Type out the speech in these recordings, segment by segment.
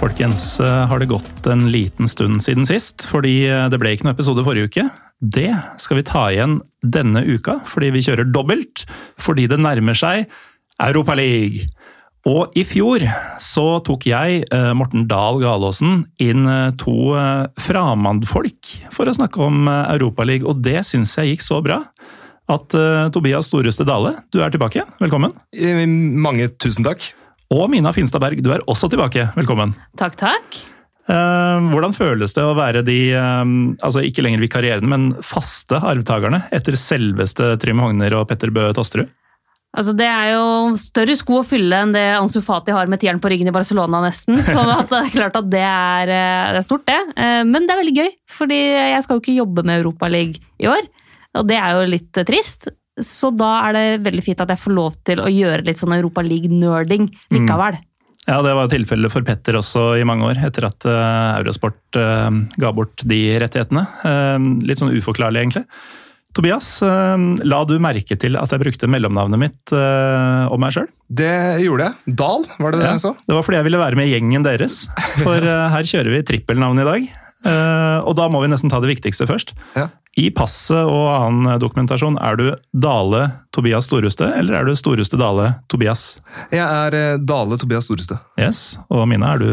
Folkens, eh, har det gått en liten stund siden sist, fordi eh, det ble ikke noen episode forrige uke. Det skal vi ta igjen denne uka, fordi vi kjører dobbelt, fordi det nærmer seg Europa League. Og i fjor så tok jeg, eh, Morten Dahl Galaasen, inn to framandfolk for å snakke om Europa League, og det syns jeg gikk så bra at uh, Tobias Storeste Dale, du er tilbake. Velkommen. Mange tusen takk. Og Mina Finstad Berg, du er også tilbake. Velkommen. Takk, takk. Eh, hvordan føles det å være de, eh, altså ikke lenger vikarierende, men faste arvtakerne etter selveste Trym Hogner og Petter Bøe Tosterud? Altså, det er jo større sko å fylle enn det Ansu Fati har med tieren på ryggen i Barcelona, nesten. Så det er klart at det er, eh, det er stort, det. Men det er veldig gøy, fordi jeg skal jo ikke jobbe med Europaligaen i år. Og det er jo litt trist. Så da er det veldig fint at jeg får lov til å gjøre litt sånn Europa League-nerding likevel. Ja, det var tilfellet for Petter også i mange år, etter at uh, Eurosport uh, ga bort de rettighetene. Uh, litt sånn uforklarlig, egentlig. Tobias, la du merke til at jeg brukte mellomnavnet mitt om meg sjøl? Det gjorde jeg. Dal, var det det Ja, jeg sa? det var fordi jeg ville være med i gjengen deres. For her kjører vi trippelnavn i dag. Eh, og da må vi nesten ta det viktigste først. Ja. I passet og annen dokumentasjon, er du Dale Tobias Storhuste, eller er du Storhuste Dale Tobias? Jeg er eh, Dale Tobias Storeste. Yes. Og Mina, er du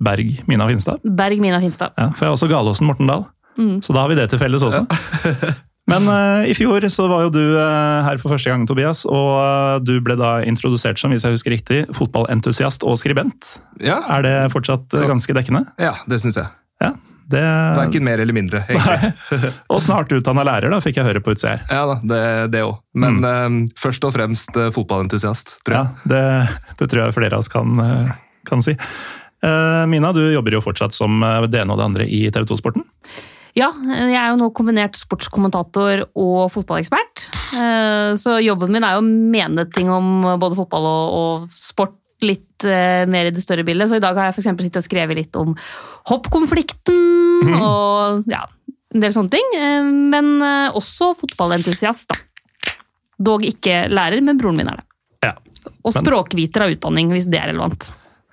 Berg Mina Finstad? Berg Mina Finstad. Ja, for jeg er også Galåsen Morten Dahl. Mm. Så da har vi det til felles også. Men uh, i fjor så var jo du uh, her for første gang, Tobias. Og uh, du ble da introdusert som, hvis jeg husker riktig, fotballentusiast og skribent. Ja, Er det fortsatt ganske dekkende? ja det syns jeg. Ja. Det, Verken mer eller mindre, egentlig. Og snart utdanna lærer, da, fikk jeg høre på utsida her. Ja da, det, det òg. Men eh, først og fremst eh, fotballentusiast, tror Ja, jeg. det, det tror jeg flere av oss kan, eh, kan si. Eh, Mina, du jobber jo fortsatt som det ene og det andre i TV 2-sporten. Ja, jeg er jo nå kombinert sportskommentator og fotballekspert. Eh, Så jobben min er jo å mene ting om både fotball og, og sport litt uh, mer i det større bildet. Så i dag har jeg eksempel sittet og skrevet litt om hoppkonflikten og ja, en del sånne ting. Eh, Men uh, også fotballentusiast, da. Dog ikke lærer, men broren min er det. Ja. Og språkviter av utdanning, hvis det er relevant.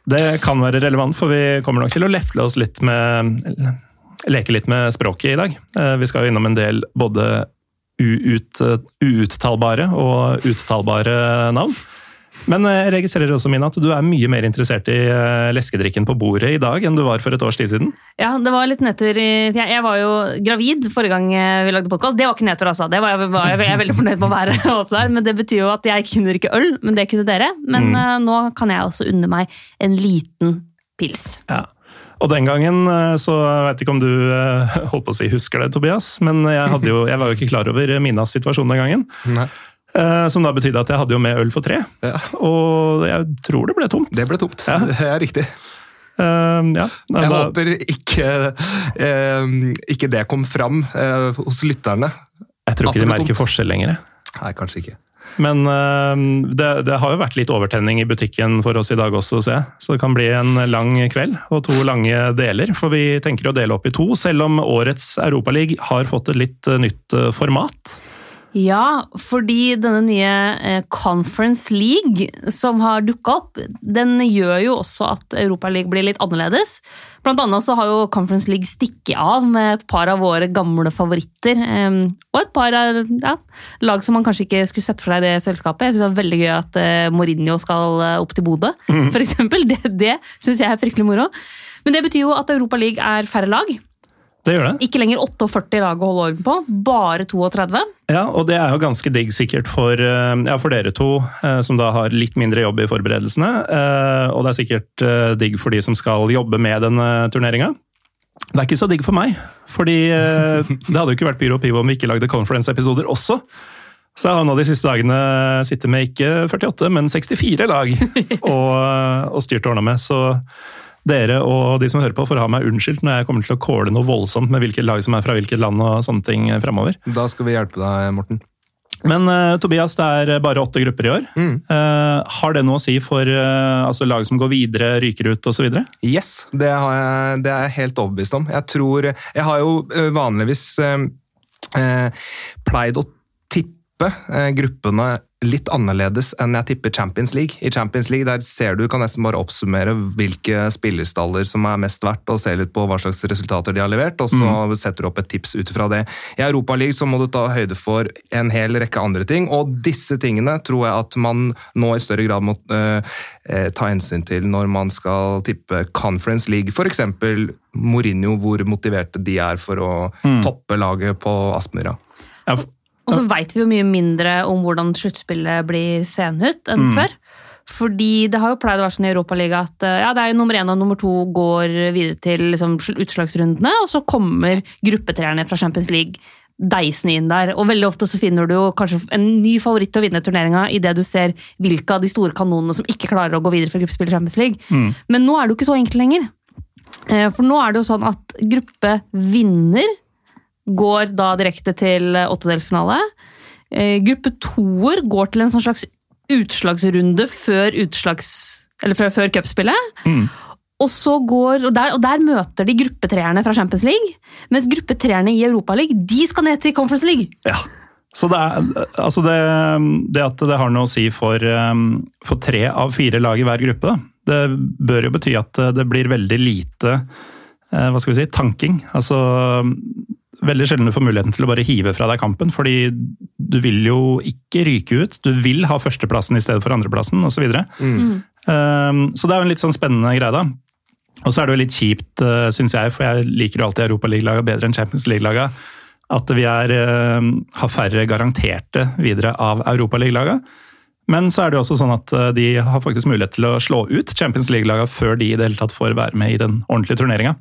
Det kan være relevant, for vi kommer nok til å lefle oss litt med Leke litt med språket i dag. Vi skal jo innom en del både uut, uuttalbare og uttalbare navn. Men eh, jeg registrerer også, Mina, at du er mye mer interessert i eh, leskedrikken på bordet i dag enn du var for et års tid siden. Ja, det var litt nedtur. i- Jeg, var jo gravid forrige gang eh, vi lagde podkast. Det var ikke nedtur, altså. Det var jeg, var jeg, jeg er veldig fornøyd med å være. der. Men det betyr jo at jeg kunne drikke øl, men det kunne dere. Men Mm. nå kan jeg også unne meg en liten pils. Ja. Og den gangen, så jeg vet ikke om du holdt på å si husker det, Tobias, men jeg, hadde jo, jeg var jo ikke klar over Minas situasjon den gangen. Nei. Eh, Som da betydde at jeg hadde jo med øl for tre, Ja. og jeg tror det ble tomt. Det ble tomt. Ja. Det er riktig. Eh, ja, Nei, Jeg da- håper ikke, eh, ikke det kom fram eh, hos lytterne. jeg tror ikke de merker tomt. forskjell lenger. Nei, kanskje ikke. Men uh, det, det har jo vært litt overtenning i butikken for oss i dag også, ser jeg. Så det kan bli en lang kveld og to lange deler. For vi tenker å dele opp i to, selv om årets Europaliga har fått et litt nytt format. Ja, fordi denne nye eh, Conference League som har dukka opp, den gjør jo også at Europaligaen blir litt annerledes. Blant annet så har jo Conference League stikket av med et par av våre gamle favoritter. eh, og et par av ja, lag som man kanskje ikke skulle sett for seg i det selskapet. Jeg synes det er veldig gøy at eh, Mourinho skal eh, opp til Bodø, for eksempel. Det, det syns jeg er fryktelig moro. Men det betyr jo at Europaligaen er færre lag. Det gjør det. Ikke lenger 48 lag å holde orden på, bare 32. Ja, og det er jo ganske digg sikkert for, eh, ja, for dere to, eh, som da har litt mindre jobb i forberedelsene. eh, Og det er sikkert digg for de som skal jobbe med denne turneringa. Det er ikke så digg for meg, fordi det hadde jo ikke vært Pyro og Pivo om vi ikke lagde conference-episoder også. Så jeg har nå de siste dagene sittet med ikke 48, men 64 lag og, og styrt og ordna med. Så dere og de som hører på, får ha meg unnskyldt når jeg kommer til å kåle noe voldsomt med hvilket lag som er fra hvilket land og sånne ting fremover. Da skal vi hjelpe deg, Morten. Men uh, Tobias, det er bare åtte grupper i år. Eh, har det noe å si for uh, altså lag som går videre, ryker ut osv.? Yes, det, har jeg, det er jeg helt overbevist om. Jeg tror Jeg har jo eh, vanligvis eh, eh, pleid å tippe eh, gruppene litt annerledes enn jeg tipper Champions League. I Champions League der ser du, kan nesten bare oppsummere hvilke spillerstaller som er mest verdt, og se litt på hva slags resultater de har levert, og så setter du opp et tips ut ifra det. I Europaligaen så må du ta høyde for en hel rekke andre ting, og disse tingene tror jeg at man nå i større grad må eh, ta hensyn til når man skal tippe Conference League, f.eks. Mourinho, hvor motiverte de er for å toppe laget på Aspmyra. Ja, Og så veit vi jo mye mindre om hvordan sluttspillet blir seende ut enn før. Fordi det har jo pleid å være sånn i Europaligaen at eh, ja, det er jo nummer én og nummer to går videre til liksom, utslagsrundene, og så kommer gruppetreerne fra Champions League deisende inn der. Og veldig ofte så finner du jo kanskje en ny favoritt til å vinne turneringa idet du ser hvilke av de store kanonene som ikke klarer å gå videre fra gruppespill i Champions League. Men nå er det jo ikke så enkelt lenger. Eh, For nå er det jo sånn at gruppevinner går da direkte til åttedelsfinale. Eh, Gruppe toer går til en sånn slags utslagsrunde før utslags... Eller før, cupspillet. Og, så går, og, der, og der møter de gruppetreerne fra Champions League. Mens gruppetreerne i Europaligaen de skal ned til Conference League. Ja. Så det, er, altså det, det at det har noe å si for, um, for tre av fire lag i hver gruppe, det bør jo bety at det blir veldig lite eh, hva skal vi si, tanking. Altså, veldig sjelden du får muligheten til å bare hive fra deg kampen, fordi du vil jo ikke ryke ut. Du vil ha førsteplassen i stedet for andreplassen, osv. Så, videre. um, så det er jo en litt sånn spennende greie, da. Og så er det jo litt kjipt, uh, syns jeg, for jeg liker jo alltid Europaliga-laga bedre enn Champions League-laga, at vi er, uh, har færre garanterte videre av Europaliga-laga. Men så er det jo også sånn at uh, de har faktisk mulighet til å slå ut Champions League-laga før de i det hele tatt får være med i den ordentlige turneringa.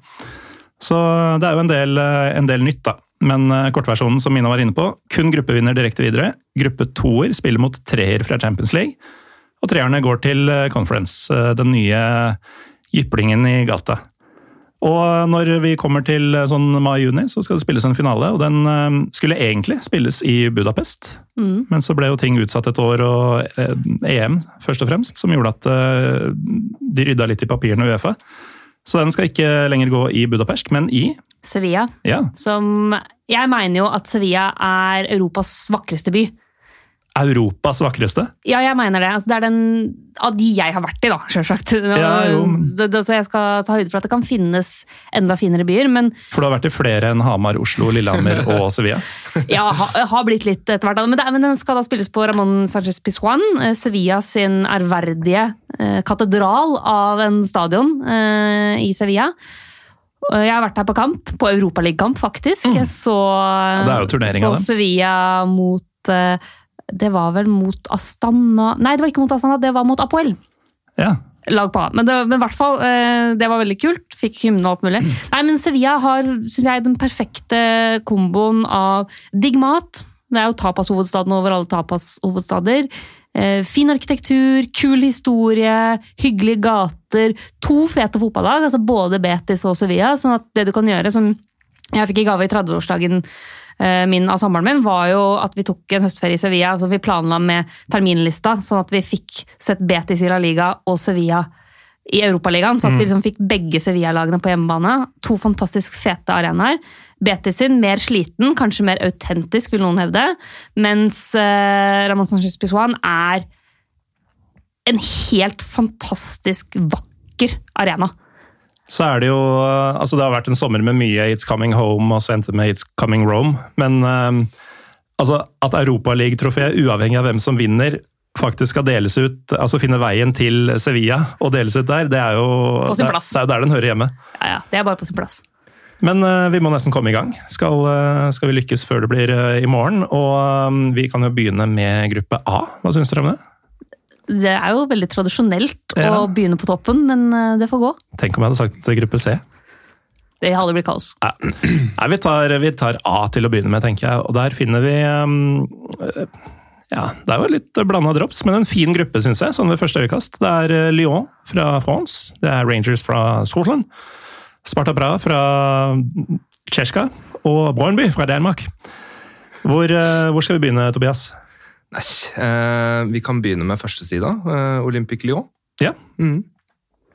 Så det er jo en del, uh, en del nytt, da. Men uh, kortversjonen som Mina var inne på, kun gruppevinner direkte videre. Gruppe toer spiller mot treer fra Champions League. Og treerne går til uh, Conference, den nye jyplingen i gata. Og når vi kommer til sånn mai-juni, så skal det spilles en finale. Og den skulle egentlig spilles i Budapest, men så ble jo ting utsatt et år, og EM først og fremst, som gjorde at de rydda litt i papirene i Uefa. Så den skal ikke lenger gå i Budapest, men i Sevilla. ja, Som Jeg mener jo at Sevilla er Europas vakreste by. Europas vakreste. Ja, jeg mener det. Altså, det er den av de jeg har vært i, da, sjølsagt. Ja, Så jeg skal ta høyde for at det kan finnes enda finere byer, men For du har vært i flere enn Hamar, Oslo, Lillehammer og Sevilla. ja, har, har blitt litt etter hvert. Men, det, men den skal da spilles på Ramón Sánchez Pizjuan, eh, Sevilla sin ærverdige eh, katedral av en stadion eh, i Sevilla. Jeg har vært her på kamp, på Europaligakamp faktisk. Jeg så, ja, det er jo så. Sevilla mot eh, Det var vel mot Astana Nei, det var ikke mot Astana, det var mot Apoel Ja. lag på. Men, det, men i hvert fall, eh, det var veldig kult. Fikk hymne og alt mulig. Nei, men Sevilla har synes jeg, den perfekte komboen av digg mat. Det er jo tapashovedstaden over alle tapashovedstader. Eh, fin arkitektur, kul historie, hyggelige gater. To fete fotballag, altså både Betis og Sevilla. sånn at det du kan gjøre, som jeg fikk i gave i 30-årsdagen eh, min av sommeren min, var jo at vi tok en høstferie i Sevilla. så Vi planla med terminlista, sånn at vi fikk sett Betis i La Liga og Sevilla i Europaligaen. Så at vi liksom fikk begge Sevilla-lagene på hjemmebane. To fantastisk fete arenaer. Betis sin mer sliten, kanskje mer autentisk, vil noen hevde. Mens eh, Ramón Pizjuan er en helt fantastisk vakker arena. Så er det jo Altså, det har vært en sommer med mye It's Coming Home, og så endte det med It's Coming Rome. Men um, altså, at Europaliga-trofeet, uavhengig av hvem som vinner, faktisk skal deles ut, altså finne veien til Sevilla og deles ut der, det er jo På sin det er- Det er der den hører hjemme. Ja, ja, Det er bare på sin plass. Men uh, vi må nesten komme i gang. Skal, uh, skal vi lykkes før det blir uh, i morgen? Og um, vi kan jo begynne med gruppe A. Hva syns dere om det? Det er jo veldig tradisjonelt Ja. å begynne på toppen, men eh, det får gå. Tenk om jeg hadde sagt gruppe C. Det hadde blitt kaos. Nei, vi tar, vi tar A til å begynne med, tenker jeg. Og der finner vi um, Ja, det er jo litt blanda drops, men en fin gruppe, syns jeg, sånn ved første øyekast. Det er eh, Lyon fra France, det er Rangers fra Scotland, Sparta Bra fra Tsjesjka og Bornby fra Danmark. Hvor, eh, hvor skal vi begynne, Tobias? Nei, eh, vi kan begynne med førstesida. Eh, Olympic Lyon. Ja. Mm.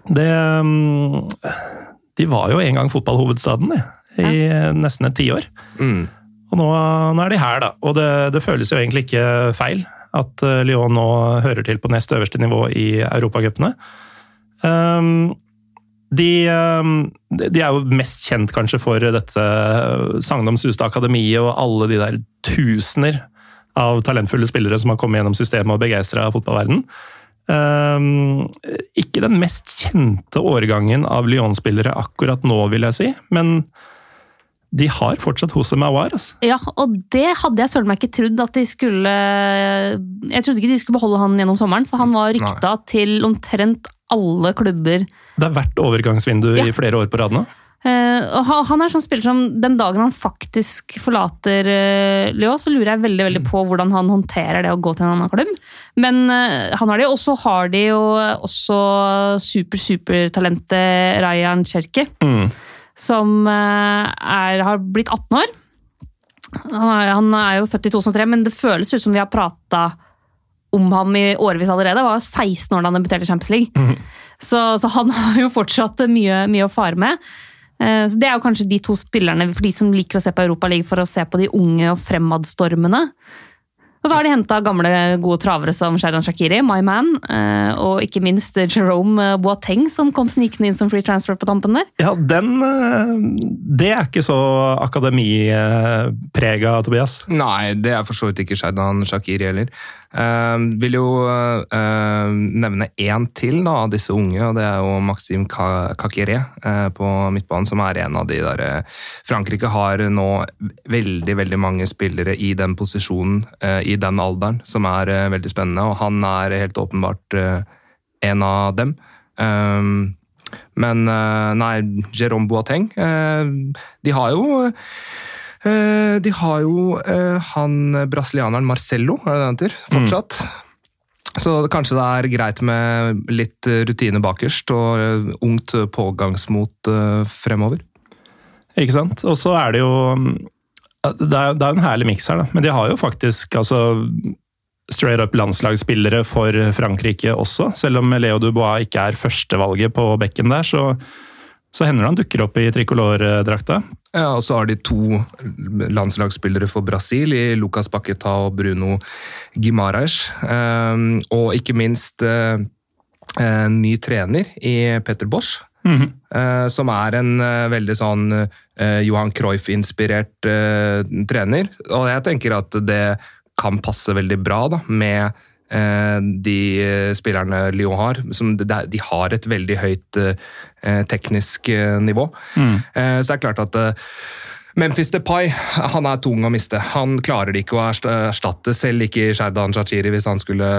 Det um, De var jo en gang fotballhovedstaden, de, i nesten et tiår. Mm. Og nå, nå er de her, da. Og det, det føles jo egentlig ikke feil at eh, Lyon nå hører til på nest øverste nivå i europacupene. Um, de, um, de er jo mest kjent kanskje for dette Sagnomsuste Akademiet og alle de der tusener av talentfulle spillere som har kommet gjennom systemet og begeistra fotballverden. Um, ikke den mest kjente årgangen av Lyon-spillere akkurat nå, vil jeg si, men de har fortsatt Hose Mawar. Altså. Ja, og det hadde jeg søren meg ikke trodd at de skulle Jeg trodde ikke de skulle beholde han gjennom sommeren, for han var rykta til omtrent alle klubber. Det har vært overgangsvindu Ja. i flere år på rad nå. Eh, og han- er sånn spiller som Den dagen han faktisk forlater uh, Lyon, så lurer jeg veldig veldig på hvordan han håndterer det å gå til en annen klubb. Men eh, han har det, og så har de jo også super-supertalentet Rayan Cherki, Mm. som eh, er, har blitt 18 år. Han er, han er jo født i 2003, men det føles ut som vi har prata om ham i årevis allerede. Han var 16 år da han debuterte i Champions League. Mm. Så, så han har jo fortsatt mye, mye å fare med. Eh, Så Det er jo kanskje de to spillerne for de som liker å se på Europa League for å se på de unge og fremadstormende. Og så har de henta gamle, gode travere som Sheridan Shakiri, My Man, eh, og ikke minst Jerome Boateng, som kom snikende inn som free transfer på tampen der. Ja, den eh, Det er ikke så akademiprega, Tobias. Nei, det er for så vidt ikke Shaidan Shakiri heller. Uh, vil jo eh, nevne én til da, av disse unge, og det er jo Maxim Ka- Kakiré eh, på midtbanen, som er en av de der eh, Frankrike har nå veldig, veldig mange spillere i den posisjonen, eh, i den alderen, som er veldig spennende, og han er helt åpenbart en av dem. Um, men nei, Jérôme Boateng De har jo De har jo eh, han brasilianeren Marcello, er det han heter, fortsatt. Så kanskje det er greit med litt eh, rutine bakerst og eh, ungt pågangsmot eh, fremover. Ikke sant? Og så er det jo mm, Det er, det er en herlig miks her, da. Men de har jo faktisk altså straight up landslagsspillere for Frankrike også. Selv om Leo Dubois ikke er førstevalget på bekken der, så, så hender det han dukker opp i tricolor-drakta. Ja, og så har de to landslagsspillere for Brasil, i Lucas Paqueta og Bruno Guimaraes. Eh, og ikke minst eh, en ny trener i Petter Bosch. eh, som er en eh, veldig sånn Johan Cruyff-inspirert trener. Og jeg tenker at det kan passe veldig bra da, med de eh, spillerne Lyon har. Som, de har et veldig høyt eh, teknisk eh, nivå. Mm. så det er klart at eh, Memphis Depay han er tung å miste. Han klarer det ikke å erstatte, selv ikke Sherdan Shachiri hvis han skulle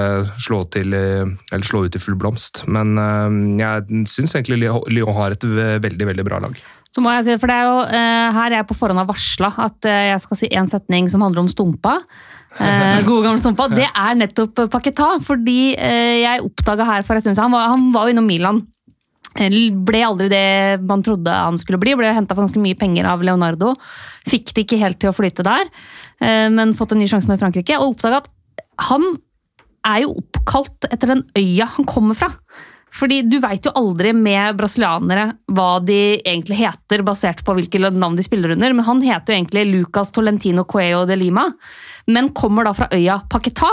slå, til, eh, eller slå ut i full blomst. Men eh, jeg syns egentlig Lyon har et veldig veldig bra lag. Så må jeg si, for det er jo eh, Her jeg på forhånd har varsla at eh, jeg skal si en setning som handler om Stumpa. Eh, gode gamle Stumpa. Det er nettopp Paketa, fordi eh, jeg oppdaga her for en stund siden Han var, jo innom Milan. Eh, Ble aldri det man trodde han skulle bli. Ble henta for ganske mye penger av Leonardo. Fikk det ikke helt til å flyte der, eh, men fått en ny sjanse nå i Frankrike. Og oppdaga at han er jo oppkalt etter den øya han kommer fra. Fordi du veit jo aldri med brasilianere hva de egentlig heter, basert på hvilke navn de spiller under, men han heter jo egentlig Lucas Tolentino Cuello de Lima, men kommer da fra øya Paquetá.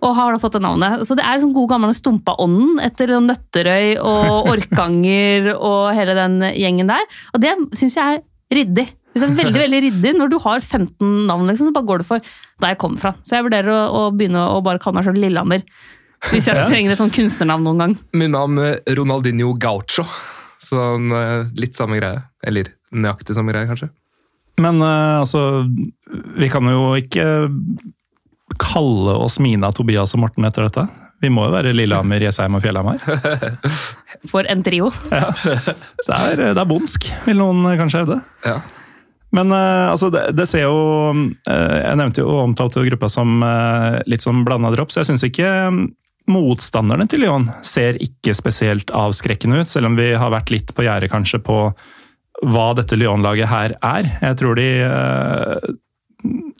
Og har da fått det navnet. Så det er liksom god gamle Stumpa-ånden etter Nøtterøy og Orkanger og hele den gjengen der. Og det syns jeg er ryddig. Det er veldig veldig ryddig Når du har 15 navn, liksom, så bare går du for der jeg kommer fra. Så jeg vurderer å, å begynne å bare kalle meg selv Lillehammer. Hvis jeg trenger et sånt kunstnernavn noen gang. Min navn er Ronaldinho Gaucho. Sånn eh, litt samme greie. Eller nøyaktig samme greie, kanskje. Men eh, altså, vi kan jo ikke kalle oss Mina, Tobias og Morten etter dette. Vi må jo være Lillehammer, Jessheim og Fjellhamar. For en trio. Det er, det er bondsk, vil noen kanskje hevde. Ja. Men eh, altså, det, det ser jo eh, Jeg nevnte jo omtalte jo gruppa som eh, litt sånn blanda drops. så jeg syns ikke motstanderne til Lyon ser ikke spesielt avskrekkende ut, selv om vi har vært litt på gjerdet kanskje på hva dette Lyon-laget her er. Jeg tror de eh,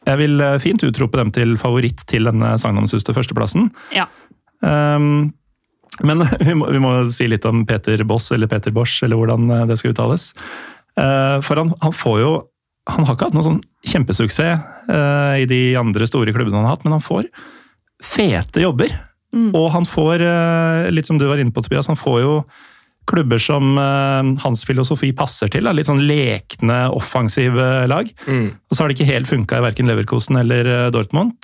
Jeg vil eh, fint utrope dem til favoritt til denne sagnomsuste førsteplassen. Ja. Um, men vi må, vi må si litt om Peter Boss, eller Peter Bosch, eller hvordan eh, det skal uttales. For han, han får jo Han har ikke hatt noen sånn kjempesuksess i de andre store klubbene han har hatt, men han får fete jobber. Og han får, eh, litt som du var inne på, Tobias, han får jo klubber som eh, hans filosofi passer til. Da. Litt sånn lekne, offensive lag. Og så har det ikke helt funka i verken Leverkosen eller eh, Dortmund.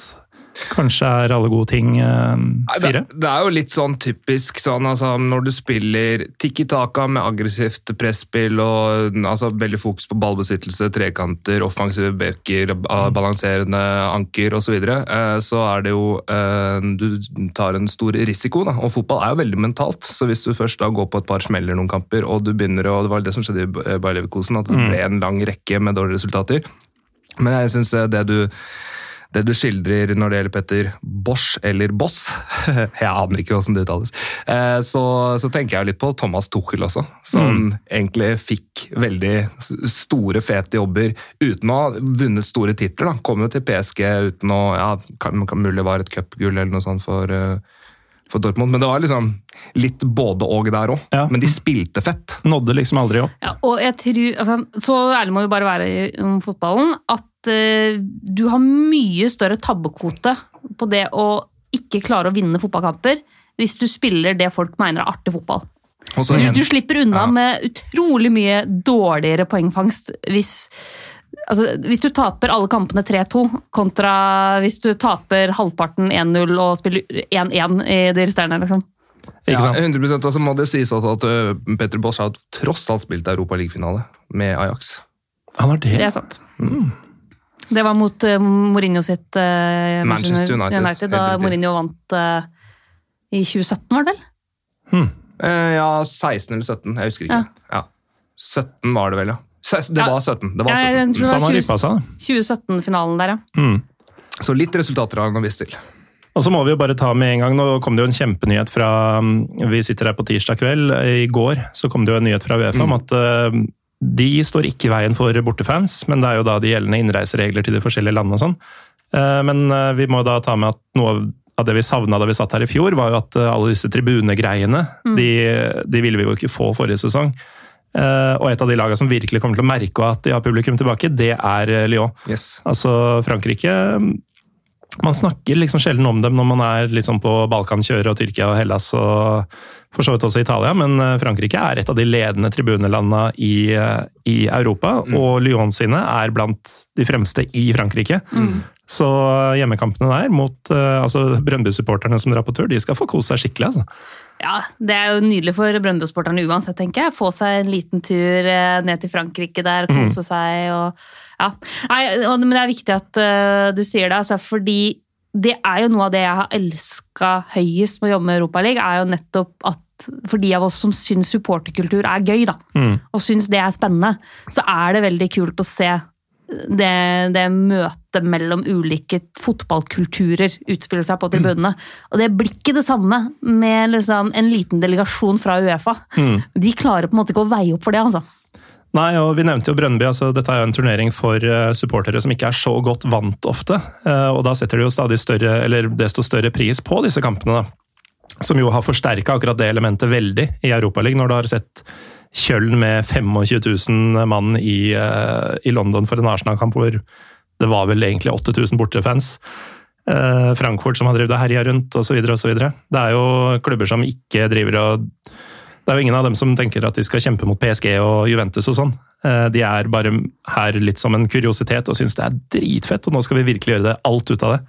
Kanskje er alle gode ting eh, fire? Det, det er jo litt sånn typisk sånn, altså, når du spiller tikki taka med aggressivt presspill og altså, veldig fokus på ballbesittelse, trekanter, offensive bøker, ba- balanserende anker osv., så, videre, eh, så er det jo eh, Du tar en stor risiko, da. Og fotball er jo veldig mentalt, så hvis du først da går på et par smeller noen kamper, og du begynner å Det var det som skjedde i Bayer Leverkosen, at det ble en lang rekke med dårlige resultater. Men jeg syns det du det du skildrer når det gjelder Petter Bosch, eller Boss Jeg aner ikke hvordan det uttales. eh, Så, så tenker jeg litt på Thomas Tuchel også, som egentlig fikk veldig store, fete jobber uten å ha vunnet store titler. da. Kom jo til PSG uten å ja, kan, kan Mulig var et cupgull eller noe sånt for, eh, for Dortmund, men det var liksom litt både og der òg. Ja. Men de spilte fett. Nådde liksom aldri opp. Ja, og jeg tror, altså, Så ærlig må vi bare være i om fotballen at uh, du har mye større tabbekvote på det å ikke klare å vinne fotballkamper hvis du spiller det folk mener er artig fotball. Og Du, du slipper unna Ja. med utrolig mye dårligere poengfangst hvis Altså, hvis du taper alle kampene 3-2, kontra hvis du taper halvparten 1-0 og spiller 1-1 i de resterende. liksom. Ikke ja, sant? 100 Og så må det sies også at Petter Bosch har tross alt spilt Europa League-finale med Ajax. Han har det. Det er sant. Det var mot uh, Mourinho sitt uh, Manchester United. United da. Mourinho vant uh, i 2017, var det vel? Eh, ja, 16 eller 17. Jeg husker ikke. Ja. 17 var det vel, ja. Det var 17. Det var Ja, jeg 17. tror det var har 20 rippa seg. da. 2017-finalen der, ja. Så litt resultater har han visst til. Og så må vi jo bare ta med en gang, Nå kom det jo en kjempenyhet fra mm, Vi sitter her på tirsdag kveld. I går så kom det jo en nyhet fra Uefa om at eh, de står ikke i veien for bortefans, men det er jo da de gjeldende innreiseregler til de forskjellige landene og sånn. Eh, Men eh, vi må da ta med at noe av- det vi savna da vi satt her i fjor, var jo at eh, alle disse tribunegreiene, de, de ville vi jo ikke få forrige sesong. Eh, Og et av de lagene som virkelig kommer til å merke at de har publikum tilbake, det er eh, Lyon. Yes. Altså, Frankrike Man snakker liksom sjelden om dem når man er liksom på Balkankjøret og Tyrkia og Hellas og for så vidt også Italia, men eh, Frankrike er et av de ledende tribunelandene i, i Europa, og Lyon sine er blant de fremste i Frankrike. Så hjemmekampene der mot altså Brøndby-supporterne som drar på tur, de skal få kose seg skikkelig. altså. Ja, Det er jo nydelig for Brøndby-sporterne uansett, tenker jeg. Få seg en liten tur eh, ned til Frankrike der, kose seg og Ja. Nei, men det er viktig at eh, du sier det, altså, fordi det er jo noe av det jeg har elska høyest med å jobbe med Europaligaen, er jo nettopp at for de av oss som syns supporterkultur er gøy, da, og syns det er spennende, så er det veldig kult å se det, det møtet mellom ulike fotballkulturer utspille seg på tribunene. Og det blir ikke det samme med liksom en liten delegasjon fra Uefa. De klarer på en måte ikke å veie opp for det, altså. Nei, og vi nevnte jo Brønnby. altså Dette er jo en turnering for eh, supportere som ikke er så godt vant ofte. eh, Og da setter de jo stadig større, eller desto større pris på disse kampene. da. Som jo har forsterka akkurat det elementet veldig i Europaligaen, når du har sett Kjøln med 25 000 mann i, eh, i London for en Arsenal-kamp hvor det var vel egentlig 8000 bortefans. Eh, Frankfurt som har drevet og herja rundt, osv. osv. Det er jo klubber som ikke driver og det er jo ingen av dem som tenker at de skal kjempe mot PSG og Juventus og sånn. Eh, De er bare her litt som en kuriositet og syns det er dritfett, og nå skal vi virkelig gjøre det alt ut av det.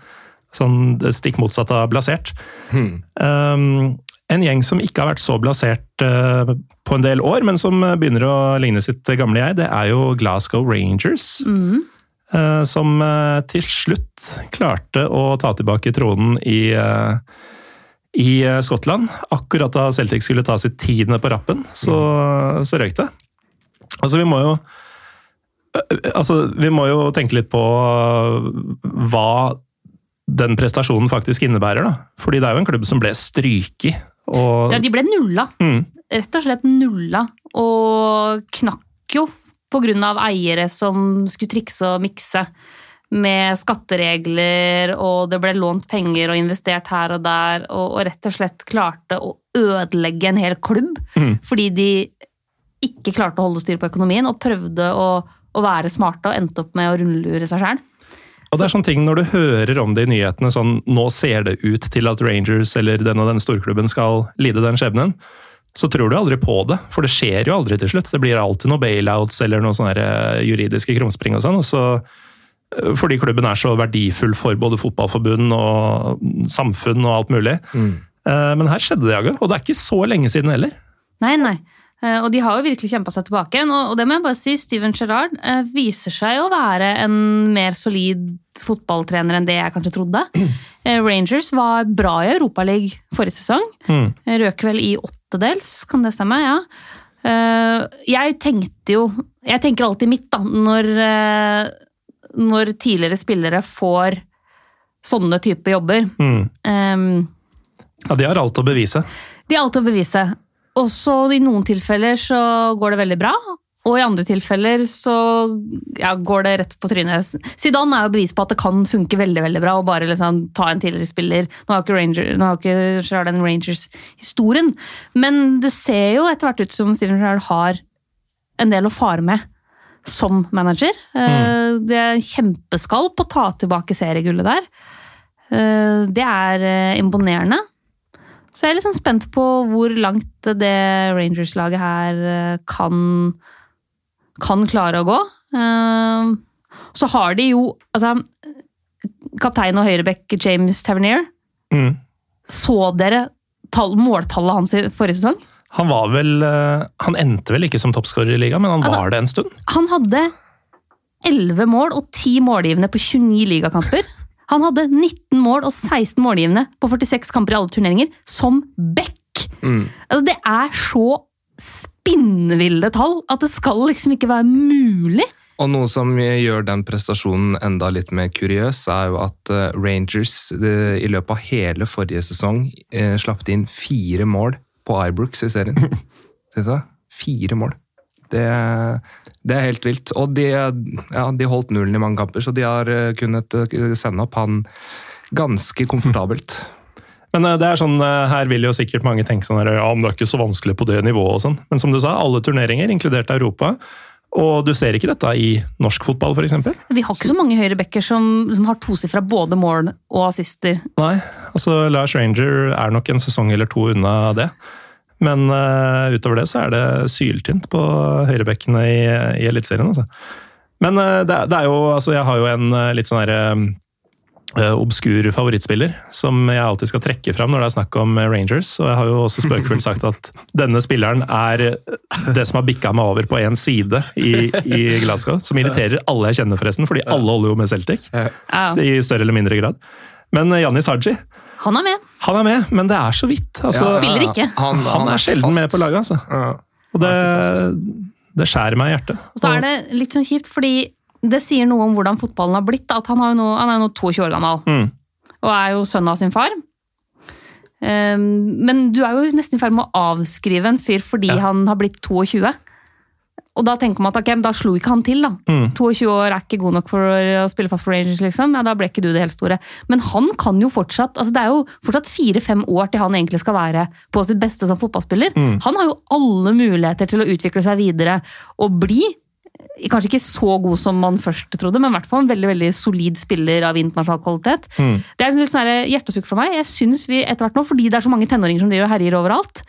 Sånn det stikk motsatte av blasert. Um, en gjeng som ikke har vært så blasert eh, på en del år, men som eh, begynner å ligne sitt gamle jeg, det er jo Glasgow Rangers. Mm. Som eh, til slutt klarte å ta tilbake tronen i, eh, i eh, Skottland. Akkurat da Celtic skulle ta sitt tiende på rappen, så, så røyk det. Altså, vi må jo Altså, vi må jo tenke litt på hva den prestasjonen faktisk innebærer, da. Fordi det er jo en klubb som ble stryket. Og Ja, de ble nulla. Mm. Rett og slett nulla. Og knakk jo av eiere som skulle trikse og mikse med skatteregler, og det ble lånt penger og investert her og der, og, og rett og slett klarte å ødelegge en hel klubb Mm. fordi de ikke klarte å holde styr på økonomien og prøvde å, å være smarte og endte opp med å rundlure seg sjøl. Og det er sånne ting når du hører om det i nyhetene, sånn nå ser det ut til at Rangers eller den og den storklubben skal lide den skjebnen, så tror du aldri på det. For det skjer jo aldri til slutt. Det blir alltid noen bailouts eller noen sånne eh, juridiske krumspring og sånn. og så eh, fordi klubben er så verdifull for både fotballforbund og samfunn og alt mulig. Mm. Men her skjedde det, Jaggu. og det er ikke så lenge siden heller. Nei, nei. Eh, Og de har jo virkelig kjempa seg tilbake igjen. Og det må jeg bare si, Steven Gerrard eh, viser seg å være en mer solid fotballtrener enn det jeg kanskje trodde. Eh, Rangers var bra i Europaligaen forrige sesong. Mm. Røk vel i åttedels, kan det stemme? Ja. Jeg tenkte jo Jeg tenker alltid mitt, da, når, når tidligere spillere får sånne type jobber. Mm. Um, Ja, De har alt å bevise. de har alt å bevise. Også i noen tilfeller så går det veldig bra, og i andre tilfeller så ja, går det rett på trynet. Zidane er jo bevis på at det kan funke veldig veldig bra å bare liksom ta en tidligere spiller. Nå har ikke, Ranger, nå har ikke Gerrard den Rangers-historien, men det ser jo etter hvert ut som Steven Gerrard har en del å fare med som manager. Mm. Det er en kjempeskalp å ta tilbake seriegullet der. Eh, Det er eh, imponerende. Så jeg er liksom spent på hvor langt det Rangers-laget her eh, kan, kan klare å gå. Eh, Så har de jo altså, Kaptein og høyrebekk James Tavernier. Mm. Så dere tall, måltallet hans i forrige sesong? Han var vel eh, Han endte vel ikke som toppskårer i ligaen, men han Altså- var det en stund. Han hadde 11 mål og 10 målgivende på 29 ligakamper. Han hadde 19 mål og 16 målgivende på 46 kamper i alle turneringer, som back! Mm. Altså, det er så spinnville tall at det skal liksom ikke være mulig. Og noe som gjør den prestasjonen enda litt mer kuriøs, er jo at eh, Rangers eh, i løpet av hele forrige sesong uh, slapp inn fire mål på Ibrooks i serien. Fire mål. Det, det er helt vilt. Og de, ja, de holdt nullen i mange kamper, så de har eh, kunnet eh, sende opp han ganske komfortabelt. Men eh, det er sånn, her vil jo sikkert mange tenke sånn ja, men det er ikke så vanskelig på det nivået og sånn. Men som du sa, alle turneringer, inkludert Europa. Og du ser ikke dette i norsk fotball, f.eks.? Vi har ikke så mange høyrebacker som, som har tosifra både mål og assister. Nei. Altså, Lars Ranger er nok en sesong eller to unna det. Men uh, utover det så er det syltynt på høyrebekkene i, i Eliteserien. Altså. Men uh, det, det er jo Altså, jeg har jo en uh, litt sånn herre obskur favorittspiller som jeg alltid skal trekke fram når det er snakk om Rangers. Og jeg har jo også spøkefullt sagt at denne spilleren er det som har bikka meg over på én side i, i Glasgow. Som irriterer alle jeg kjenner, forresten, fordi alle holder jo med Celtic. I større eller mindre grad. Men Jannis Janis Haji, han er med. Han er med, men det er så vidt. Altså, Ja, spiller ikke. Han, han er sjelden fast. med på laget, altså. Ja. Og det, det skjærer meg i hjertet. Og så er det litt sånn kjipt, fordi det sier noe om hvordan fotballen har blitt. At han, har jo nå, han er jo nå 22 år gammel, Mm. og er jo sønn av sin far. Um, men du er jo nesten i ferd med å avskrive en fyr fordi han har blitt 22. Og da tenker man at okay, da slo ikke han til, da. Mm. 22 år er ikke god nok for å spille fast for Rangers, liksom. Ja, da ble ikke du det helt store. Men han kan jo fortsatt altså Det er jo fortsatt fire-fem år til han egentlig skal være på sitt beste som fotballspiller. Mm. Han har jo alle muligheter til å utvikle seg videre og bli Kanskje ikke så god som man først trodde, men i hvert fall en veldig veldig solid spiller av internasjonal kvalitet. Mm. Det er litt sånn hjertesukk for meg. Jeg syns vi etter hvert nå, fordi det er så mange tenåringer som driver og herjer overalt,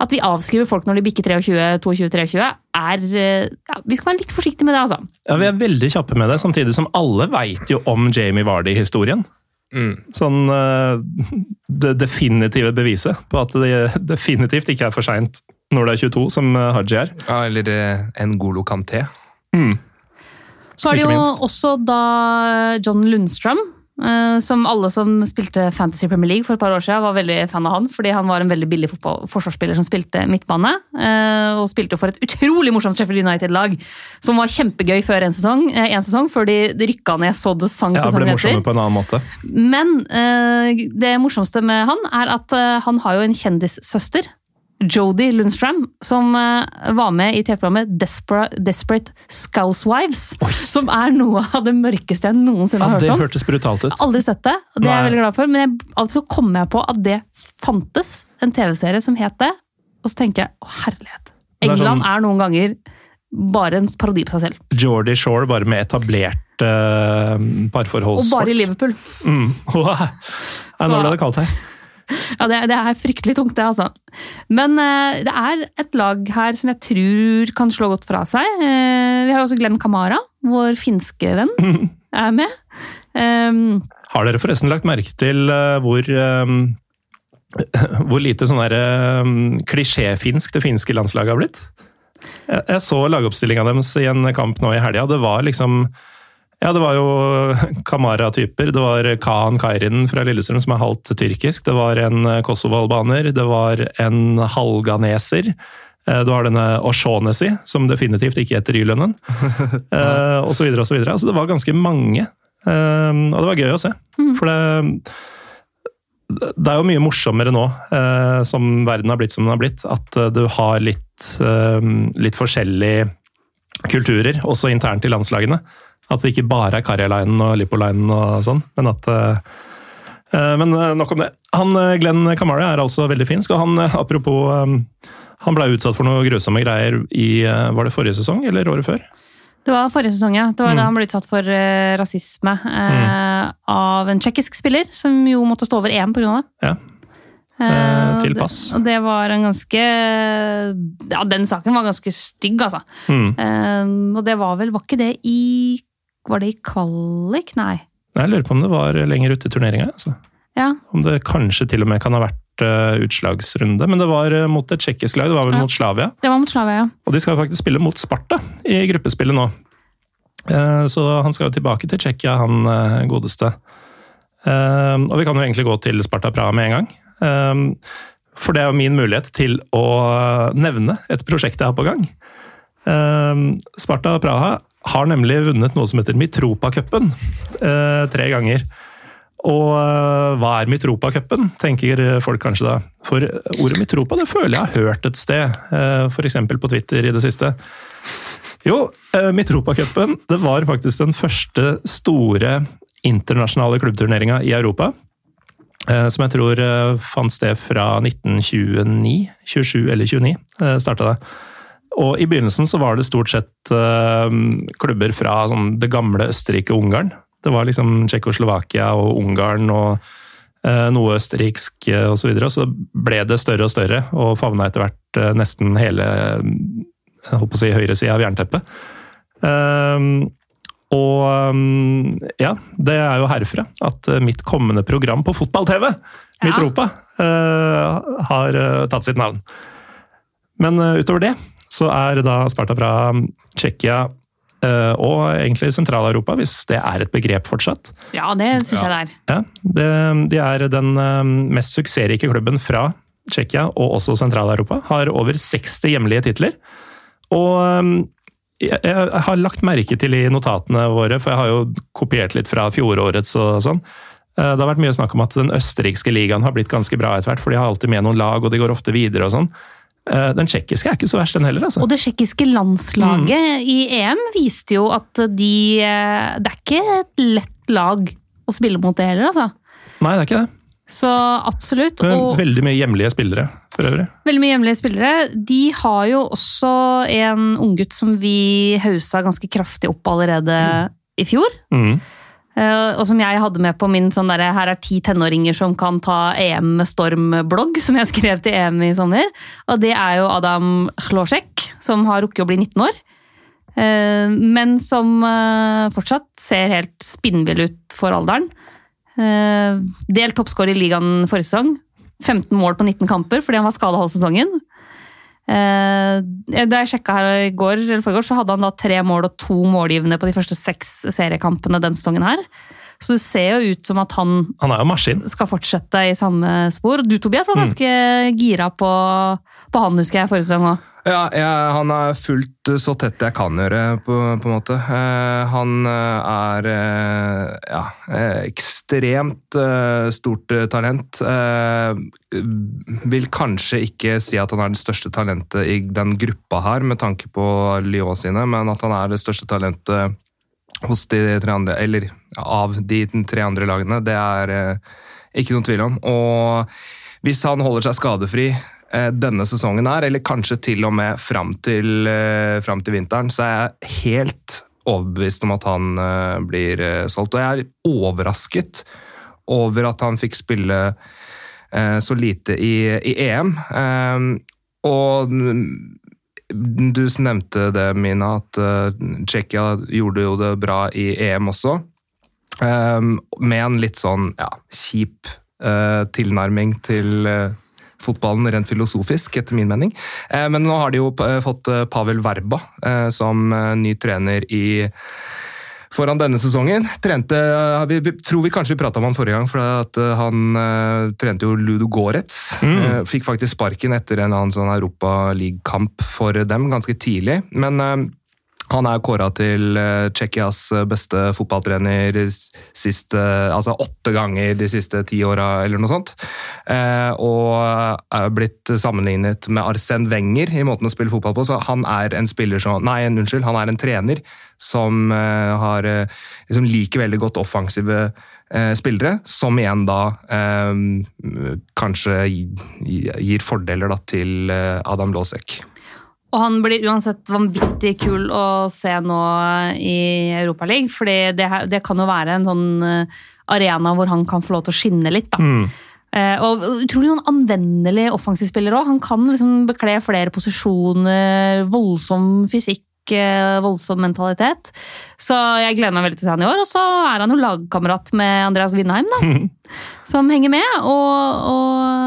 at vi avskriver folk når de bikker 23, 22, 23, er eh, ja, Vi skal være litt forsiktige med det, altså. Ja, Vi er veldig kjappe med det, samtidig som alle veit jo om Jamie Vardy-historien. Mm. Sånn eh, det definitive beviset på at det definitivt ikke er for seint når det er 22, som eh, Haji er. Ja, eller en Golo Kanté. Så har de jo minst. også da John Lundstrøm, som alle som spilte Fantasy Premier League for et par år siden, var veldig fan av han, fordi han var en veldig billig fotball, forsvarsspiller som spilte midtbane, eh, og spilte for et utrolig morsomt Sheffield United-lag, som var kjempegøy før en sesong, eh, en sesong før de rykka ned så det sang Ja, sesongen etter. Men eh, det morsomste med han er at eh, han har jo en kjendissøster, Jodie Lundstram, som eh, var med i TV-programmet Despera Desperate Scousewives. Som er noe av det mørkeste jeg noensinne har ja, hørt om. Det hørtes brutalt ut. Aldri sett det, og det er jeg veldig glad for. Men jeg, av og så kommer jeg på at det fantes en TV-serie som het det, og så tenker jeg å herlighet. Er England sånn- er noen ganger bare en parodi på seg selv. Geordie Shore bare med etablert uh, Og bare i Liverpool. Mm. Wow. Nei, når ble det kaldt her. Ja, det, det er fryktelig tungt, det, altså. Men eh, det er et lag her som jeg tror kan slå godt fra seg. Eh, vi har også Glenn Kamara, vår finske venn, er med. Um, Har dere forresten lagt merke til uh, hvor um, hvor lite sånn der, um, klisjéfinsk det finske landslaget har blitt? Jeg, jeg så lagoppstillinga deres i en kamp nå i helga. Det var liksom Ja, det var jo Kamara-typer. Det var Khan Kairinen fra Lillestrøm som er halvt tyrkisk. Det var en eh, Kosovo-albaner. Det var en halvganeser. Eh, Du har denne Oshonesi, som definitivt ikke heter Ylønnen. Eh, og så videre og så videre. Altså, det var ganske mange. Eh, og det var gøy å se. For det det er jo mye morsommere nå, eh, som verden har blitt som den har blitt, at du har litt, litt forskjellige kulturer, også internt i landslagene. At det ikke bare er Karjalainen og Lipolainen og sånn, men at eh, eh, Men eh, nok om det. Han, Glenn Kamara er altså veldig finsk, og han, apropos Han ble utsatt for noen grusomme greier i Var det forrige sesong, eller året før? det var forrige sesong, ja. Det var Mm. da han ble utsatt for rasisme eh, av en tsjekkisk spiller, som jo måtte stå over EM pga. det. Ja. Eh, til pass. og det- Og det var en ganske Ja, den saken var ganske stygg, altså. Mm. Eh, og det var vel Var ikke det i Var det i kvalik? Nei. Jeg lurer på om det var lenger ute i turneringa. Altså. Ja. Om det kanskje til og med kan ha vært eh, utslagsrunde, men det var eh, mot et tsjekkisk lag. Det var vel Ja. mot Slavia. Det var mot Slavia, ja. Og de skal faktisk spille mot Sparta i gruppespillet nå. Eh, Så han skal jo tilbake til Tsjekkia, han godeste. Og vi kan jo egentlig gå til Sparta Praha med en gang. For det er jo min mulighet til å nevne et prosjekt jeg har på gang. Sparta Praha har nemlig vunnet noe som heter Mitropa-cupen eh, tre ganger. Og eh, hva er Mitropa-cupen, tenker folk kanskje da. For ordet Mitropa det føler jeg har hørt et sted, eh, f.eks. på Twitter i det siste. Jo, eh, Mitropa-cupen var faktisk den første store internasjonale klubbturneringa i Europa. eh, Som jeg tror eh, fant sted fra 1929. 27 eller 29 eh, starta det. Og i begynnelsen så var det stort sett uh, klubber fra sånn, det gamle Østerrike og Ungarn. Det var liksom Tsjekkoslovakia og Ungarn og uh, noe østerriksk uh, osv. Så, videre. så ble det større og større, og favna etter hvert uh, nesten hele jeg holdt på å si høyresida av jernteppet. Og um, ja, det er jo herfra at eh, mitt kommende program på fotball-TV, Mitropa, eh, har eh, tatt sitt navn. Men eh, utover det så er da Sparta fra Tsjekkia eh, og egentlig Sentral-Europa, hvis det er et begrep fortsatt. Ja, det syns jeg det er. Ja, det, de er den eh, mest suksessrike klubben fra Tsjekkia og også Sentral-Europa. Har over 60 hjemlige titler. Og eh, jeg, jeg har lagt merke til i notatene våre, for jeg har jo kopiert litt fra fjorårets og sånn. Det har vært mye snakk om at den østerrikske ligaen har blitt ganske bra etter hvert, for de har alltid med noen lag, og de går ofte videre og sånn. Eh, Den tsjekkiske er ikke så verst, den heller, altså. Og det tsjekkiske landslaget Mm. i EM viste jo at de eh, Det er ikke et lett lag å spille mot det heller, altså. Nei, det er ikke det. Så absolutt. Men Og veldig mye hjemlige spillere, for øvrig. veldig mye hjemlige spillere. De har jo også en unggutt som vi hausa ganske kraftig opp allerede i fjor. Mm. Eh, Og som jeg hadde med på min sånn der, 'her er ti tenåringer som kan ta EM med storm'-blogg, som jeg skrev til EM i sommer. Og det er jo Adam Chlosek, som har rukket å bli 19 år. Eh, Men som eh, fortsatt ser helt spinnvill ut for alderen. Delt toppskårer i ligaen forrige sesong. 15 mål på 19 kamper fordi han var skada halv sesongen. Eh, da jeg sjekka her i går, eller forgår, så hadde han da tre mål og to målgivende på de første seks seriekampene den sesongen her. Så det ser jo ut som at han Han skal fortsette i samme spor. Du Tobias var ganske gira på, på han, husker jeg, forrige sesong. Ja, jeg, han er fullt så tett jeg kan gjøre, på, på en måte. Eh, han eh, er eh, ja, eh, ekstremt eh, stort eh, talent. Eh, vil kanskje ikke si at han er det største talentet i den gruppa her, med tanke på Lyon sine, men at han er det største talentet hos de tre andre, eller av de tre andre lagene, det er eh, ikke noen tvil om. Og hvis han holder seg skadefri eh, denne sesongen her, eller kanskje til og med fram til, eh, fram til vinteren, så er jeg helt overbevist om at han eh, blir eh, solgt. Og jeg er overrasket over at han fikk spille eh, så lite i, i EM. Eh, og du nevnte det, Mina, at Tsjekkia gjorde jo det bra i EM også. Um, med en litt sånn ja, kjip tilnærming til fotballen rent filosofisk, etter min mening. Uh, men nå har de jo uh, fått uh, Pavel Verba som ny trener i foran denne sesongen. Trente, vi, tror vi kanskje vi prata om han forrige gang, for at, han uh, trente jo Ludo Goretz. Uh, fikk faktisk sparken etter en annen sånn Europa League-kamp for dem ganske tidlig. Men uh, han er kåra til uh, Tsjekkias beste fotballtrener siste, uh, altså åtte ganger de siste ti åra, eller noe sånt. Og er blitt sammenlignet med Arsen Wenger i måten å spille fotball på. Så han er en spiller som Nei, unnskyld, han er en trener som har liksom liker veldig godt offensive spillere, som igjen da kanskje gir fordeler da, til Adam Losek. Og han blir uansett vanvittig kul å se nå i Europaligaen, for det, det kan jo være en sånn eh, arena hvor han kan få lov til å skinne litt. da. Mm. og utrolig sånn anvendelig offensiv spiller òg. Han kan liksom bekle flere posisjoner, voldsom fysikk, eh, voldsom mentalitet. Så jeg gleder meg veldig til å se han i år. Og så er han jo lagkamerat med Andreas Vindheim, da. Som henger med, og, og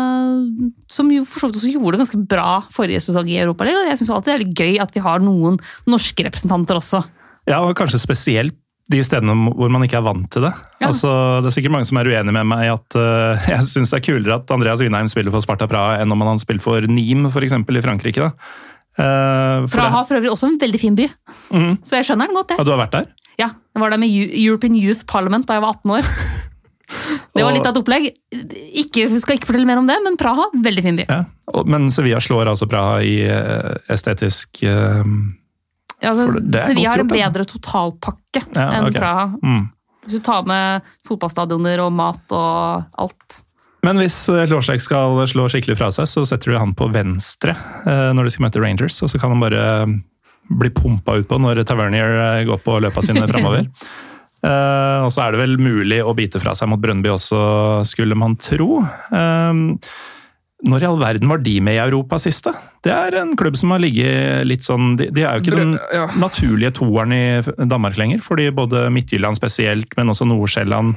som jo for så vidt også gjorde det ganske bra forrige sesong i Europaligaen. Jeg syns alltid det er litt gøy at vi har noen norske representanter også. Ja, og kanskje spesielt de stedene hvor man ikke er vant til det. Ja. Altså, det er sikkert mange som er uenig med meg i at uh, jeg syns det er kulere at Andreas Winheim spiller for Sparta Praha enn om han spiller for Nîmes, f.eks. i Frankrike. da. Uh, Praha har for øvrig også en veldig fin by, mm. så jeg skjønner den godt. Ja, det. du har vært der? Ja, Jeg var der med European Youth Parliament da jeg var 18 år. Det var litt av et opplegg. Ikke, skal ikke fortelle mer om det, men Praha, veldig fin by. Ja. Og- Men Sevilla slår altså Praha i eh, estetisk eh, Ja, altså, det Sevilla har en bedre altså. bedre totalpakke Ja, enn okay. Praha. mm. Hvis du tar med fotballstadioner og mat og alt. Men hvis eh, Lårsek skal slå skikkelig fra seg, så setter du han på venstre når de skal møte Rangers, og så kan han bare bli pumpa ut på når Tavernier går på løpa sine framover. Eh, og så er det vel mulig å bite fra seg mot Brøndby også, skulle man tro. Eh, når i all verden var de med i Europa sist, da? Det er en klubb som har ligget litt sånn De, de er jo ikke den ja. naturlige toeren i Danmark lenger, fordi både Midtjylland spesielt, men også Nord-Sjælland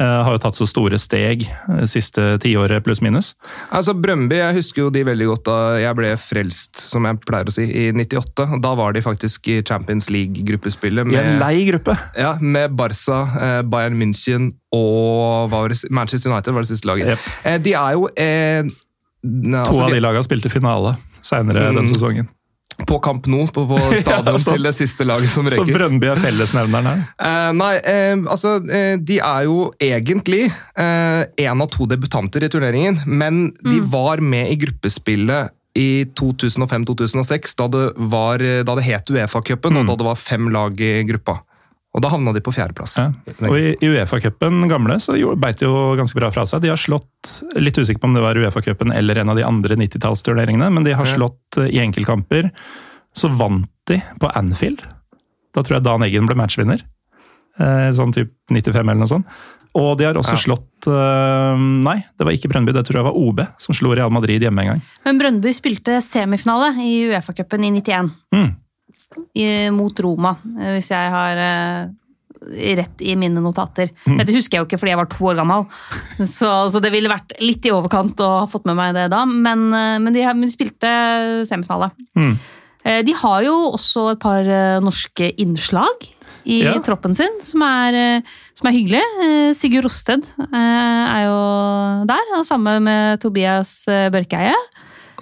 har jo tatt så store steg eh, siste tiåret pluss minus. Altså Brøndby, jeg husker jo de veldig godt da jeg ble frelst, som jeg pleier å si, i 98. Da var de faktisk i Champions League-gruppespillet I en lei gruppe. ja, med Barca, eh, Bayern München og var det, Manchester United var det siste laget. Eh, de er jo eh, ne, To altså, av de lagene spilte finale seinere Mm. den sesongen. På Kamp Nou, på, på stadion Ja, så- til det siste laget som Så røyk ut. Brøndby er fellesnevneren her. Eh, nei, eh, altså eh, De er jo egentlig én av to debutanter i turneringen, men de var med i gruppespillet i 2005-2006, da, det da det het Uefa-cupen, og da det var fem lag i gruppa. Og da havna de på fjerdeplass. Ja. Og i, i Uefa-cupen gamle så jo- beit de jo ganske bra fra seg. De har slått, litt usikker på om det var Uefa-cupen eller en av de andre 90-tallsturneringene, men de har slått ja. i enkeltkamper. Så vant de på Anfield. Da tror jeg Dan Eggen ble matchvinner. Eh, sånn typ 95 eller noe sånt. Og de har også Ja. slått eh, Nei, det var ikke Brøndby, det tror jeg var OB som slo Real Madrid hjemme en gang. Men Brøndby spilte semifinale i Uefa-cupen i 91. Mm. I, mot Roma, eh, hvis jeg har eh, rett i mine notater. Dette husker jeg jo ikke fordi jeg var to år gammel, så, så det ville vært litt i overkant å ha fått med meg det da. Men, eh, men, de, de spilte semifinale. Eh, De har jo også et par norske innslag i Ja. troppen sin, som er, som er hyggelig. Sigurd Rosted er jo der, og sammen med Tobias Børkeie.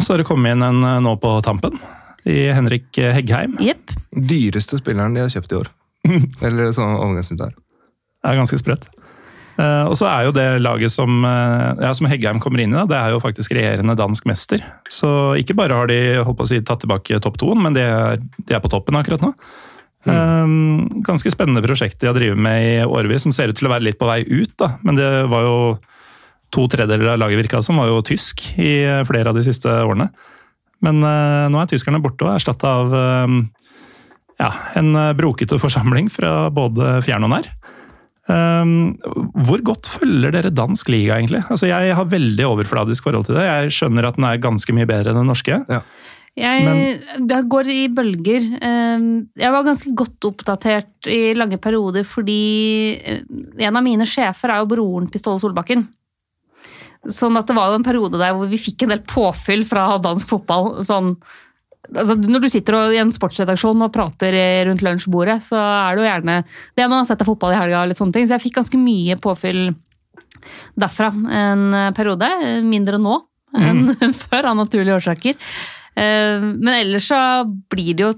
Så har det kommet inn en nå på tampen, i Henrik Heggheim. Yep. Dyreste spilleren de har kjøpt i år. Eller sånn overgangsnytt der. Det er ganske sprøtt. Eh, og så er jo det laget som, eh, ja, som Heggheim kommer inn i, da, det er jo faktisk regjerende dansk mester. Så ikke bare har de holdt på å si, tatt tilbake topp toen, men de er, de er på toppen akkurat nå. Mm. ganske spennende prosjekt de har drevet med i årevis, som ser ut til å være litt på vei ut. da. Men det var jo to tredjedeler av laget virka som var jo tysk i eh, flere av de siste årene. Men eh, nå er tyskerne borte og erstatta av eh, ja, en eh, brokete forsamling fra både fjern og nær. Um, hvor godt følger dere dansk liga, egentlig? Altså, Jeg har veldig overfladisk forhold til det. Jeg skjønner at den er ganske mye bedre enn den norske. Jeg, det går i bølger. Jeg var ganske godt oppdatert i lange perioder fordi en av mine sjefer er jo broren til Ståle Solbakken. Sånn at det var en periode der hvor vi fikk en del påfyll fra dansk fotball. Sånn, altså når du sitter i en sportsredaksjon og prater rundt lunsjbordet, så er det jo gjerne det man har sett av fotball i helga. og litt sånne ting. Så jeg fikk ganske mye påfyll derfra en periode. Mindre nå enn før, av naturlige årsaker. Eh, Men ellers så blir det jo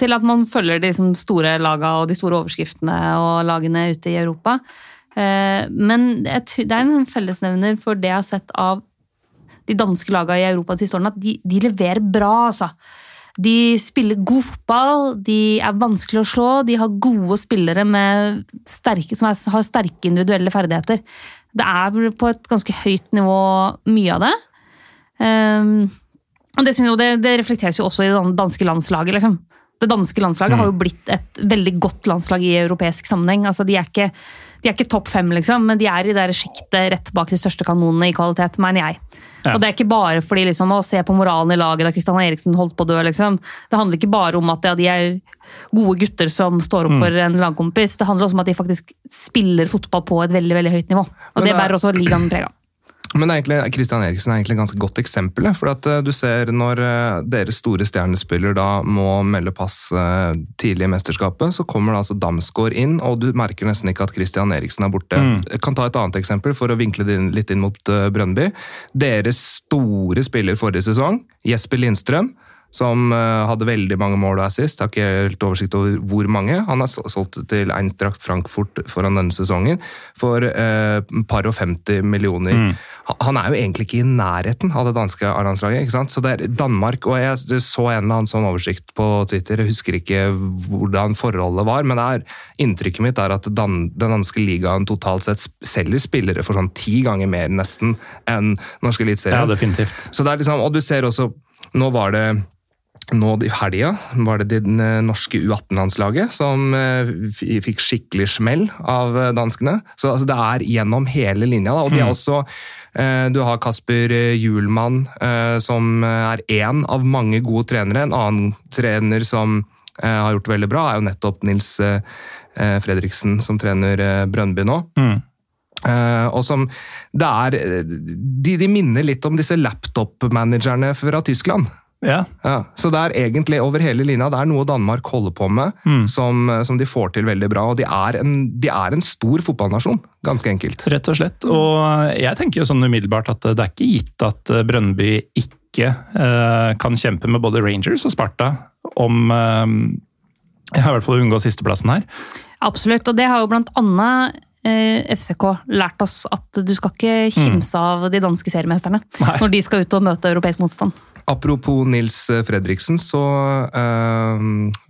til at man følger de liksom store laga og de store overskriftene og lagene ute i Europa. Eh, Men det er en fellesnevner for det jeg har sett av de danske lagene i Europa de siste årene, at de, de leverer bra, altså. De spiller god fotball, de er vanskelig å slå, de har gode spillere med sterke, som er, har sterke individuelle ferdigheter. Det er på et ganske høyt nivå, mye av det. Um, og det, det, det reflekteres jo også i det danske landslaget. liksom. Det danske landslaget har jo blitt et veldig godt landslag i europeisk sammenheng. Altså, de er ikke, de er ikke topp fem, liksom, men de er i det sjiktet rett bak de største kanonene i kvalitet, mener jeg. Ja. Og det er ikke bare fordi liksom, å se på moralen i laget da Kristian Eriksen holdt på å dø. Liksom. Det handler ikke bare om at ja, de er gode gutter som står opp for en lagkompis. Det handler også om at de faktisk spiller fotball på et veldig veldig høyt nivå. Og Men det det er- bærer også ligaen preg av. Men egentlig, Christian Eriksen er egentlig et ganske godt eksempel. For at eh, du ser når eh, deres store stjernespiller da må melde pass eh, tidlig i mesterskapet, så kommer da altså Damsgaard inn, og du merker nesten ikke at Christian Eriksen er borte. Jeg kan ta et annet eksempel for å vinkle det litt inn mot Brønnby Brøndby. Deres store spiller forrige sesong, Jesper Lindstrøm, som hadde veldig mange mål og assist. Har ikke helt oversikt over hvor mange. Han er solgt til Eintracht Frankfurt foran denne sesongen for eh, par og 50 millioner. Han- Han er jo egentlig ikke i nærheten av det danske A-landslaget. ikke sant? Så det er Danmark, og Jeg så en eller annen sånn oversikt på Twitter, jeg husker ikke hvordan forholdet var, men er, inntrykket mitt er at dan, den danske ligaen totalt sett selger spillere for sånn ti ganger mer nesten enn norske Ja, definitivt. Så det er liksom, og du ser også, nå var det nå i helga var det det eh, norske U18-landslaget som eh, fikk skikkelig smell av eh, danskene. Så altså, det er gjennom hele linja. Da. Og de er også eh, Du har Kasper eh, Hjulmann, eh, som er én av mange gode trenere. En annen trener som eh, har gjort veldig bra, er jo nettopp Nils eh, eh, Fredriksen, som trener Brønnby Brøndby nå. Eh, og som det er eh, de, de minner litt om disse laptop-managerne fra Tyskland. Ja, Ja, så det er egentlig over hele linja, det er noe Danmark holder på med som, som de får til veldig bra. Og de er en, de er en stor fotballnasjon, ganske enkelt. rett og slett. Og jeg tenker jo sånn umiddelbart at det er ikke gitt at Brøndby ikke eh, kan kjempe med både Rangers og Sparta om eh, i hvert fall unngå sisteplassen her. Absolutt, og det har jo blant annet eh, FCK lært oss at du skal ikke kimse av de danske seriemesterne Nei. når de skal ut og møte europeisk motstand. Apropos Nils Fredriksen, så eh,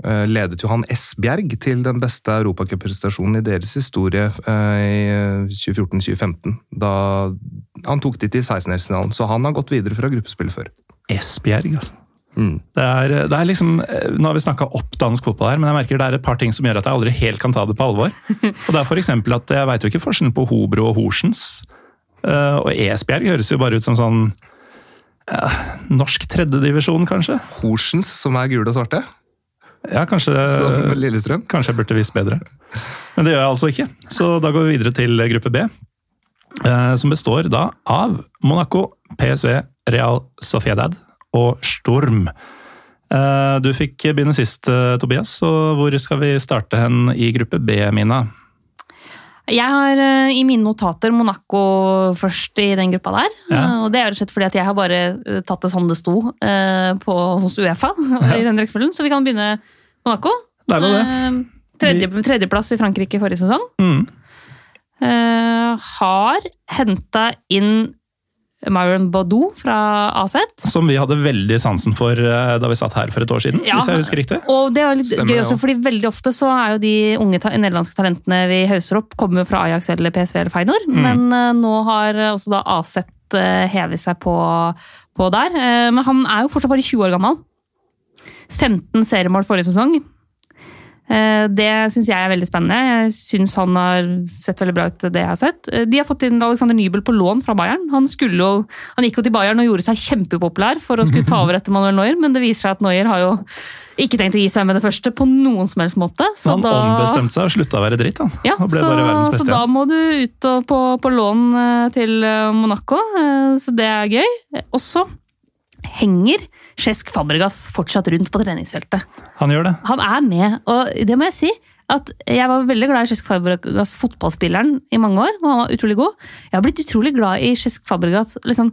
eh, ledet jo han Esbjerg til den beste europacupprestasjonen i deres historie eh, i 2014-2015. Da han tok de til 16-delsfinalen, så han har gått videre fra gruppespillet før. Esbjerg, altså. Mm. Det er, det er liksom, eh, Nå har vi snakka opp dansk fotball her, men jeg merker det er et par ting som gjør at jeg aldri helt kan ta det på alvor. Og det er eksempel at Jeg veit jo ikke forskjellen på Hobro og Horsens. Uh, Og Esbjerg høres jo bare ut som sånn ja, norsk tredjedivisjon, kanskje? Horsens, som er gule og svarte. Ja, kanskje, som Lillestrøm. kanskje jeg burde visst bedre. Men det gjør jeg altså ikke. Så da går vi videre til gruppe B. eh, Som består da av Monaco, PSV, Real Sociedad og Storm. Eh, Du fikk begynne sist, eh, Tobias, så hvor skal vi starte hen i gruppe B, Mina? Jeg har uh, i mine notater Monaco først i den gruppa der. Ja. Uh, Og det er rett og slett fordi at jeg har bare eh, tatt det sånn det sto på, hos Uefa. i den rekkefølgen. Så vi kan begynne Monaco. Det. Eh, Tredje, tredjeplass i Frankrike forrige sesong. Mm. Har henta inn Myron Baudou fra AZ. Som vi hadde veldig sansen for eh, da vi satt her for et år siden, Ja. hvis jeg husker riktig. Og det er litt Stemmer gøy også, fordi veldig ofte så er jo de unge ta nederlandske talentene vi hauser opp, kommer fra Ajax eller PSV eller Feinor. Mm. Men uh, nå har eh, også da AZ uh, hevet seg på, på der. Uh, men han er jo fortsatt bare 20 år gammel. 15 seriemål forrige sesong. Eh, Det syns jeg er veldig spennende. Jeg syns han har sett veldig bra ut, det jeg har sett. Eh, De har fått inn Alexander Nybel på lån fra Bayern. Han, skulle jo, han gikk jo til Bayern og gjorde seg kjempepopulær for å skulle ta over etter Manuel Neuer, men det viser seg at Neuer har jo ikke tenkt å gi seg med det første på noen som helst måte. Så han da, ombestemte seg og slutta å være dritt. Han. ja, og ble så, bare verdens så da må du ut og på, på lån eh, til Monaco, så det er gøy. Også henger Cesc Fabregas fortsatt rundt på treningsfeltet. Han gjør det. Han er med, og det må jeg si. At jeg var veldig glad i Cesc Fabregas, fotballspilleren, i mange år. og Han var utrolig god. Jeg har blitt utrolig glad i Cesc Fabregas, liksom,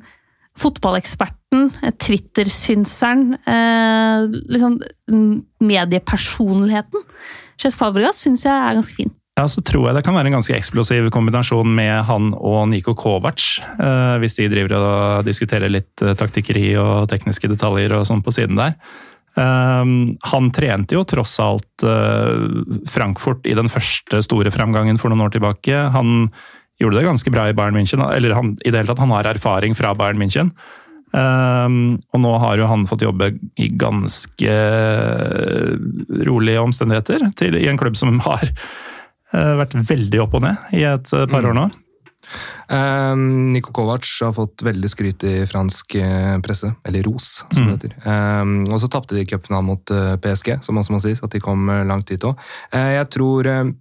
fotballeksperten, eh, Twitter-synseren, eh, liksom mediepersonligheten. Cesc Fabregas syns jeg er ganske fin. Ja, så tror jeg det kan være en ganske eksplosiv kombinasjon med han og Niko Kovac. Eh, hvis de driver og diskuterer litt eh, taktikkeri og tekniske detaljer og sånn på siden der. Eh, han trente jo tross alt eh, Frankfurt i den første store framgangen for noen år tilbake. Han gjorde det ganske bra i Bayern München, eller han, i det hele tatt, han har erfaring fra Bayern München. Um, og nå har jo han fått jobbe i ganske rolige omstendigheter til, i en klubb som har vært veldig opp og ned i et par par år nå. Um, Niko Kovac har fått veldig skryt i fransk eh, presse, eller ros, som Mm. det heter. Um, og så tapte de cupfinalen mot eh, PSG, som også må sies, at de kom eh, langt dit òg. jeg tror uh,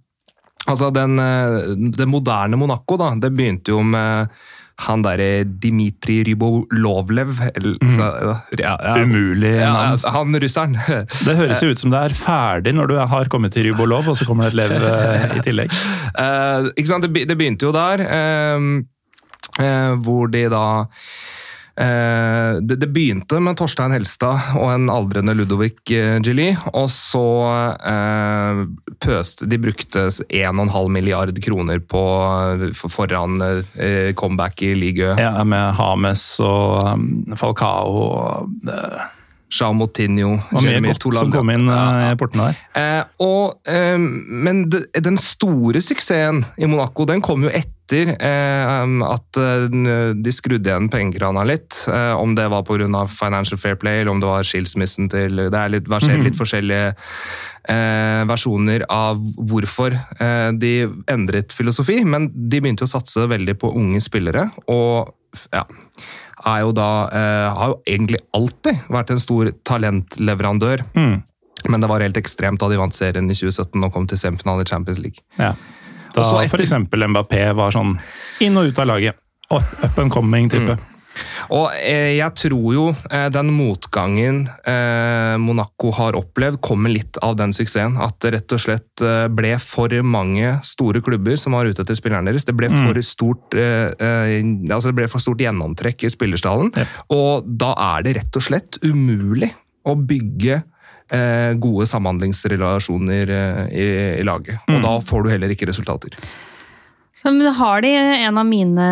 Altså, den, uh, det moderne Monaco, da, det begynte jo med han derre Dmitrij Rybolovlev eller, så, ja, ja, Umulig ja. Han russeren. Det høres jo ut som det er ferdig når du har kommet til Rybolov, og så kommer det et lev eh, i tillegg. Uh, ikke sant? Det, begynte jo der, uh, uh, hvor de da det, det begynte med Torstein Helstad og en aldrende Ludovic uh, Gilly, og så eh, pøste De brukte 1,5 milliard kroner på for, foran eh, comeback i Ligø Ja, med Hames og um, Falcao og uh, Jean Moutinho, og mye Jeremy godt som kom inn eh, i portene der. Eh, og, eh, men den store suksessen i Monaco den kom jo etter eh, at de skrudde igjen pengekrana litt. Om det var pga. Financial Fair Play eller om det var skilsmissen til Det er litt, verserer litt forskjellige versjoner av hvorfor de endret filosofi, men de begynte å satse veldig på unge spillere. og ja, er jo da, eh, har jo egentlig alltid vært en stor talentleverandør. Mm. Men det var helt ekstremt da de vant serien i 2017 og kom til semifinale i Champions League. Ja. Da f.eks. Mbappé var sånn inn og ut av laget. Up, and coming type. Og eh, jeg tror jo eh, den motgangen eh, Monaco har opplevd, kommer litt av den suksessen. At det rett og slett ble for mange store klubber som var ute etter spillerne deres. Det ble for stort altså det ble for stort gjennomtrekk i spillerstallen. Ja. Og da er det rett og slett umulig å bygge eh, gode samhandlingsrelasjoner i, i laget. Og da får du heller ikke resultater. Så har de en av mine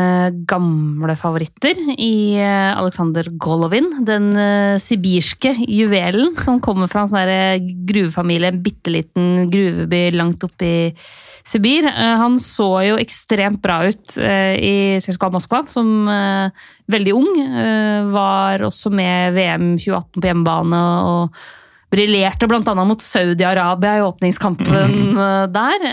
gamle favoritter i eh, Alexander Golovin. Den eh, sibirske juvelen som kommer fra en sånn gruvefamilie, en bitte liten gruveby langt oppe i Sibir. Eh, Han så jo ekstremt bra ut i CSKA Moskva som veldig ung. Var også med VM 2018 på hjemmebane og briljerte bl.a. mot Saudi-Arabia i åpningskampen mm. der.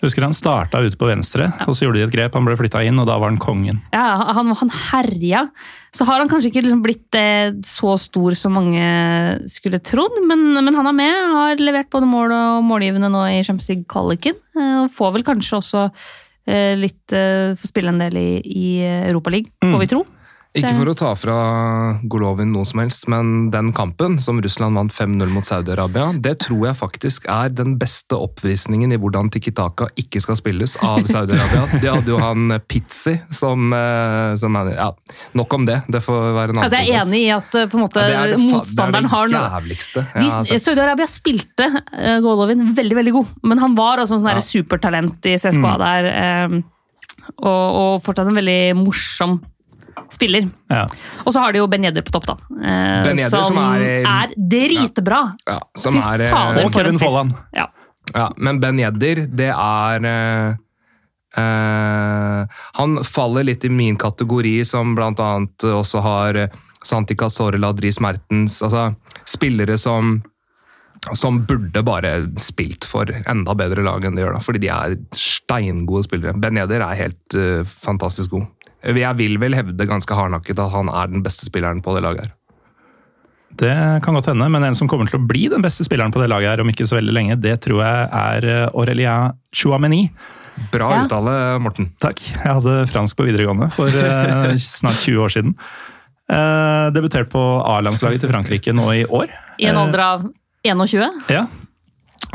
Husker han starta ute på venstre, og så gjorde de et grep. Han ble flytta inn, og da var han kongen. Ja, han, han herja. Så har han kanskje ikke liksom blitt eh, så stor som mange skulle trodd, men, men han er med. Har levert både mål og målgivende nå i Champions League-kvaliken. Eh, og får vel kanskje også eh, litt eh, Få spille en del i, i Europaligaen, får vi tro. Ikke for å ta fra Golovin noe som helst, men den kampen som Russland vant 5-0 mot Saudi-Arabia, det tror jeg faktisk er den beste oppvisningen i hvordan Tikitaka ikke skal spilles av Saudi-Arabia. De hadde jo han Pizzi som, eh, som ja, Nok om det. Det får være en annen Altså, jeg er enig i at eh, på en måte, Ja, det det motstanderen det har noe. Saudi-Arabia spilte uh, Golovin veldig veldig god, men han var også en sånn Ja. supertalent i CSKA Mm. der. eh, og, og fortsatt en veldig morsom spiller. Ja. Og så har de jo Ben Yedder på topp, da. eh, Ben Yedder som er- er dritbra! Ja, som Fy er, eh, fader, Og Kevin. Folland. Ja. Ja, men Ben Yedder, det er eh, eh, Han faller litt i min kategori, som blant annet også har eh, Santi Casorla, Dris Mertens Altså spillere som som burde bare spilt for enda bedre lag enn de gjør, da, fordi de er steingode spillere. Ben Yedder er helt uh, fantastisk god. Jeg vil vel hevde ganske hardnakket at han er den beste spilleren på det laget. her. Det kan godt hende, men en som kommer til å bli den beste spilleren på det laget her om ikke så veldig lenge, det tror jeg er Aurelia Aurelien Chouameni. Bra Ja. uttale, Morten. Takk. Jeg hadde fransk på videregående for eh, snart 20 år siden. Eh, debutert på A-landslaget til Frankrike nå i år. I en alder av 21. Ja.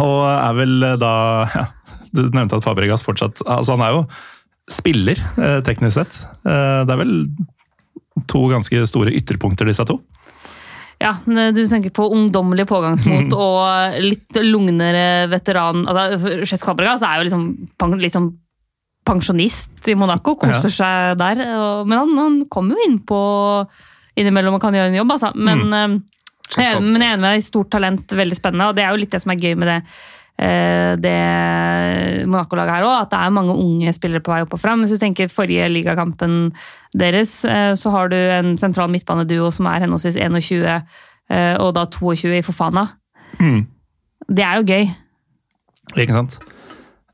Og er vel eh, da ja, Du nevnte at Fabregas fortsatt Altså, han er jo spiller, eh, teknisk sett. Eh, det er vel to ganske store ytterpunkter, disse to. Ja, du tenker på ungdommelig pågangsmot og litt lugnere veteran. Altså, Cesc Fabregas er jo liksom, liksom pensjonist i Monaco, koser seg der. og- Men han, han kommer jo innpå innimellom og kan gjøre en jobb, altså. Men, mm. jeg, men jeg er enig med deg, stort talent, veldig spennende, og det er jo litt det som er gøy med det. Eh, Det Monaco-laget her òg, at det er mange unge spillere på vei opp og fram. Hvis du tenker forrige ligakampen deres, eh, så har du en sentral midtbaneduo som er henholdsvis 21 eh, og da 22 i Fofana. Mm. Det er jo gøy. Ikke sant?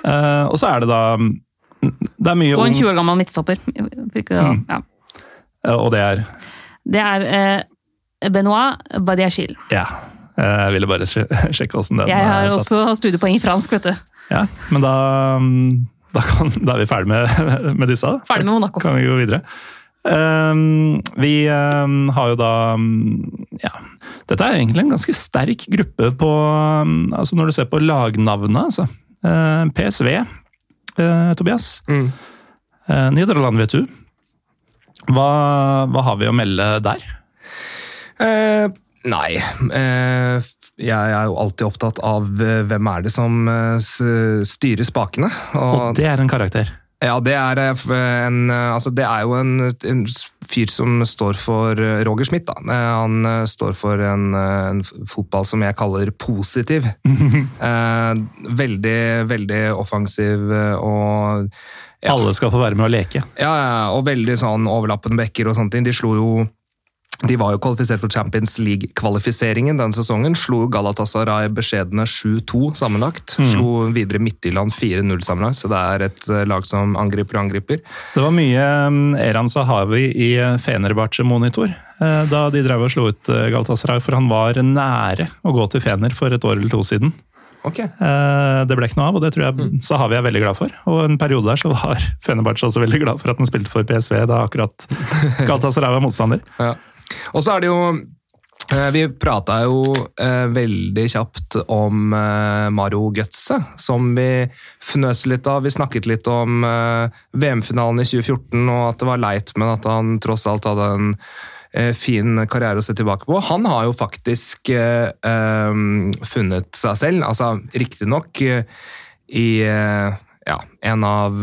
Uh, og så er det da mm, Det er mye Og en 20 år gammel midtstopper. Mm. Ja. Uh, Og det er Det er uh, Benoit Badiachil. Ja. Eh, Jeg ville bare sjekke åssen den Jeg har også satt. også studiepoeng i fransk, vet du. Ja, men da, mm, da, kan, da er vi ferdig med, med disse. Ferdig med Monaco. Kan vi gå videre. Um, vi um, har jo da um, Ja. Dette er egentlig en ganske sterk gruppe på mm, altså Når du ser på lagnavnet, altså. Uh, PSV, uh, Tobias. Mm. Uh, Nederland, vet du. Hva, hva har vi å melde der? Nei. Eh, jeg er jo alltid opptatt av eh, hvem er det som eh, styrer spakene. Og det er en karakter. Ja, det er, en, altså det er jo en, en fyr som står for Roger Schmidt. Da. Han står for en, en fotball som jeg kaller positiv. Eh, veldig, veldig offensiv og Ja. Alle skal få være med å leke. Ja, ja, og veldig sånn overlappende bekker og sånne ting. De slo jo de var jo kvalifisert for Champions League-kvalifiseringen denne sesongen. Slo Galatasaray beskjedne 7-2 sammenlagt. Slo videre Midtjylland 4-0 sammenlagt, så det er et eh, lag som angriper og angriper. Det var mye mm, Eran Sahawi i eh, Fenerbahçe Monitor eh, da de drev og slo ut Galatasaray, for han var nære å gå til Fener for et år eller to siden. Ok. Eh, Det ble ikke noe av, og det tror jeg Sahawi er veldig glad for. Og en periode der så var Fenerbahçe også veldig glad for at han spilte for PSV da akkurat Galatasaray var motstander. Ja. Og så er det jo eh, Vi prata jo eh, veldig kjapt om eh, Mario Götze, som vi fnøs litt av. Vi snakket litt om eh, VM-finalen i 2014, og at det var leit, men at han tross alt hadde en eh, fin karriere å se tilbake på. Han har jo faktisk eh, funnet seg selv, altså riktignok i ja, en av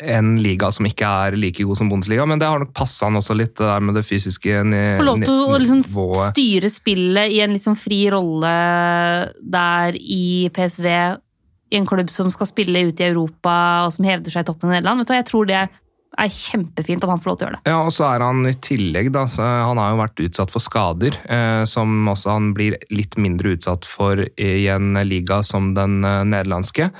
en liga som ikke er like god som Bundesliga, men det har nok passa han også litt, det der med det fysiske nivået. Få lov til å liksom styre spillet i en sånn fri rolle der i PSV, i en klubb som skal spille ute i Europa, og som hevder seg i toppen i Nederland. Vet du, jeg tror det er kjempefint at han får lov til å gjøre det. Ja, og så er han i tillegg, da, så han har jo vært utsatt for skader, eh, som også han blir litt mindre utsatt for i en liga som den eh, nederlandske.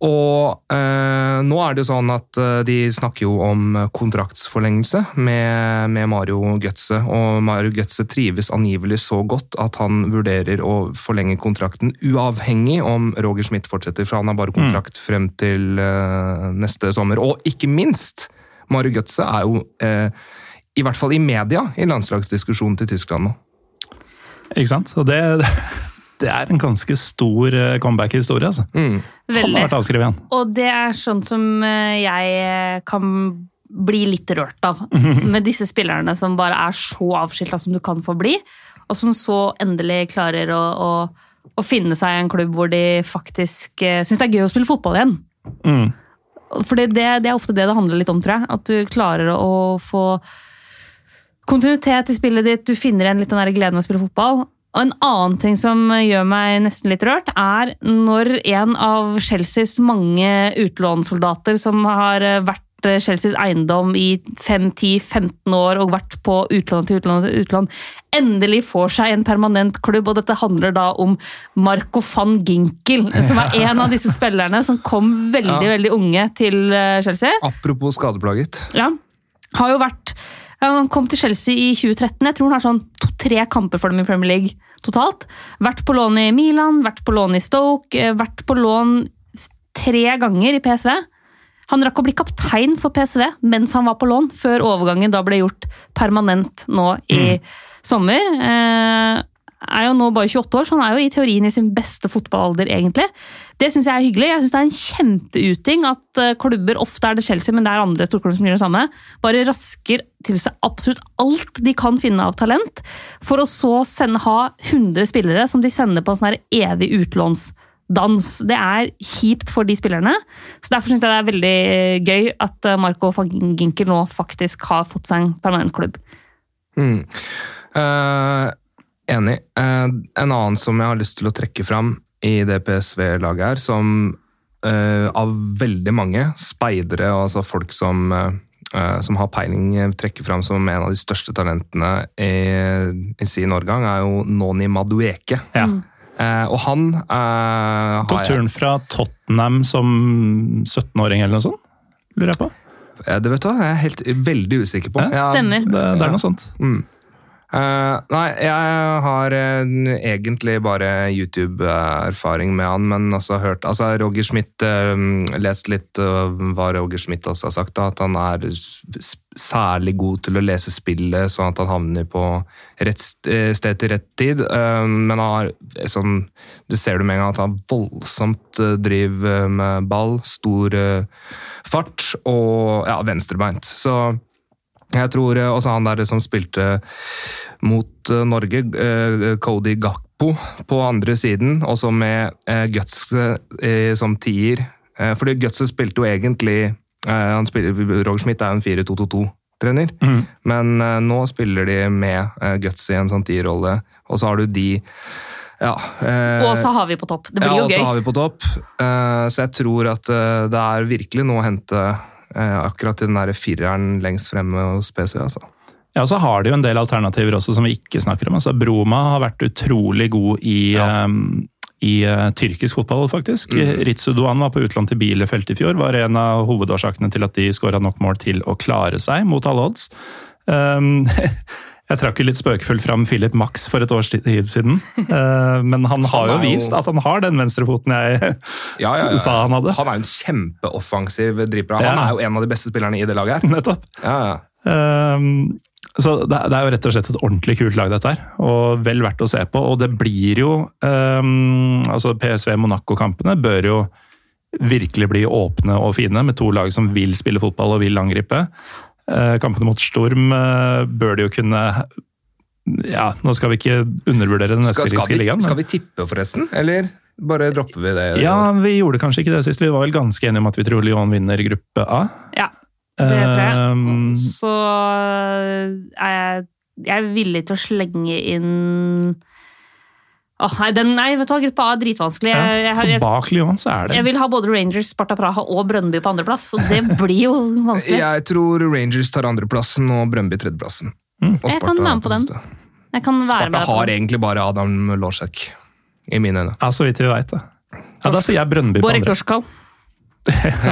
Og eh, nå er det jo sånn at eh, de snakker jo om kontraktsforlengelse med, med Mario Götze, og Mario Götze trives angivelig så godt at han vurderer å forlenge kontrakten uavhengig om Roger Schmidt fortsetter, for han har bare kontrakt frem til eh, neste sommer. Og ikke minst, Mario Götze er jo, eh, i hvert fall i media, i landslagsdiskusjonen til Tyskland nå. Ikke sant? Og det, det er en ganske stor eh, comeback-historie, altså. Han har Veldig. vært avskrevet igjen. Og det er sånn som eh, jeg eh, kan bli litt rørt av. Med disse spillerne som bare er så avskilta som du kan få bli, og som så endelig klarer å, å, å finne seg i en klubb hvor de faktisk uh, syns det er gøy å spille fotball igjen. Mm. For det, det, er ofte det det handler litt om, tror jeg. At du klarer å få kontinuitet i spillet ditt, du finner igjen litt den der gleden med å spille fotball. Og en annen ting som gjør meg nesten litt rørt, er når en av Chelseas mange utlånssoldater som har vært Chelseas eiendom i 5-10-15 år og vært på utlån til utlån til utlån, endelig får seg en permanent klubb. Og dette handler da om Marco van Ginkel, som er en av disse spillerne som kom veldig, Ja. veldig unge til eh, Chelsea. Apropos skadeplaget. Ja. Har jo vært Han kom til Chelsea i 2013. Jeg tror han har sånn to-tre kamper for dem i Premier League totalt. Vært på lån i Milan, vært på lån i Stoke, eh, vært på lån tre ganger i PSV. Han rakk å bli kaptein for PSV mens han var på lån, før overgangen da ble gjort permanent nå i sommer. Er jo nå bare 28 år, så han er jo i teorien i sin beste fotballalder, egentlig. Det syns jeg er hyggelig. Jeg syns det er en kjempeuting at eh, klubber, ofte er det Chelsea, men det er andre storklubber som gjør det samme, bare rasker til seg absolutt alt de kan finne av talent, for å så sende, ha 100 spillere som de sender på en sånn her evig utlånsdans. Det er kjipt for de spillerne, så derfor syns jeg det er veldig gøy at eh, Marco van Ginkel nå faktisk har fått seg en permanent klubb. Mm. Eh, enig. Eh, en annen som jeg har lyst til å trekke fram i det PSV-laget her, som eh, av veldig mange speidere, altså folk som, eh, som har peiling, trekker fram som en av de største talentene i, i sin årgang, er jo Noni Madueke. Ja. Eh, og han eh, Tok har jeg turen fra Tottenham som 17-åring eller noe sånt, lurer jeg på. Eh, Det vet du jeg er helt veldig usikker på. Ja, Stemmer. Det, det er noe sånt. Mm. Eh, nei, jeg har uh, egentlig bare YouTube-erfaring med han, men også hørt altså Roger Schmidt uh, Lest litt hva Roger Schmidt også har sagt, da, at han er særlig god til å lese spillet, sånn at han havner på rett sted til rett tid. Men han har sånn Det ser du med en gang at han voldsomt eh, driv med ball, stor fart og ja, venstrebeint. Så jeg tror eh, også han der som spilte mot eh, Norge, eh, Cody Gakpo, på andre siden, også med Guts som tier. Fordi Guts spilte jo egentlig han spiller, Roger Schmidt er jo en 4-2-2-2-trener, mm. men nå spiller de med Guts i en sånn tierrolle, og så har du de ja, eh, Og så har vi på topp. Det blir ja, jo og så har vi på topp. Eh, så jeg tror at eh, det er virkelig noe å hente akkurat i den der fireren lengst fremme hos PSV. Altså. Ja, så har de jo en del alternativer også som vi ikke snakker om. Altså, Broma har vært utrolig god i, um, i uh, tyrkisk fotball, faktisk. Ritsu Doan var på utlån til Bielefeld i fjor. Var en av hovedårsakene til at de skåra nok mål til å klare seg mot alle odds. Um, jeg trakk jo litt spøkefullt fram Philip Max for et års tid siden. Uh, men han har jo vist at han har den venstrefoten jeg Ja, ja, ja. sa han hadde. Han er jo en kjempeoffensiv driver. Han er jo en av de beste spillerne i det laget her. Nettopp. Ja, ja. Ehm, så det, det er jo rett og slett et ordentlig kult lag, dette her. Og vel verdt å se på. Og det blir jo um, Altså, PSV-Monaco-kampene bør jo virkelig bli åpne og fine, med to lag som vil spille fotball og vil angripe. Eh, kampene mot Storm eh, bør de jo kunne Ja, nå skal vi ikke undervurdere den østerrikske ligaen. men- skal vi tippe, forresten? Eller bare dropper vi det? Ja, vi gjorde kanskje ikke det sist. Vi var vel ganske enige om at vi tror Lyon vinner gruppe A. Ja, det tror jeg. Um, Så er jeg, jeg er villig til å slenge inn Åh, nei, den, nei, vet du hva, gruppa A er dritvanskelig. Jeg, jeg, ja, jeg, bak Lyon så er det jeg vil ha både Rangers, Sparta Praha og Brønnby på andreplass, det blir jo vanskelig. Jeg tror Rangers tar andreplassen og Brønnby tredjeplassen. Mm. Og Jeg kan være med på den. Jeg kan være Sparta med på har det. egentlig bare Adam Lorsek, i mine øyne. Ja, så vidt vi veit det. Ja, Da sier jeg Brønnby på Borek andre. Dorskal.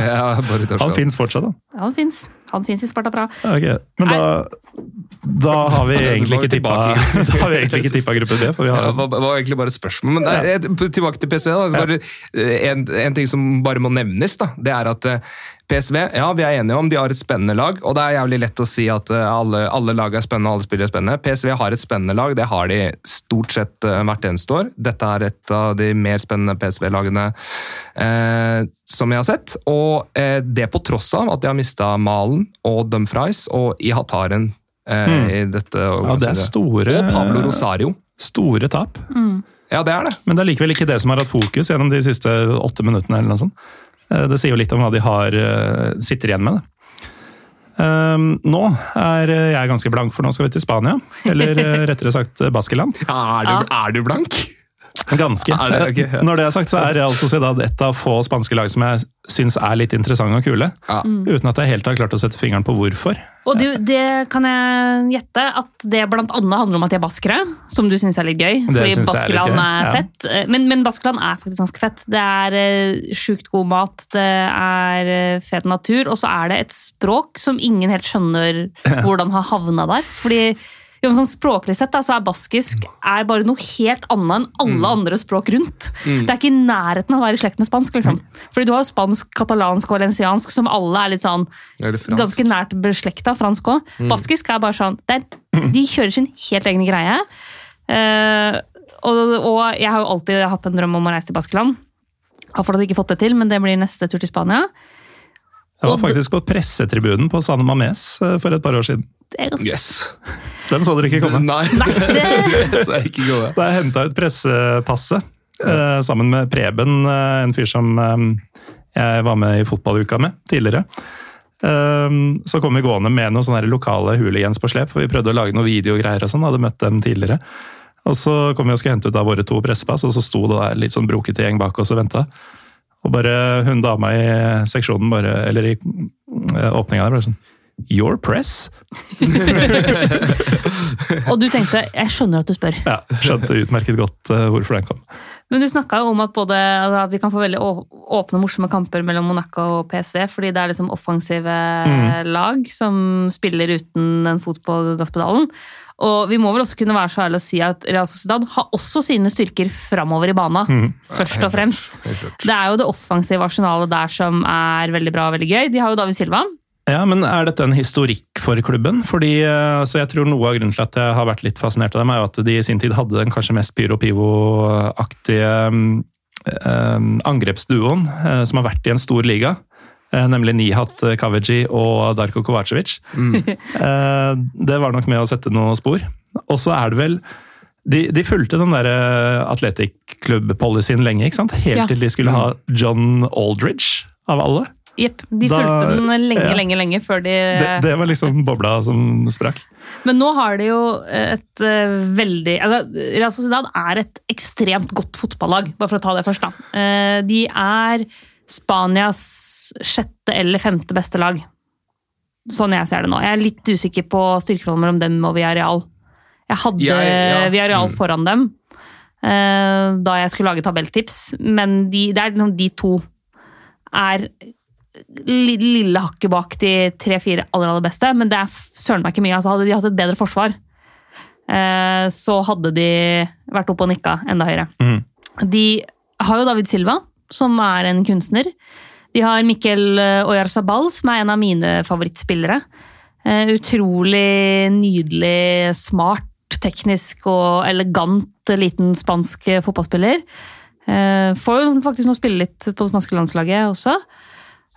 ja, Han fins fortsatt, da. Ja, han fins. Han fins i Sparta Praha. Okay. Men da, da har vi egentlig ikke tippa. Da har vi egentlig ikke tippa gruppe B. For vi Ja, det var, var egentlig bare spørsmål. Men det er, tilbake til PSV. Da, så bare, eh, en, en ting som bare må nevnes, da, det er at eh, PSV ja, vi er enige om de har et spennende lag. og Det er jævlig lett å si at eh, alle, alle lag er spennende alle spillere er spennende. PSV har et spennende lag. Det har de stort sett eh, hvert eneste år. Dette er et av de mer spennende PSV-lagene eh, som jeg har sett. Og eh, det på tross av at de har mista Malen og Dumfries og Ihataren eh, i dette. Ja, det er store- Og Pablo Rosario. store tap. Ja, det er det. Men det er likevel ikke det som har hatt fokus gjennom de siste åtte minuttene. eller noe sånt. Eh, Det sier jo litt om hva de har, eh, sitter igjen med. det. Um, nå er eh, jeg ganske blank, for nå skal vi til Spania. Eller rettere sagt Baskeland. Ja, er, du, er du blank? Ganske. Er det- okay, ja. Når det er sagt, så er Real Sociedad et av få spanske lag som jeg syns er litt interessante og kule. Ja. Uten at jeg helt har klart å sette fingeren på hvorfor. Og det, det kan jeg gjette at det blant annet handler om at de er baskere, som du syns er litt gøy. Fordi Baskeland er er, fett. Ja. Men, men Baskeland er faktisk ganske fett. Det er eh, sjukt god mat, det er eh, fet natur, og så er det et språk som ingen helt skjønner hvordan har havna der. Fordi jo, sånn Språklig sett da, så er baskisk er bare noe helt annet enn alle andre språk rundt. Det er ikke i nærheten av å være i slekt med spansk. liksom. Fordi du har jo spansk, katalansk og valenciansk, som alle er litt sånn ganske nært beslekta, fransk òg. Baskisk er bare sånn det er, De kjører sin helt egne greie. Uh, og, og jeg har jo alltid hatt en drøm om å reise til Baskeland. Har fortsatt ikke fått det til, men det blir neste tur til Spania. Jeg var faktisk på pressetribunen på San Mames eh, for et par år siden. Det er ganske Yes. Den så dere ikke komme. Nei, det, så jeg ikke gå. Da jeg henta ut pressepasset ja. sammen med Preben, eh, en fyr som eh, jeg var med i fotballuka med tidligere. Eh, så kom vi gående med noen sånne lokale hooligans på slep, for vi prøvde å lage noen videogreier og sånn, hadde møtt dem tidligere. Og så kom vi og skulle hente ut av våre to pressepass, og så sto det der litt sånn brokete gjeng bak oss og venta. Og bare hun dama i seksjonen, bare, eller i eh, åpninga der, bare sånn Your press? og du tenkte jeg skjønner at du spør. Ja, skjønte utmerket godt uh, hvorfor den kom. Men du snakka jo om at, både, altså at vi kan få veldig åpne åpne, morsomme kamper mellom Monaco og PSV, fordi det er liksom offensive lag som spiller uten en fot på gasspedalen. Og vi må vel også kunne være så ærlige å si at Real Sociedad har også sine styrker framover i bana. Først og fremst. Det er jo det offensive arsenalet der som er veldig bra og veldig gøy. De har jo David Silva. Ja, men Er dette en historikk for klubben? Fordi, eh, så jeg tror Noe av grunnen til at jeg har vært litt fascinert av dem, er jo at de i sin tid hadde den kanskje mest pyro-pivo-aktige eh, angrepsduoen eh, som har vært i en stor liga. Eh, nemlig Nihat Kaveji og Darko Kovacevic. Mm. det var nok med å sette noen spor. Og så er det vel de, de fulgte den der atletic-klubb-policyen lenge, ikke sant? helt Ja. til de skulle ha John Aldridge, av alle. Jepp. De Da- fulgte den lenge, ja. lenge, lenge før de Det, det var liksom bobla som sprakk. Men nå har de jo et eh, veldig altså, Real Sociedad er et ekstremt godt fotballag, bare for å ta det først. da. Eh, de er Spanias sjette eller femte beste lag. Sånn jeg ser det nå. Jeg er litt usikker på styrkeforholdet mellom dem og Villarreal. Jeg hadde ja, ja. Villarreal Mm. foran dem eh, da jeg skulle lage tabelltips, men de, det er liksom de to er lille hakket bak de tre-fire aller, aller beste, men det er søren meg ikke mye. Altså, hadde de hatt et bedre forsvar, eh, så hadde de vært oppe og nikka enda høyere. Mm. De har jo David Silva, som er en kunstner. De har Mikkel eh, Oyarzabal, som er en av mine favorittspillere. Eh, utrolig nydelig, smart, teknisk og elegant liten spansk fotballspiller. Eh, får jo faktisk nå spille litt på det spanske landslaget også.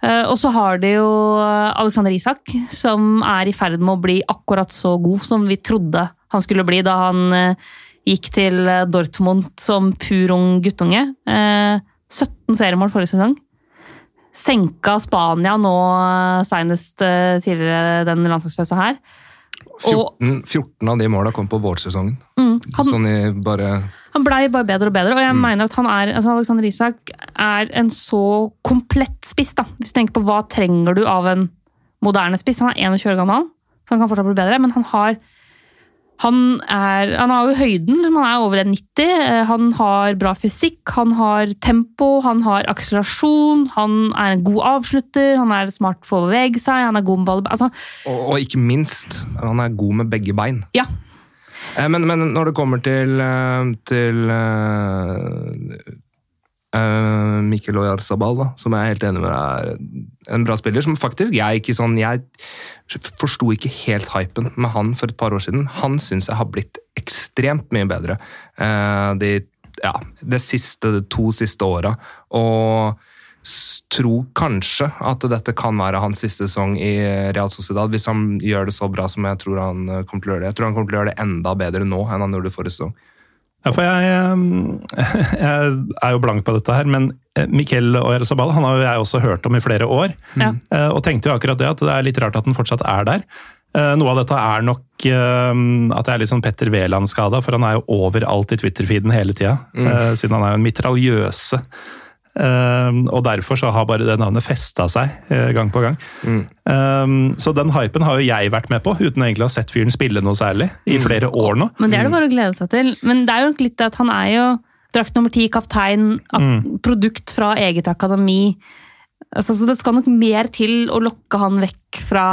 Eh, Og så har de jo Alexander Isak, som er i ferd med å bli akkurat så god som vi trodde han skulle bli da han eh, gikk til eh, Dortmund som pur ung guttunge. Eh, 17 seriemål forrige sesong. Senka Spania nå eh, senest eh, tidligere den landslagspausa her. Og 14, 14 av de måla kom på vårsesongen. mm, han, Sånn i bare Han blei bare bedre og bedre, og jeg mener at han er, altså Alexander Isak er en så komplett spiss. da. Hvis du tenker på hva trenger du av en moderne spiss. Han er 21 år gammel, så han kan fortsatt bli bedre, men han har Han, er, han har jo høyden, han er over 1,90. eh, Han har bra fysikk, han har tempo, han har akselerasjon, han er en god avslutter, han er smart på å bevege seg, han er god med ball altså, Og, og ikke minst, han er god med begge bein. Ja. Eh, Men, men når det kommer til, eh, til eh, Mikkel Oyarzabal, da, som jeg er helt enig med er en bra spiller, som faktisk jeg ikke sånn Jeg forsto ikke helt hypen med han for et par år siden. Han syns jeg har blitt ekstremt mye bedre eh, de ja, de siste, to siste åra. Og tror kanskje at dette kan være hans siste sesong i Real Sociedad, hvis han gjør det så bra som jeg tror han eh, kommer til å gjøre det. Jeg tror han kommer til å gjøre det enda bedre nå enn han gjorde forrige sesong. Ja, for jeg, eh, jeg er jo blank på dette her, men eh, Miquel Oyarzabal han har jeg også hørt om i flere år. Ja. Eh, Og tenkte jo akkurat det, at det er litt rart at den fortsatt er der. Noe av dette er nok at jeg er litt sånn Petter Wæland-skada, for han er jo overalt i Twitter-feeden hele tida. Mm. Siden han er jo en mitraljøse. Eh, Og derfor så har bare det navnet festa seg eh, gang på gang. Eh, Så den hypen har jo jeg vært med på, uten egentlig å ha sett fyren spille noe særlig i flere år nå. Men det er det bare å glede seg til. Men det er jo litt at han er jo drakt nummer ti, kaptein, ak produkt fra eget akademi. Altså, så det skal nok mer til å lokke han vekk fra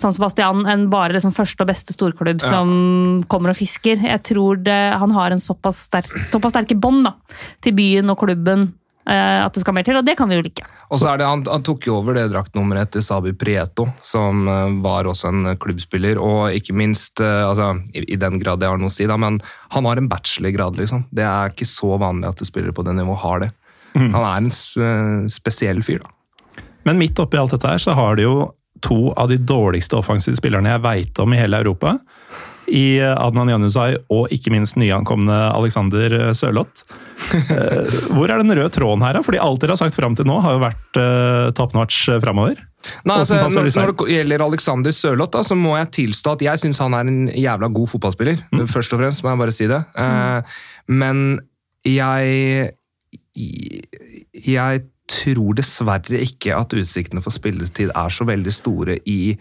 San Sebastian enn bare liksom første og beste storklubb som kommer og fisker. Jeg tror det, han har en såpass, sterk, såpass sterke bånd til byen og klubben at det skal mer til, og det kan vi jo like. Og så er det, han, han tok jo over det draktnummeret til Sabi Prieto, som eh, var også en eh, klubbspiller. Og ikke minst, eh, altså, i, i den grad det har noe å si, da, men han har en bachelorgrad. liksom. Det er ikke så vanlig at spillere på det nivået har det. Han er en eh, spesiell fyr, da. Men midt oppi alt dette her, så har de jo to av de dårligste offensive spillerne jeg veit om i hele Europa. I Adnan Januzaj og ikke minst nyankomne Alexander Sørloth. Eh, Hvor er den røde tråden her, da? Fordi alt dere har sagt fram til nå, har jo vært uh, top notch framover. Nei, altså, når, når det gjelder Alexander Sørloth, så må jeg tilstå at jeg syns han er en jævla god fotballspiller. Først og fremst, må jeg bare si det. Eh, men jeg Jeg tror dessverre ikke at utsiktene for spilletid er så veldig store i eh,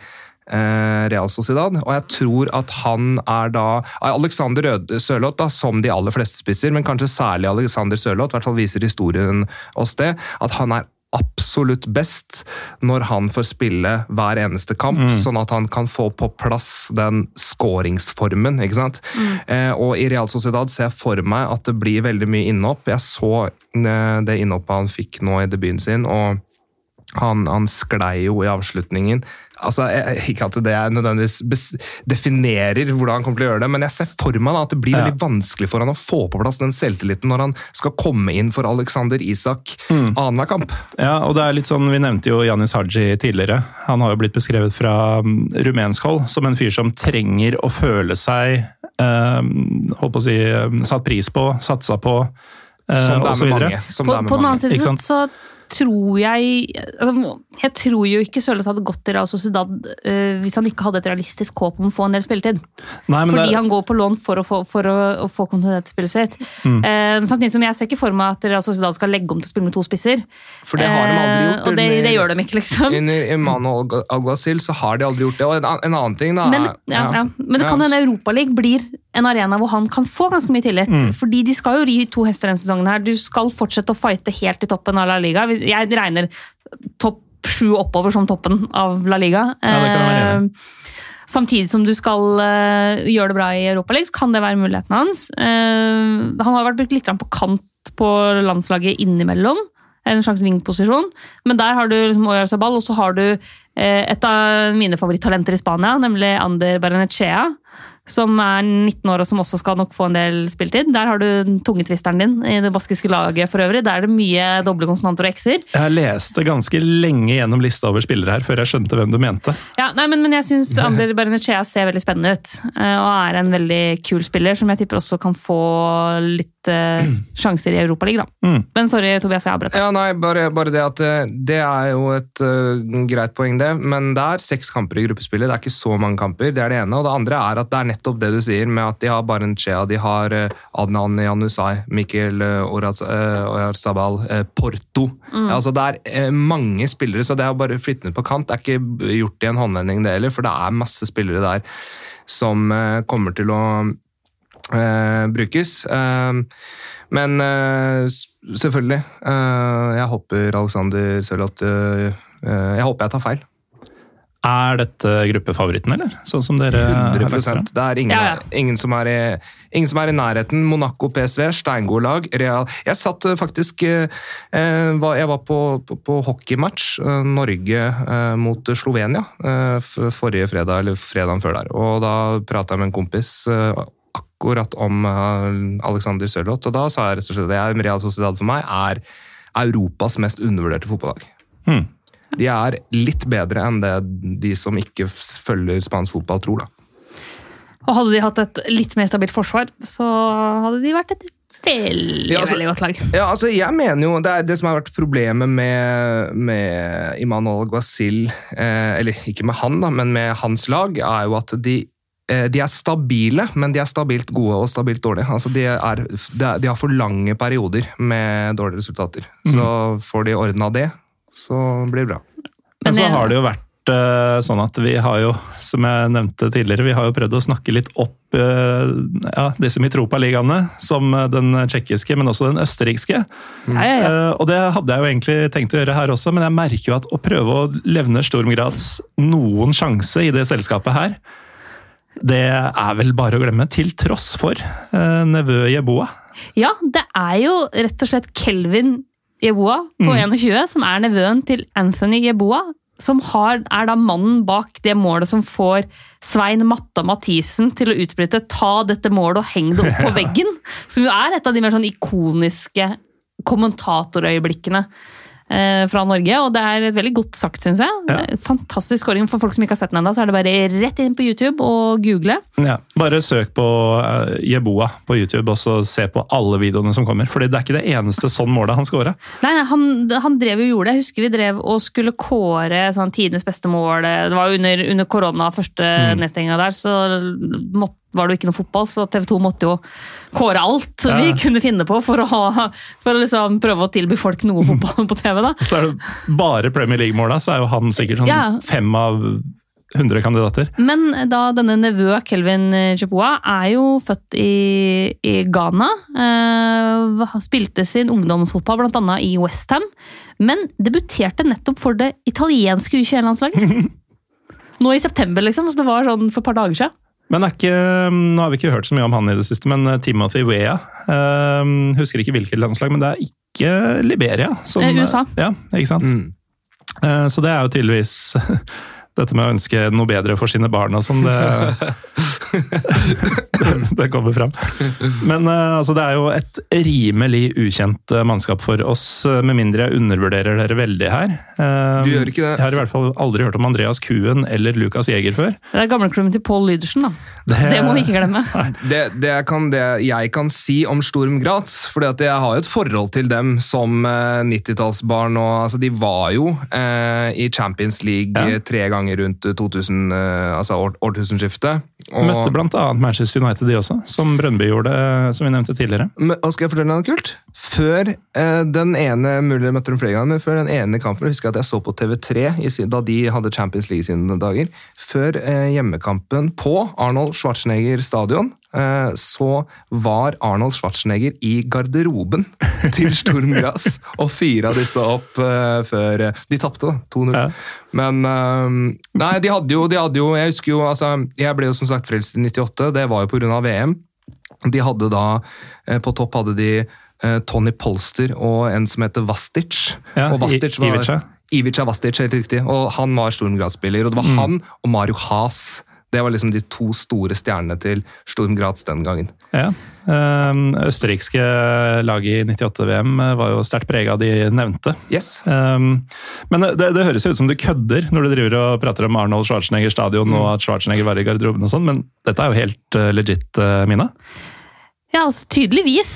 Real Sociedad. Og jeg tror at han er da Alexander Rød- Sørloth, da, som de aller fleste spisser, men kanskje særlig Alexander Sørloth, i hvert fall viser historien oss det, at han er absolutt best når han får spille hver eneste kamp, sånn at han kan få på plass den skåringsformen. ikke sant? Eh, og i Real Sociedad ser jeg for meg at det blir veldig mye innhopp. Jeg så eh, det innhoppet han fikk nå i debuten sin, og han, han sklei jo i avslutningen. Altså, jeg, Ikke at det er nødvendigvis definerer hvordan han kommer til å gjøre det, men jeg ser for meg da, at det blir Ja. veldig vanskelig for han å få på plass den selvtilliten når han skal komme inn for Alexander Isak annenhver kamp. Ja, og det er litt sånn, Vi nevnte jo Janis Haji tidligere. Han har jo blitt beskrevet fra mm, rumensk hold som en fyr som trenger å føle seg eh, holdt på å si, eh, satt pris på, satsa på, eh, Som det er så med mange. Som På, det er med på den mange. annen side så tror jeg altså, Jeg tror jo ikke Sørloth hadde gått til Real Sociedad eh, hvis han ikke hadde et realistisk håp om å få en del spilletid. Nei, men Fordi det, han går på lån for å få, for å, å få kontinuitet i spillet sitt. Mm. Eh, samtidig som jeg ser ikke for meg at Real Sociedad skal legge om til å spille med to spisser. For det har de aldri gjort. Eh, og det, det gjør de ikke, liksom. Under Emmanuel Alguacil så har de aldri gjort det. Og en, en annen ting, da Men, ja, ja. Men det kan hende Europaligaen blir en arena hvor han kan få ganske mye tillit. Mm. Fordi de skal jo ri to hester denne sesongen. her. Du skal fortsette å fighte helt i toppen av La Liga. Jeg regner topp sju oppover som toppen av La Liga. Ja, det kan være enig. Eh, Samtidig som du skal eh, gjøre det bra i Europaligaen, kan det være muligheten hans. Eh, han har vært brukt litt på kant på landslaget innimellom. En slags vingposisjon. Men der har du liksom Oyarzabal, og så har du et av mine favorittalenter i Spania, nemlig Ander Baranechea. Som er 19 år og som også skal nok få en del spilletid. Der har du tungetvisteren din i det baskiske laget for øvrig. Der er det mye doble konsonanter og x-er. jeg leste ganske lenge gjennom lista over spillere her, før jeg skjønte hvem du mente. Ja, nei, men, men jeg syns Ander Baranechea ser veldig spennende ut. eh, Og er en veldig kul spiller, som jeg tipper også kan få litt eh, sjanser i Europaligaen. da. Mm. Men sorry, Tobias, jeg avbrøt. Ja, nei, bare, bare det at eh, det er jo et uh, greit poeng, det. Men det er seks kamper i gruppespillet. Det er ikke så mange kamper. Det er det ene. Og det andre er at det er nettopp det du sier, med at de har Barenchea, de har uh, Adnan Janusai, Mikkel uh, Oyarzabal, Porto Porto. Altså, det er mange spillere, så det å bare flytte ned på kant Det er ikke gjort i en håndvending, det heller, for det er masse spillere der som kommer til å brukes. Eh, men eh, selvfølgelig. eh, jeg håper Alexander Sørloth eh, eh, Jeg håper jeg tar feil. Er dette gruppefavoritten, eller? Sånn som dere har lagt frem? 100 Det er ingen, Ja, ja. ingen, som er i, ingen som er i nærheten. Monaco, PSV, steingode lag. Real. Jeg satt eh, faktisk eh, eh, Jeg var på, på, på hockeymatch. eh, Norge eh, mot Slovenia eh, forrige fredag, eller fredagen før der. Og da prata jeg med en kompis eh, akkurat om eh, Alexander Sørloth, og da sa jeg rett og slett at Real Sociedad for meg er Europas mest undervurderte fotballag. Hmm. De er litt bedre enn det de som ikke følger spansk fotball, tror. da. Og hadde de hatt et litt mer stabilt forsvar, så hadde de vært et veldig, Ja, altså- veldig godt lag. Ja, altså jeg mener jo, Det er det som har vært problemet med, med Immanuel Guasil, eh, eller ikke med han, da, men med hans lag, er jo at de, de er stabile, men de er stabilt gode og stabilt dårlige. Altså de, er, de, har for lange perioder med dårlige resultater. Så får de ordna det, så blir det bra. Men så har det jo vært eh, sånn at vi har jo, som jeg nevnte tidligere, vi har jo prøvd å snakke litt opp eh, ja, disse Mitropa-ligaene, som eh, den tsjekkiske, men også den østerrikske. Ja, ja, ja. Eh, og det hadde jeg jo egentlig tenkt å gjøre her også, men jeg merker jo at å prøve å levne Stormgrads noen sjanse i det selskapet her, det er vel bare å glemme, til tross for eh, nevø Jeboa. Ja, det er jo rett og slett Kelvin Jeboa på 21 som er nevøen til Anthony Jeboa. Som har, er da mannen bak det målet som får Svein Matta Mathisen til å utbryte 'ta dette målet og heng det opp på veggen'. Som jo er et av de mer sånn ikoniske kommentatorøyeblikkene fra Norge. Og det er et veldig godt sagt, syns jeg. Ja. Fantastisk scoring. For folk som ikke har sett den ennå, så er det bare rett inn på YouTube og google. Ja, bare søk på Jeboa på YouTube og så se på alle videoene som kommer. Fordi det er ikke det eneste sånn målet han scora. Nei, nei han, han drev jo gjorde det. Jeg husker vi drev og skulle kåre sånn, tidenes beste mål. Det var under, under korona, første Mm. nedstenginga der, så måtte, var det jo ikke noe fotball. Så TV 2 måtte jo kåre alt Ja. vi kunne finne på for å, ha, for å liksom prøve å tilby folk noe fotball på TV. da. Så er det bare Premier League-måla, så er jo han sikkert sånn Ja. fem av 100 kandidater. Men da denne nevø Kelvin Chepoa er jo født i, i Ghana. Eh, spilte sin ungdomsfotball bl.a. i Westham. Men debuterte nettopp for det italienske U21-landslaget. Nå i september, liksom. Så det var sånn for et par dager siden. Men er ikke, nå har vi ikke hørt så mye om han i det siste, men eh, Timothy Wea eh, Husker ikke hvilket landslag, men det er ikke Liberia. Som, Eh, USA. Ja, ikke sant? Mm. Uh, Så det er jo tydeligvis dette med å ønske noe bedre for sine barn og sånn, det, det kommer fram. Men eh, altså, det er jo et rimelig ukjent eh, mannskap for oss, eh, med mindre jeg undervurderer dere veldig her. Du gjør ikke det. Jeg har i hvert fall aldri hørt om Andreas Kuen eller Lukas Jæger før. Det er gamleklubben til Paul Lydersen, da. Det- Det må vi ikke glemme. Det, det, kan, det jeg kan si om Storm Graz, for jeg har jo et forhold til dem som eh, 90-tallsbarn. altså, De var jo eh, i Champions League Ja. tre ganger rundt 2000, eh, altså år, årtusenskiftet. Og- Møtte annet Manchester United de også, som Brøndby gjorde, eh, som vi nevnte tidligere. Men, og skal jeg fortelle deg noe kult? Før eh, den ene mulig møtte dem flere ganger, men før den ene kampen jeg husker jeg at jeg så på TV3 i da de hadde Champions League sine dager. Før eh, hjemmekampen på Arnold Schwarzenegger stadion, så var Arnold Schwarzenegger i garderoben til Sturm Graz og fyra disse opp eh, før eh, De tapte, da. 2-0. Ja. Men eh, Nei, de hadde jo, de hadde jo Jeg husker jo, altså Jeg ble jo som sagt frelst i 98. Det var jo pga. VM. De hadde da, eh, På topp hadde de eh, Tony Polster og en som heter Vastic. Ja, og Vastic var, Ivica. Ivica Vastic, helt riktig. Og han var Sturm-Graz-spiller. Og det var han og Mario Haas. Det var liksom de to store stjernene til Sturm Graz den gangen. Ja. Eh, Østerrikske laget i 98-VM var jo sterkt prega av de nevnte. Yes. Um, men det, det høres jo ut som du kødder når du driver og prater om Arnold Schwarzenegger stadion og at Schwarzenegger var i garderoben og sånn, men dette er jo helt eh, legit, uh, Mina. Ja, altså, tydeligvis.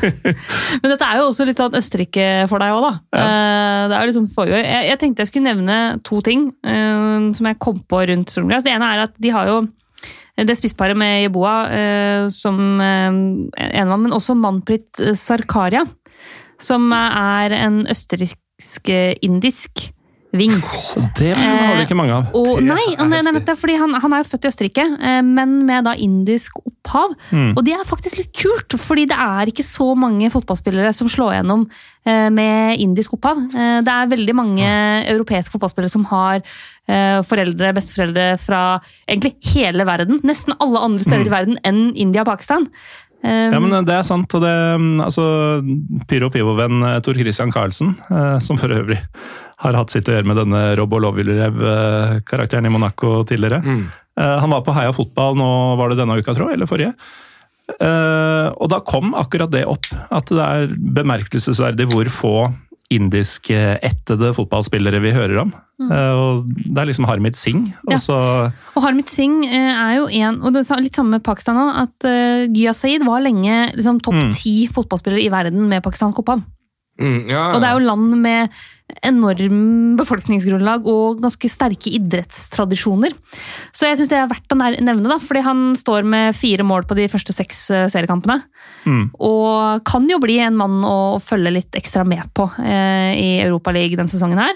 Men dette er jo også litt sånn Østerrike for deg òg, da. Ja. Det er jo litt sånn foregår. Jeg, jeg tenkte jeg skulle nevne to ting uh, som jeg kom på rundt Stormglass. Det ene er at de har jo det spissparet med Jeboa uh, som uh, ene mann, men også Manprit Sarkaria, som er en østerriksk-indisk Ving. Det har vi ikke mange av. Og, nei, nei, nei, nei, fordi han, han er jo født i Østerrike, eh, men med da indisk opphav. Mm. Og det er faktisk litt kult, fordi det er ikke så mange fotballspillere som slår gjennom eh, med indisk opphav. Eh, Det er veldig mange europeiske fotballspillere som har eh, foreldre, besteforeldre fra egentlig hele verden. Nesten alle andre steder i verden enn India og Pakistan. Eh, Ja, men Det er sant. og det, mm, altså, Pyro Pivo-venn eh, Tor Christian Karlsen, eh, som for øvrig har hatt sitt å gjøre med denne Robo Lovilev-karakteren i Monaco tidligere. Mm. Han var på Heia Fotball nå var det denne uka, tror jeg, eller forrige. Eh, og da kom akkurat det opp, at det er bemerkelsesverdig hvor få indiskættede fotballspillere vi hører om. Mm. og Det er liksom Harmit Singh. Ja. Og så, Og Harmit Singh eh, er jo en, og det er litt samme med Pakistan òg, at Gya Saeed var lenge liksom, topp Mm. ti fotballspillere i verden med pakistansk opphav. Mm, ja, Og det er jo land med enorm befolkningsgrunnlag og ganske sterke idrettstradisjoner. Så jeg syns det er verdt å nevne, da, fordi han står med fire mål på de første seks eh, seriekampene. Mm. Og kan jo bli en mann å følge litt ekstra med på eh, i Europaligaen denne sesongen her.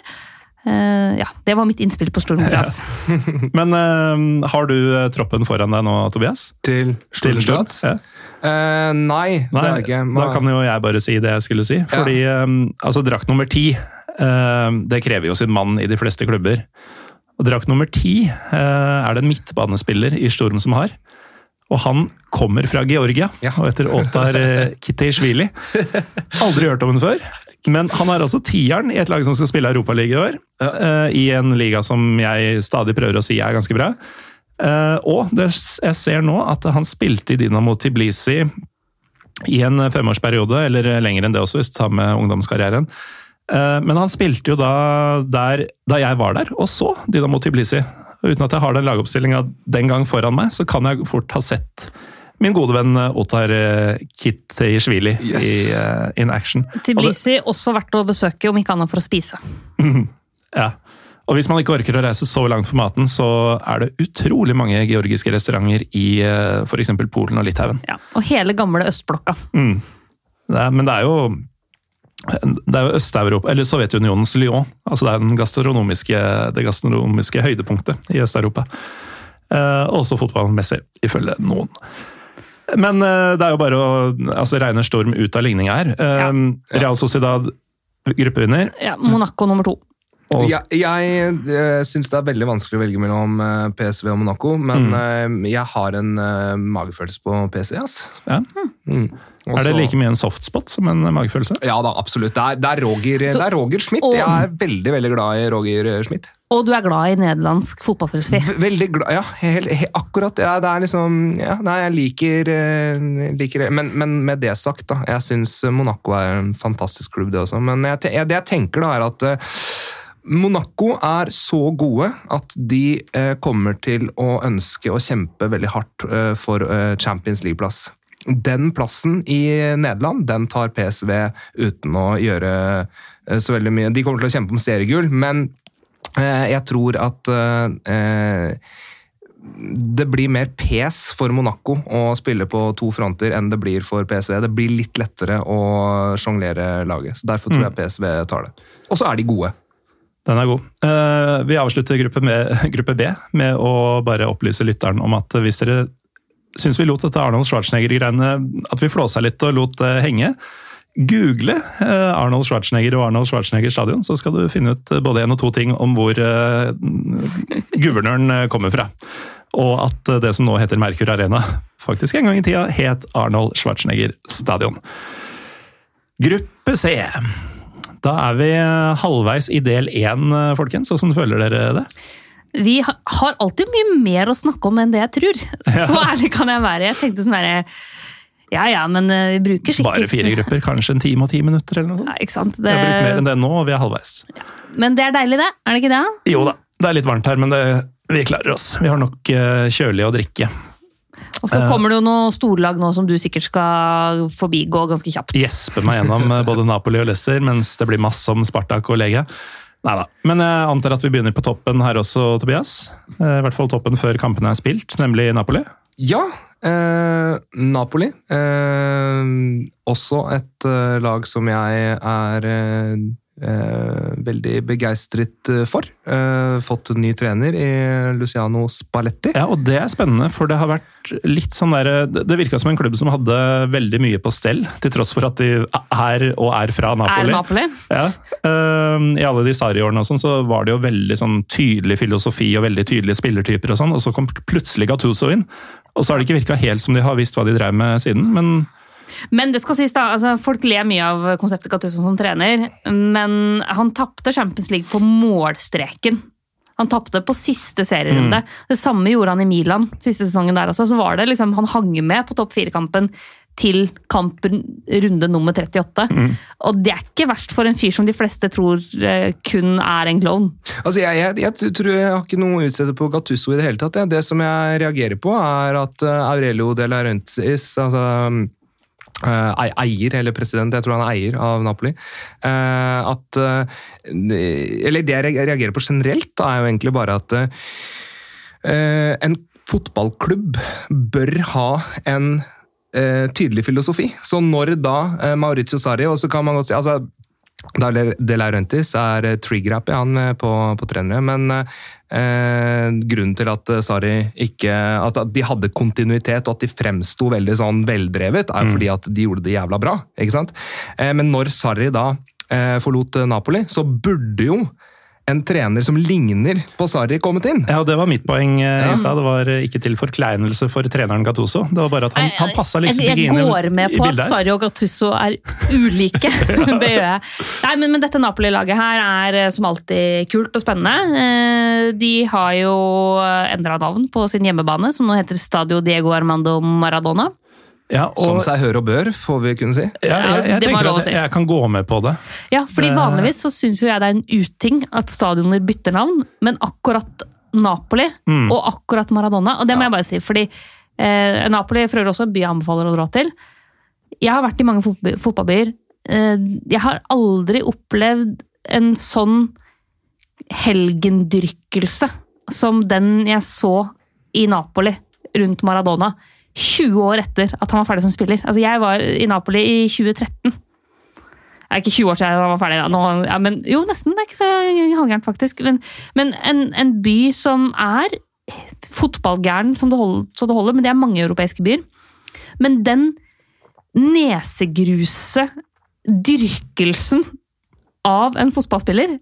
Uh, ja, det var mitt innspill på Sturm Gras. men uh, har du troppen foran deg nå, Tobias? Til Sturm? Ja. Eh, nei, det er ikke. Man... da kan jo jeg bare si det jeg skulle si. Fordi um, altså, drakt nummer ti, uh, det krever jo sin mann i de fleste klubber. Og drakt nummer ti uh, er det en midtbanespiller i Storm som har. Og han kommer fra Georgia, Ja. og heter Otar uh, Kitishvili. Aldri hørt om den før. Men han er altså tieren i et lag som skal spille Europaliga i år. uh, I en liga som jeg stadig prøver å si er ganske bra. Eh, og det, jeg ser nå at han spilte i Dinamo Tiblisi i en femårsperiode, eller lenger enn det også, hvis du tar med ungdomskarrieren. Eh, Men han spilte jo da der da jeg var der, og så Dinamo Tiblisi. Uten at jeg har den lagoppstillinga den gang foran meg, så kan jeg fort ha sett min gode venn Otar Kitteishvili Yes. i uh, in action. Og det- Tbilisi også verdt å besøke, om ikke annet for å spise. Ja. Og hvis man ikke orker å reise så langt for maten, så er det utrolig mange georgiske restauranter i f.eks. Polen og Litauen. Ja. Og hele gamle østblokka. Det er, men det er jo det er jo Øst-Europa, eller Sovjetunionens Lyon. altså Det er den gastronomiske, det gastronomiske høydepunktet i Øst-Europa. Eh, også fotballmessig, ifølge noen. Men eh, det er jo bare å altså, regne Storm ut av ligninga her. Eh, Real Sociedad gruppevinner. Ja, Monaco nummer to. Og, Jeg, jeg uh, syns det er veldig vanskelig å velge mellom eh, PSV og Monaco, men mm. jeg har en eh, magefølelse på PSV. ass. Ja. Mm. Også, er det like mye en softspot som en magefølelse? Ja da, absolutt. Det er, det er Roger, det er Roger Schmidt. og- Jeg er veldig veldig glad i Roger eh, Schmidt. Og du er glad i nederlandsk fotballfilosofi. Veldig glad, ja, helt, helt, akkurat. Ja, det er liksom ja, Nei, jeg liker, eh, liker. Men, men med det sagt, da. Jeg syns Monaco er en fantastisk klubb, det også. Men jeg, jeg, det jeg tenker, da, er at eh, Monaco er så gode at de eh, kommer til å ønske å kjempe veldig hardt eh, for eh, Champions League-plass. Den plassen i Nederland den tar PSV uten å gjøre så veldig mye. De kommer til å kjempe om seriegull, men jeg tror at det blir mer pes for Monaco å spille på to fronter enn det blir for PSV. Det blir litt lettere å sjonglere laget. så Derfor tror jeg PSV tar det. Og så er de gode. Den er god. Eh, vi avslutter gruppe, med, gruppe B med å bare opplyse lytteren om at hvis dere syns vi lot dette Arnold Schwarzenegger-greiene At vi flåsa litt og lot det henge. Google eh, Arnold Schwarzenegger og Arnold Schwarzenegger stadion, så skal du finne ut både en og to ting om hvor eh, guvernøren kommer fra. Og at det som nå heter Merkur Arena, faktisk en gang i tida het Arnold Schwarzenegger stadion. Gruppe C. Da er vi halvveis i del én, eh, folkens. Hvordan føler dere det? Vi har alltid mye mer å snakke om enn det jeg tror. Så ærlig kan jeg være. Jeg tenkte sånn herre Ja ja, men eh, vi bruker sikkert Bare fire grupper, kanskje en time og ti minutter, eller noe sånt. Ja, ikke sant? Vi har brukt mer enn Det, det nå, og vi er halvveis. men det er deilig, det? Er det ikke det? Jo da, det er litt varmt her, men det, vi klarer oss. Vi har nok eh, kjølig å drikke. Og så kommer det jo noe storlag nå som du sikkert skal forbigå ganske kjapt. Gjespe meg gjennom eh, både Napoli og Leicester, mens det blir masse om Spartak og Lega. Neida. Men jeg antar at vi begynner på toppen her også, Tobias. Eh, I hvert fall toppen før kampene er spilt, nemlig Napoli. Ja, eh, Napoli. Eh, også et eh, lag som jeg er eh, veldig begeistret eh, for. Eh, fått en ny trener i Luciano Spalletti. Ja, og det er spennende, for det har vært litt sånn der Det det virka som en klubb som hadde veldig mye på stell, til tross for at de er og er fra Napoli. Er Napoli? Ja. Eh, I alle de Sarri-årene og sånn, så var det jo veldig sånn tydelig filosofi og veldig tydelige spillertyper og sånn, og så kom plutselig Gattuso inn. Og så har det ikke virka helt som de har visst hva de drev med siden, men Men det skal sies da, altså folk ler mye av konseptet Gattuso som trener, men han tapte Champions League på målstreken. Han tapte på siste serierunde. Det samme gjorde han i Milan siste sesongen der også. Så var det liksom, Han hang med på topp fire-kampen til kampen runde nummer 38. Og det er ikke verst for en fyr som de fleste tror eh, kun er en klovn. Altså, jeg, jeg, jeg tror jeg har ikke noe å utsette på Gattuso i det hele tatt. Ja. Det som jeg reagerer på, er at eh, Aurelio de Laurentiis altså, eh, ei- eier, eller president, jeg tror han er eier av Napoli. eh, at eh, Eller det jeg reagerer på generelt, da, er jo egentlig bare at eh, en fotballklubb bør ha en eh, tydelig filosofi. Så når da eh, Maurizio Sarri, og så kan man godt si altså, De Laurentis er eh, trigger-happy han eh, på, på trenere, men eh, grunnen til at Sari ikke at, de hadde kontinuitet og at de fremsto veldig sånn veldrevet, er mm. fordi at de gjorde det jævla bra. ikke sant? Eh, men når Sarri da eh, forlot eh, Napoli, så burde jo en trener som ligner på Sarri, kommet inn. Ja, Det var mitt poeng eh, Ja. i stad. Det var eh, ikke til forkleinelse for treneren Gattuso. Det var bare at han, han passa liksom jeg, ikke jeg inn i- går med på at Sarri og Gattuso er ulike. det gjør jeg. Nei, men, men dette Napoli-laget her er eh, som alltid kult og spennende. Eh, De har jo endra navn på sin hjemmebane, som nå heter Stadio Diego Armando Maradona. Ja, Som seg hør og bør, får vi kunne si. ja, jeg, jeg det tenker at jeg, jeg kan gå med på det. Ja, fordi Det- Vanligvis så syns jeg det er en uting at stadioner bytter navn, men akkurat Napoli Mm. og akkurat Maradona Og det må jeg bare si, fordi eh, Napoli for øvrig også en by jeg anbefaler å dra til. Jeg har vært i mange fotballbyer. Eh, jeg har aldri opplevd en sånn helgendyrkelse som den jeg så i Napoli rundt Maradona. 20 år etter at han var ferdig som spiller. Altså, jeg var i Napoli i 2013. Det er ikke 20 år siden han var ferdig. Nå, ja, men, jo, nesten. Det er ikke så halvgærent, faktisk. Men, men en, en by som er fotballgæren som det hold, så det holder, men det er mange europeiske byer. Men den nesegruse dyrkelsen av en fotballspiller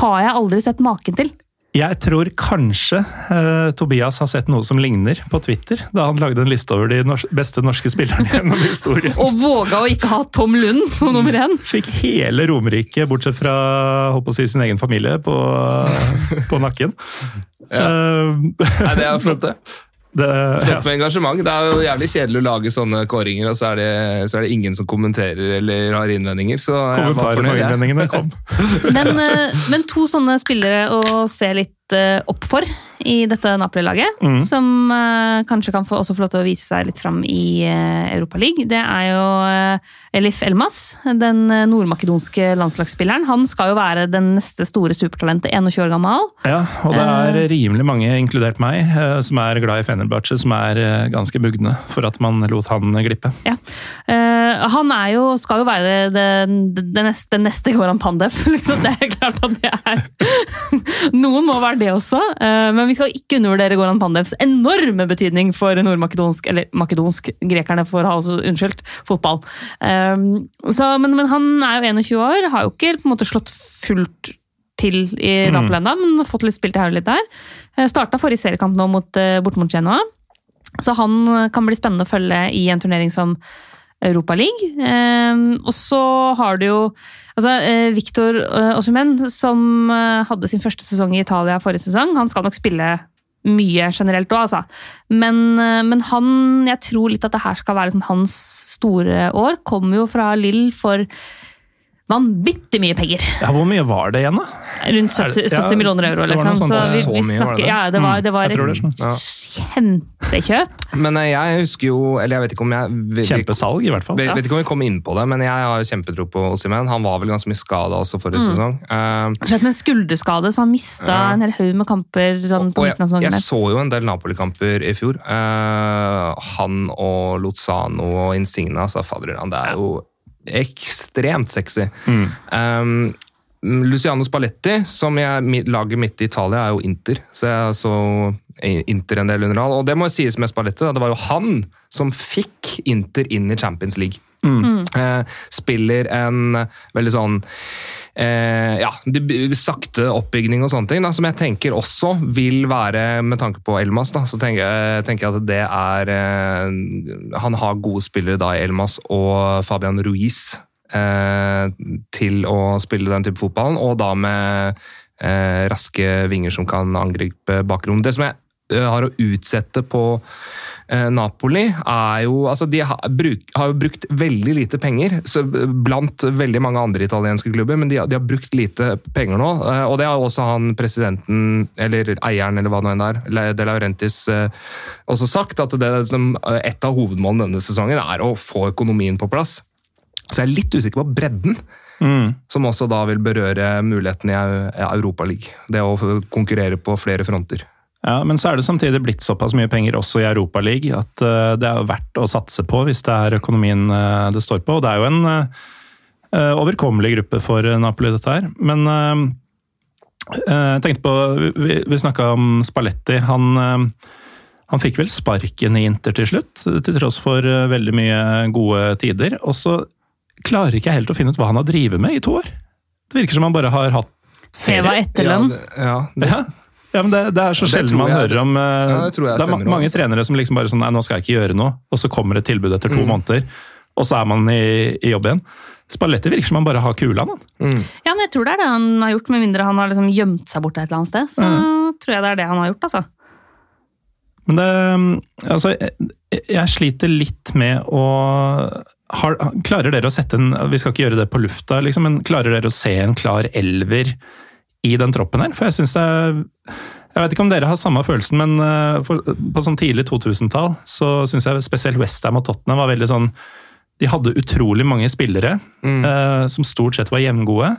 har jeg aldri sett maken til. Jeg tror kanskje eh, Tobias har sett noe som ligner på Twitter, da han lagde en liste over de nors beste norske spillerne gjennom historien. Og våga å ikke ha Tom Lund som nummer én. Fikk hele Romerike, bortsett fra å si, sin egen familie, på, på nakken. Eh, Nei, det er flott, det. det, ja. Flott med engasjement. Det er jo jævlig kjedelig å lage sånne kåringer, og så er det, så er det ingen som kommenterer eller har innvendinger. Så Kommentarer og innvendingene kom. Men, eh, men to sånne spillere å se litt eh, opp for i dette Napoli-laget, som uh, kanskje kan få, også få lov til å vise seg litt fram i uh, League. det er jo uh, Elif Elmas, den nordmakedonske landslagsspilleren. Han skal jo være den neste store supertalentet, 21 år gammel. Ja, og det er rimelig mange, inkludert meg, som er glad i Fenerbahçe, som er ganske bugne for at man lot han glippe. Ja. Han er jo, skal jo være det neste, neste Goran Pandev. Liksom. Det er klart at det er Noen må være det også. men vi skal ikke undervurdere Goran Pandevs enorme betydning for nordmakedonsk Eller makedonsk, grekerne får ha også unnskyldt, fotball. Um, så, men, men han er jo 21 år, har jo ikke på en måte slått fullt til i Napoli ennå, men har fått litt spilt her og litt der. Uh, Starta forrige seriekamp nå mot, uh, bort mot Genoa. Så han eh, kan bli spennende å følge i en turnering som Europa League. Um, og så har du jo altså, eh, Victor eh, Osimhen, som eh, hadde sin første sesong i Italia forrige sesong. Han skal nok spille mye generelt òg, altså. Men, men han Jeg tror litt at det her skal være liksom hans store år. Kommer jo fra Lill for vanvittig mye penger. Ja, Hvor mye var det igjen, da? Rundt Er 70, det- ja, 70 millioner euro, det var liksom. Så vi, vi, Så mye var det? Ja, det var, det var jeg tror det er sånn. Ja. kjempekjøp. Men eh, jeg husker jo Eller jeg vet ikke om jeg vi- Kjempesalg, i hvert fall. Ja. vet ikke om vi kom inn på det, men jeg har jo kjempetro på Osimhen. Han var vel ganske mye skada også forrige sesong. Uh, Slett med en skulderskade, så han mista uh, en hel haug med kamper sånn på og jeg, midten av sesongen. jeg der. så jo en del Napoli-kamper i fjor. Uh, han og Lozano og Insigna, altså fader, det er jo ekstremt sexy. Mm. Um, Luciano Spalletti, som jeg, lager midt i Italia, er jo Inter. Så jeg så Inter en del under all. Og det må jo sies med Spalletti, da, det var jo han som fikk Inter inn i Champions League. Eh, spiller en veldig sånn eh, ja, sakte oppbygning og sånne ting, da, som jeg tenker også vil være, med tanke på Elmas, da, så tenker tenker jeg at det er eh, Han har gode spillere da i Elmas og Fabian Ruiz eh, til å spille den type fotballen, og da med eh, raske vinger som kan angripe bakrom. Det som jeg har å utsette på eh, Napoli, er jo altså De har, bruk, har jo brukt veldig lite penger så, blant veldig mange andre italienske klubber, men de, har- de har brukt lite penger nå. eh, Og det har også han presidenten, eller eieren, eller hva det nå enn er, De Laurentis, eh, også sagt. At det, eh, et av hovedmålene denne sesongen er å få økonomien på plass. Så jeg er litt usikker på bredden, som også da vil berøre muligheten i Eu- Europaligaen. Det å konkurrere på flere fronter. Ja, Men så er det samtidig blitt såpass mye penger også i Europaligaen at eh, det er verdt å satse på hvis det er økonomien eh, det står på. Og det er jo en eh, overkommelig gruppe for Napoli, dette her. Men jeg tenkte på Vi, vi snakka om Spalletti. Han, han fikk vel sparken i Inter til slutt, til tross for veldig mye gode tider. Og så klarer ikke jeg helt å finne ut hva han har drevet med i to år. Det virker som han bare har hatt Feva ferie. etterlønn. Ja, det, ja, det, Ja, men det, det er så ja, sjelden man jeg- hører om eh, Ja, det Det er ma også, mange altså. trenere som liksom bare sånn Nei, nå skal jeg ikke gjøre noe. Og så kommer et tilbud etter to Mm. måneder, og så er man i, i jobb igjen. Spalletti virker som han bare har kula. Mm. Ja, men jeg tror det er det han har gjort, med mindre han har liksom gjemt seg bort et eller annet sted. Så tror jeg det er det han har gjort, altså. Men det Altså, jeg, jeg sliter litt med å har, Klarer dere å sette en Vi skal ikke gjøre det på lufta, liksom, men klarer dere å se en klar elver i den troppen her? For jeg syns det er jeg vet ikke om dere har samme følelsen, men eh, for, på sånn tidlig 2000-tall så syns jeg spesielt Westham og Tottenham var veldig sånn De hadde utrolig mange spillere eh, som stort sett var jevngode.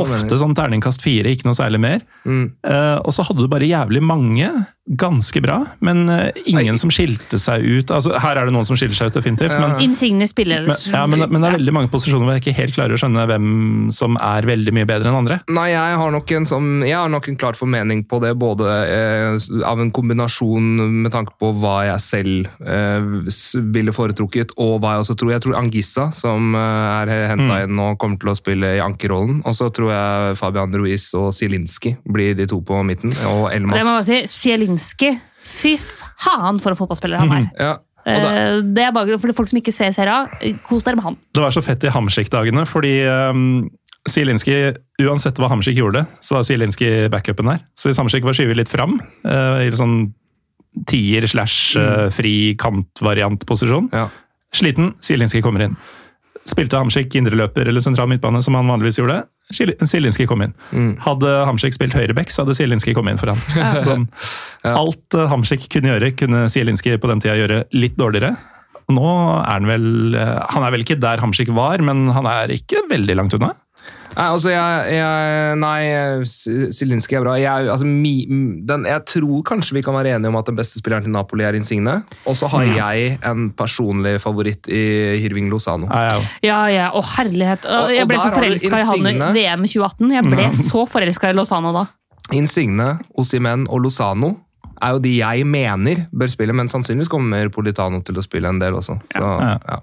Ofte sånn terningkast fire, ikke noe særlig mer. Mm. Eh, og så hadde du bare jævlig mange, ganske bra, men eh, ingen som skilte seg ut. Altså, her er det noen som skiller seg ut, definitivt, men, Insigne spiller men, ja, men, men det er veldig mange posisjoner hvor jeg ikke helt klarer å skjønne hvem som er veldig mye bedre enn andre. Nei, jeg har nok en, som, jeg har nok en klar formening på det, både eh, av en kombinasjon med tanke på hva jeg selv eh, ville foretrukket, og hva jeg også tror. Jeg tror Angissa, som eh, er henta inn og kommer til å spille i ankerrollen. Og så tror jeg Fabian Ruiz og Zielinski blir de to på midten. Og Elmas. Det må jeg si, Zielinski, fy faen for en fotballspiller han er. Ja, og da, Eh, Det er bare for de folk som ikke ser serien. Kos dere med han. Det var så fett i Hamsik-dagene, fordi um, Zielinski, uansett hva Hamsik gjorde, så var Zielinski backupen der. Så hvis Hamsik var skyvet litt fram, uh, i sånn tier slash eh, fri kant-variant-posisjon, ja. sliten, Zielinski kommer inn. Spilte Hamsik indreløper eller sentral midtbane, som han vanligvis gjorde, Zielinski kom inn. Hadde Hamsik spilt høyreback, så hadde Zielinski kommet inn for ham. Sånn, alt eh, Hamsik kunne gjøre, kunne Zielinski på den tida gjøre litt dårligere. Nå er han vel eh, Han er vel ikke der Hamsik var, men han er ikke veldig langt unna. Nei, altså jeg, jeg Nei, Z- er bra. Jeg, altså, mi, den, jeg tror kanskje vi kan være enige om at den beste spilleren til Napoli er Insigne. Og så har jeg en personlig favoritt i Hirving Lozano. Ja, ja. Ja, ja, å herlighet. Og- Jeg ble der så har forelska i han i VM 2018. Jeg ble så forelska i Lozano da. Insigne, Osimen og Lozano er jo de jeg mener bør spille, men sannsynligvis kommer Politano til å spille en del også. Så, Ja. ja.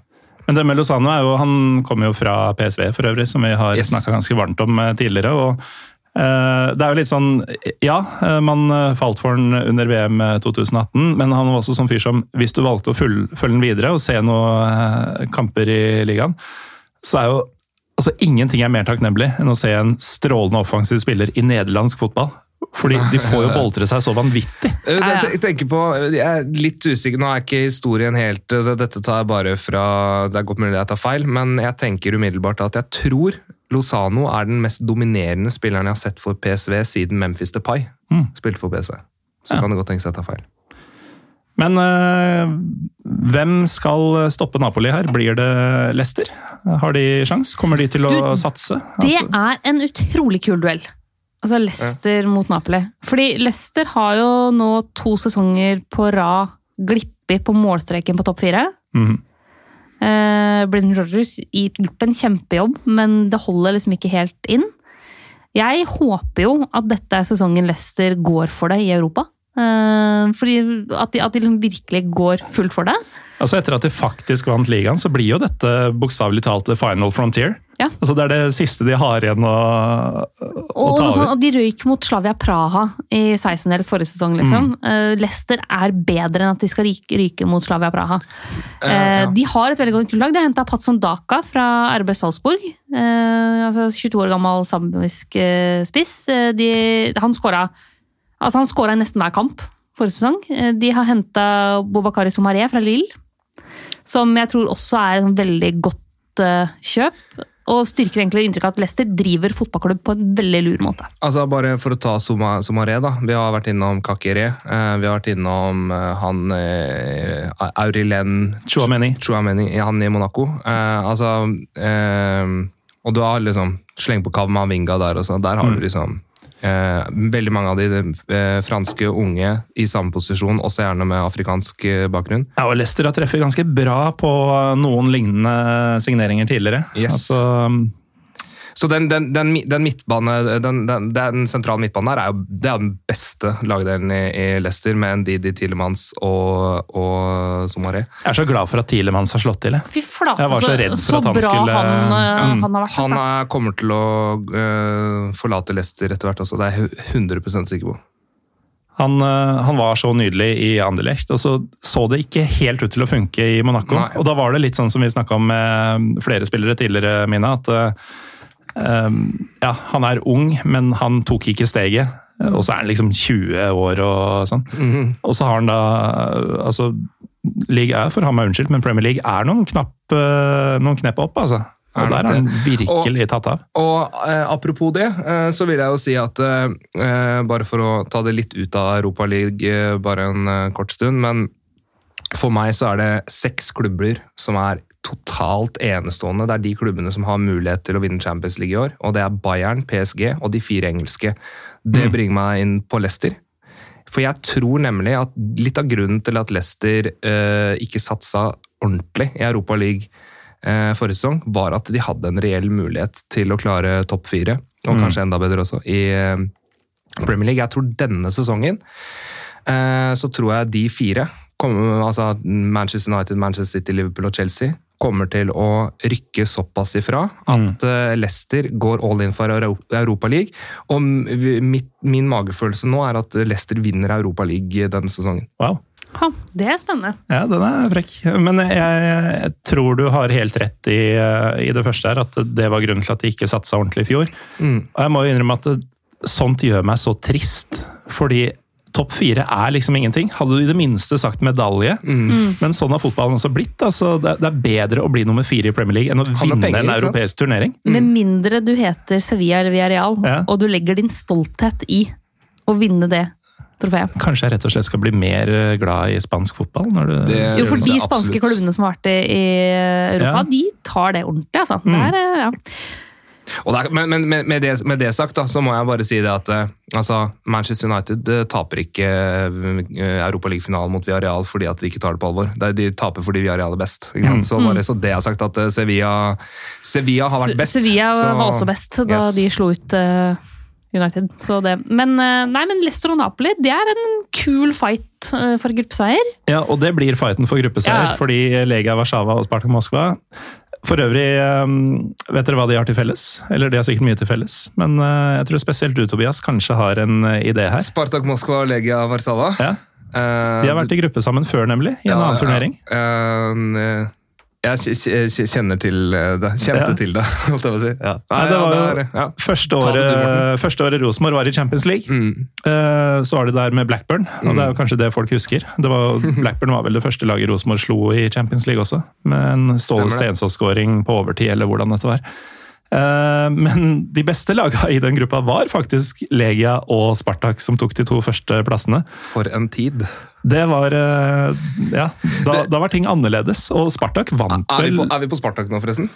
Men det med Lozano er jo, han kommer jo fra PSV for øvrig, som vi har Yes. snakka ganske varmt om eh, tidligere. og eh, det er jo litt sånn, Ja, eh, man falt for den under VM 2018, men han var også sånn fyr som hvis du valgte å følge den videre og se noen kamper i ligaen, så er jo altså ingenting er mer takknemlig enn å se en strålende offensiv spiller i nederlandsk fotball. Fordi de får jo boltre seg så vanvittig. Jeg, ja. jeg tenker på, jeg er litt usikker, nå er ikke historien helt Dette tar jeg bare fra Det er godt mulig jeg tar feil, men jeg tenker umiddelbart at jeg tror Lozano er den mest dominerende spilleren jeg har sett for PSV siden Memphis Depay Mm. spilte for PSV. Så Ja. kan det godt tenkes at jeg tar feil. Men øh, hvem skal stoppe Napoli her? Blir det Leicester? Har de sjans? Kommer de til å Du, satse? Det Altså, er en utrolig kul duell. Altså Leicester mot Napoli. Fordi Leicester har jo nå to sesonger på rad glippet på målstreken på topp fire. mhm. Eh, Brendan Rodgers gjort en kjempejobb, men det holder liksom ikke helt inn. Jeg håper jo at dette er sesongen Leicester går for det i Europa. Eh, fordi at de, at de liksom virkelig går fullt for det. Altså Etter at de faktisk vant ligaen, så blir jo dette bokstavelig talt the final frontier. Ja. Altså Det er det siste de har igjen å, å Og, ta sånn, over. at de røyk mot Slavia Praha i 16-dels forrige sesong. liksom. Eh, Leicester er bedre enn at de skal ryke, ryke mot Slavia Praha. Eh, De har et veldig godt kullag. De har henta Patson Daka fra RB Salzburg. Uh, altså 22 år gammel samisk uh, spiss. De, han skåra altså han skåra i nesten hver kamp forrige sesong. De har henta Bobakari Somaré fra Lille, som jeg tror også er et sånn veldig godt kjøp. Og styrker egentlig inntrykket at Leicester driver fotballklubb på en veldig lur måte. Altså Bare for å ta Soma- Somaré, da. Vi har vært innom Kakere. Eh, vi har vært innom eh, han eh, Aurilen Chouameni. Chouameni, han i Monaco. Altså Og du har liksom Sleng på Kavmavinga der også. Der har du liksom eh, veldig mange av de eh, franske unge i samme posisjon, også gjerne med afrikansk eh, bakgrunn. Ja, og Leicester har treffet ganske bra på noen lignende signeringer tidligere. Yes. Altså, Så den, den, den, den midtbane, den, den, den sentrale midtbanen der er jo, det er den beste lagdelen i, i Leicester, med Ndidi Tilemans og, og Somaré. jeg er så glad for at Tilemans har slått til. jeg. Fy flate, Jeg var så redd for at han skulle- han, eh, Mm. han har vært. Han altså. er, kommer til å uh, forlate Leicester etter hvert også, det er jeg 100 sikker på. Han, eh, han var så nydelig i Anderlecht, og så så det ikke helt ut til å funke i Monaco. Nei. Og da var det litt sånn som vi snakka om med flere spillere tidligere, Mina, at eh, eh, ja, han er ung, men han tok ikke steget. Og så er han liksom 20 år og sånn. Og så har han da altså, League er for han meg unnskyldt, men Premier League er noen knapp, eh, noen knepp opp, altså. Og Er der er har han virkelig virkelig tatt av. Og eh, apropos det, eh, så vil jeg jo si at eh, bare for å ta det litt ut av Europa League eh, bare en eh, kort stund, men for meg så er det seks klubber som er totalt enestående. Det er de klubbene som har mulighet til å vinne Champions League i år, og det er Bayern, PSG og de fire engelske. Det bringer meg inn på Leicester. For jeg tror nemlig at litt av grunnen til at Leicester eh, ikke satsa ordentlig i Europa League eh, forrige sesong, var at de hadde en reell mulighet til å klare topp fire, og kanskje enda bedre også, i eh, Premier League. Jeg tror denne sesongen eh, så tror jeg de fire, kom, altså Manchester United, Manchester City, Liverpool og Chelsea, kommer til å rykke såpass ifra at mm. Leicester går all in for Euro- Europa League. Og mitt, min magefølelse nå er at Leicester vinner Europa League denne sesongen. Wow. Ha, det er spennende. Ja, den er frekk. Men jeg, jeg tror du har helt rett i, eh, i det første her, at det var grunnen til at de ikke satsa ordentlig i fjor. Mm. Og jeg må jo innrømme at det, sånt gjør meg så trist, fordi topp fire er liksom ingenting. Hadde du i det minste sagt medalje, Mm. men sånn har fotballen også blitt. Altså, det, det er bedre å bli nummer fire i Premier League enn å vinne penger, en europeisk turnering. Med mindre du heter Sevilla eller Villarreal, Ja. og du legger din stolthet i å vinne det trofeet. Kanskje jeg rett og slett skal bli mer eh, glad i spansk fotball? Når du, Det- Jo, for de spanske klubbene som har vært i, Europa, Ja. de tar det ordentlig, altså. Det er, eh, ja. Og det er, men men med, det, med det sagt, da, så må jeg bare si det at eh, altså, Manchester United eh, taper ikke uh, Europaliga-finalen mot Villarreal fordi at de ikke tar det på alvor. De taper fordi Villarreal er best. Ikke sant? Så bare så det er sagt at eh, Sevilla, Sevilla har vært best. Sevilla så- var også best da yes. de slo ut uh, United. Så det. Men, eh, nei, men Leicester og Napoli, det er en kul fight eh, for gruppeseier. Ja, og det blir fighten for gruppeseier, Ja. fordi Legia Warszawa og Spartak Moskva For øvrig, um, vet dere hva de har til felles? Eller de har sikkert mye til felles, men uh, jeg tror spesielt du, Tobias, kanskje har en uh, idé her. Spartak Moskva og Legia Warszawa. Ja, Eh, de har vært i gruppe sammen før, nemlig, i en ja, annen turnering. ja. Eh, jeg kj- kj- kjenner til eh, det. Kjente Ja. til det, holdt jeg på å si. Ja. Nei, det var jo ja. første, året, første året Rosenborg var i Champions League. Mm. Uh, så var det der med Blackburn, og det er jo kanskje det folk husker. Det var, Blackburn var vel det første laget Rosenborg slo i Champions League også, med en Ståle Stensås-skåring på overtid, eller hvordan dette var. Uh, men de beste lagene i den gruppa var faktisk Legia og Spartak, som tok de to første plassene. For en tid. Det var uh, Ja, da, da var ting annerledes, og Spartak vant Er vi vel på, er vi på Spartak nå, forresten?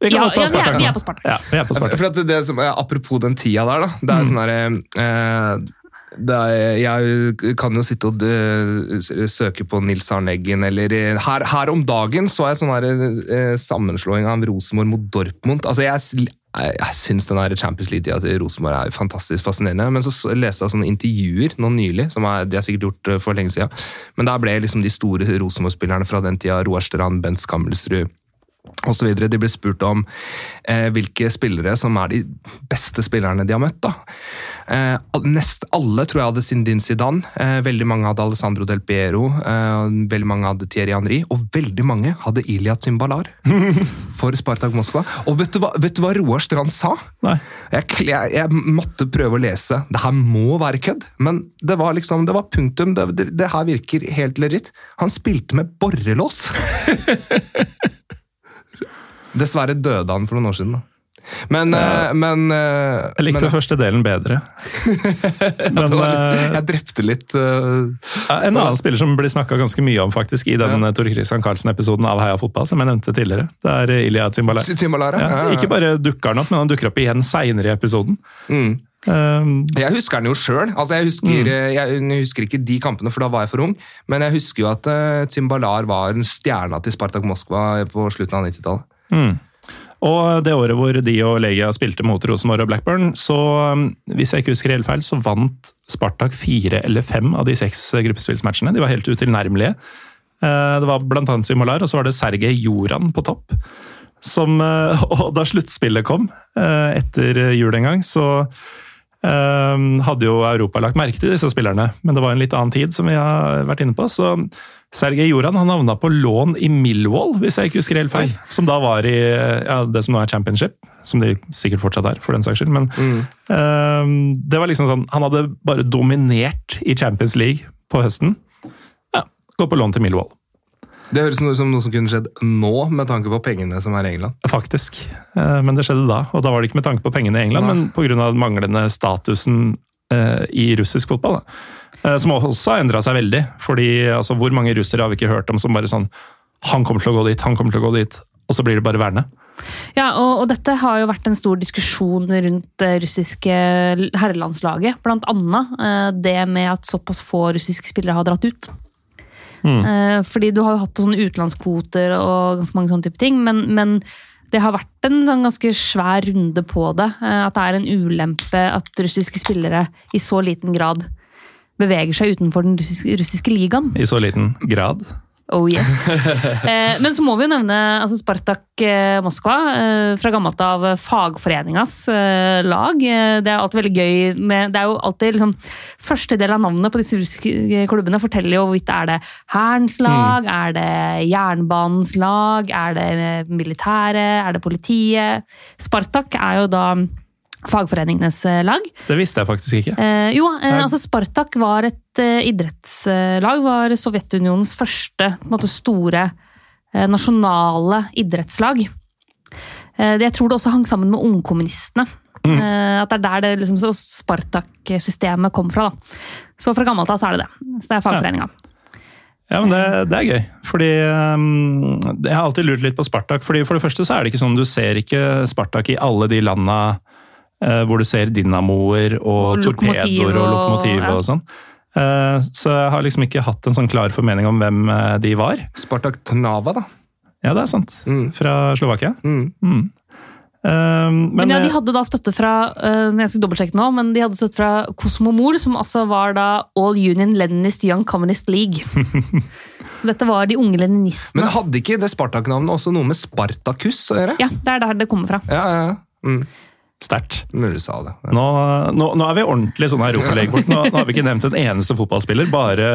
Vi kan Ja, ta ja, vi er- vi er på Spartak. Ja, vi er på Spartak. For at det som, er- apropos den tida der, da. Det er sånn herre eh, er, jeg kan jo sitte og øh, søke på Nils Arne eller øh, her, her om dagen så jeg sånn her øh, sammenslåing av Rosenborg mot Dortmund. Altså, jeg, jeg, jeg syns Champions League-tida til Rosenborg er fantastisk fascinerende, men så leste jeg sånne intervjuer nå nylig, som er, de har sikkert gjort for lenge siden, men der ble liksom de store Rosenborg-spillerne fra den tida, Roar Strand, Bent Skammelsrud, videre. De ble spurt om eh, hvilke spillere som er de beste spillerne de har møtt. da. Eh, nest alle tror jeg hadde Sindin Zidane. Eh, veldig mange hadde Alessandro Del Piero. Eh, veldig mange hadde Thierry Henry. Og veldig mange hadde Ilya Zimbalar for Spartak Moskva. Og vet du hva, vet du hva Roar Strand sa? Nei. Jeg, jeg, jeg måtte prøve å lese. Det her må være kødd, men det var liksom, det var punktum. Det, det, det her virker helt legit. Han spilte med borrelås! Dessverre døde han for noen år siden. da. Men, eh, men eh, Jeg likte men, den første delen bedre. Men eh, litt, Jeg drepte litt uh, Ja, En annen spiller som blir snakka ganske mye om faktisk i den ja. Tor Christian Carlsen-episoden av Heia fotball, som jeg nevnte tidligere. Det er Ilya. Zimbalara. Ja, Ja, ja, ja. ikke bare dukker han opp, men han dukker opp igjen seinere i episoden. Mm. Um, Jeg husker den jo sjøl. Altså, jeg, eh, jeg husker ikke de kampene, for da var jeg for ung. Men jeg husker jo at uh, Zimbalar var en stjerna til Spartak Moskva på slutten av 90-tallet. mm. Og det året hvor de og Legia spilte mot Rosenborg og Blackburn, så um, hvis jeg ikke husker helt feil, så vant Spartak fire eller fem av de seks gruppespillsmatchene. De var helt utilnærmelige. Eh, Det var annet Simolar, og så var det Sergej Joran på topp. Som, eh, og da sluttspillet kom, eh, etter jul en gang, så hadde jo Europa lagt merke til disse spillerne. Men det var en litt annen tid, som vi har vært inne på. så Sergej Joran han havna på lån i Millwall, hvis jeg ikke husker helt feil. Som da var i ja, det som nå er championship, som de sikkert fortsatt er, for den saks skyld. Men eh, det var liksom sånn Han hadde bare dominert i Champions League på høsten. Ja, Gå på lån til Millwall. Det høres ut som noe som kunne skjedd nå, med tanke på pengene som er i England. Faktisk. uh, Men det skjedde da. Og da var det ikke med tanke på pengene i England, Nei. men pga. den manglende statusen uh, i russisk fotball. Da. Eh, Som også har endra seg veldig. fordi altså, Hvor mange russere har vi ikke hørt om som bare sånn Han kommer til å gå dit, han kommer til å gå dit. Og så blir det bare værende. Ja, og, og dette har jo vært en stor diskusjon rundt det russiske herrelandslaget. Blant annet eh, det med at såpass få russiske spillere har dratt ut. Mm. fordi du har jo hatt sånne utenlandskvoter og ganske mange sånne type ting, men, men det har vært en sånn ganske svær runde på det. eh, at det er en ulempe at russiske spillere i så liten grad beveger seg utenfor den russiske, russiske ligaen. I så liten grad. Oh yes. Eh, men så må vi jo nevne altså Spartak eh, Moskva, eh, fra gammelt av fagforeningas eh, lag. Eh, det er alltid veldig gøy med Det er jo alltid liksom Første del av navnet på disse russiske klubbene forteller jo hvorvidt er det Hærens lag, er det jernbanens lag, er det militæret, er det politiet? Spartak er jo da fagforeningenes eh, lag. Det visste jeg faktisk ikke. Eh, jo, eh, altså Spartak var et eh, idrettslag. Var Sovjetunionens første måte, store eh, nasjonale idrettslag. Eh, jeg tror det også hang sammen med ungkommunistene. Mm. at det er der det liksom, Spartak-systemet kom fra. Da. Så fra gammelt av så er det det. Så det er fagforeninga. Ja, men det, det er gøy. Fordi um, Jeg har alltid lurt litt på Spartak. fordi For det første så er det ikke sånn du ser ikke Spartak i alle de landa hvor du ser dynamoer og, Og torpedoer og og- lokomotiv og, ja. sånn. Eh, så jeg har liksom ikke hatt en sånn klar formening om hvem eh, de var. Spartak Tnava, da. Ja, det er sant. Mm. Fra Slovakia. Mm. Mm. Uh, men, Men ja, de eh, hadde da støtte fra uh, jeg skal dobbeltsjekke nå, men de hadde støtte fra Kosmomol, som altså var da All Union Leninist Young Communist League. så dette var de unge leninistene. Men hadde ikke det Spartak-navnet også noe med Spartakus å gjøre? Ja, det er der det kommer fra. Ja, ja, ja. Mm. Sterkt. Mulig du sa det. Ja. Nå, nå, nå er vi ordentlig sånn europalegefolk. Nå, nå har vi ikke nevnt en eneste fotballspiller, bare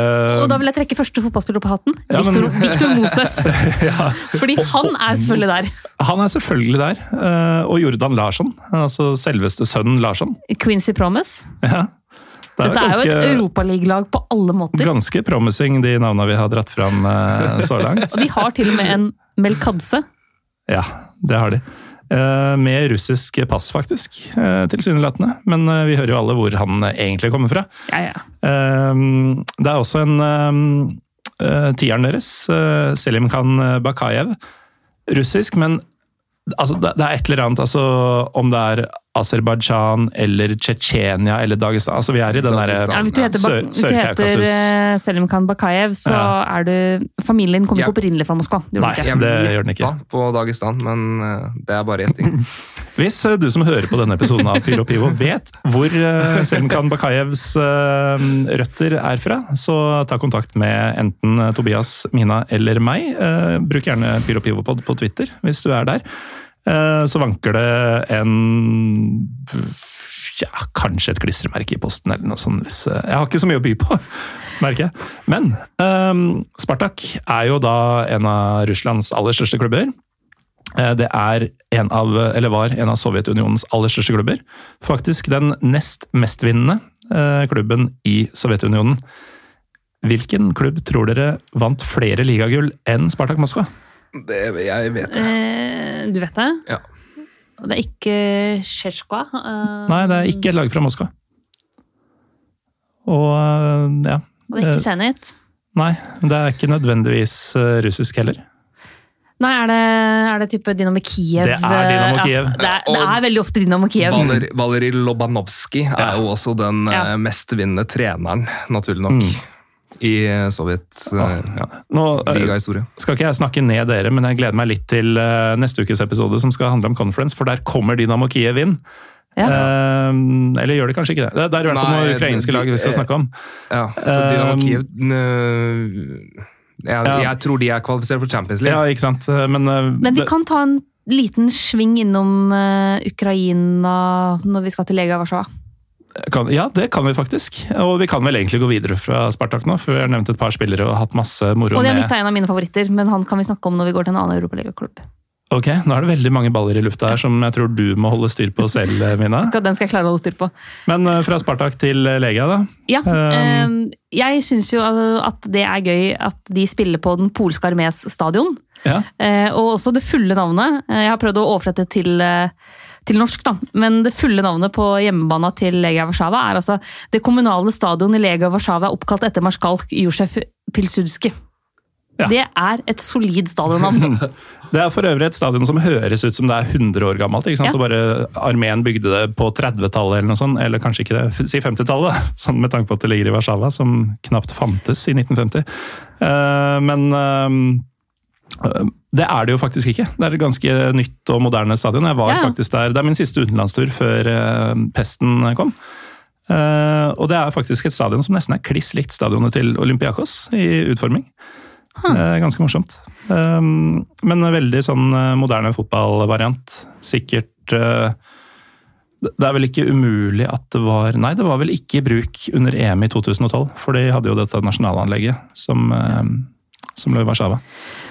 Og da vil jeg trekke første fotballspiller på hatten. Ja, men- Victor, Moses. Moses. Fordi han er selvfølgelig der. Han er selvfølgelig der. eh, Og Jordan Larsson, altså selveste sønnen Larsson. Quincy Promise. Ja. Det er Dette er jo et europaligalag på alle måter. ganske promising, de navnene vi har dratt fram eh, så langt. Og de har til og med en Melkadze. Ja, det har de. Eh, Med russisk pass, faktisk, eh, tilsynelatende. Men eh, vi hører jo alle hvor han egentlig kommer fra. Ja, ja. Det er også en tieren deres, Selimkan Selim Khan Bakayev. Russisk, men Altså, det er et eller annet, altså Om det er Aserbajdsjan eller Tsjetsjenia eller Dagestan altså Vi er i den derre Dagestan. Ja, hvis du heter, Sør- hvis du heter eh, Selimkhan Bakayev, så Ja. er du Familien kommer Ja. ikke opprinnelig fra Moskva. Det Nei. ikke. Det gjør den ikke. på Dagestan, men eh, det er bare gjetting. Hvis eh, du som hører på denne episoden av Pyro Pivo vet hvor Selimkan Selimkhan Bakayevs røtter er fra, så ta kontakt med enten Tobias, Mina eller meg. Bruk gjerne Pyro Pivo på, på Twitter hvis du er der. Eh, så vanker det en ja, kanskje et klistremerke i posten eller noe sånt. Eh, jeg har ikke så mye å by på, merker jeg. Men um, Spartak er jo da en av Russlands aller største klubber. Eh, Det er en av, eller var en av Sovjetunionens aller største klubber. Faktisk den nest mestvinnende klubben i Sovjetunionen. Hvilken klubb tror dere vant flere ligagull enn Spartak Moskva? Det, jeg vet det. Eh, du vet det? Ja. Det er ikke Tsjetsjka. Uh, Nei, det er ikke et lag fra Moskva. Og uh, ja Og det er ikke Zenit. Nei, det er ikke nødvendigvis eh, russisk heller. Nei, er det, er det type Dynamo Kiev? Det er Dynamo Ja, Kiev. det, er, det er veldig ofte Dynamo Kiev. Valer, Valerij Lobanovskij er jo også den Ja. eh, mestvinnende treneren, naturlig nok, i eh, Sovjet eh, ja, Nå eh, skal ikke jeg snakke ned dere, men jeg gleder meg litt til neste ukes episode som skal handle om conference, for der kommer Dynamo Kiev inn. Ja. Uh, eller gjør det kanskje ikke det? Det det er i hvert fall noen ukrainske lag vi skal snakke om. Ja, for Dynamo Kiev Uh, jeg, Ja. jeg tror de er kvalifisert for Champions League. Ja, ikke sant? Men, uh, Men vi kan ta en liten sving innom Ukraina når vi skal til Lega Warszawa. Kan, ja, det kan vi faktisk. Og vi kan vel egentlig gå videre fra Spartak nå, for vi har nevnt et par spillere og hatt masse moro Og de har mista en av mine favoritter, men han kan vi snakke om når vi går til en annen europaligaklubb. Ok, nå er det veldig mange baller i lufta her som jeg tror du må holde styr på selv, Mina. Akkurat Den skal jeg klare å holde styr på. Men eh, fra Spartak til Legia, da. Ja, Um, eh, jeg syns jo at det er gøy at de spiller på den polske armés stadion. Ja. Eh, og også det fulle navnet. Eh, Jeg har prøvd å oversette til, eh, til norsk, da. Men det fulle navnet på hjemmebana til Lega Warszawa er altså Det kommunale stadion i Lega Warszawa er oppkalt etter marskalk Josef Pilsudski. Ja. Det er et solid stadionnavn. Det er for øvrig et stadion som høres ut som det er 100 år gammelt. ikke sant? Ja. Og bare Armeen bygde det på 30-tallet eller noe sånt, eller kanskje ikke det, si 50-tallet, sånn med tanke på at det ligger i Warszawa, som knapt fantes i 1950. Uh, men eh, det er det jo faktisk ikke. Det er et ganske nytt og moderne stadion. Jeg var Ja, ja. faktisk der, Det er min siste utenlandstur før eh, pesten kom. Eh, og det er faktisk et stadion som nesten er kliss likt stadionet til Olympiakos i utforming. Huh. ganske morsomt. Um, men veldig sånn eh, moderne fotballvariant. Sikkert eh, Det er vel ikke umulig at det var Nei, det var vel ikke i bruk under EM i 2012, for de hadde jo dette nasjonalanlegget som, eh, som lå i Warszawa.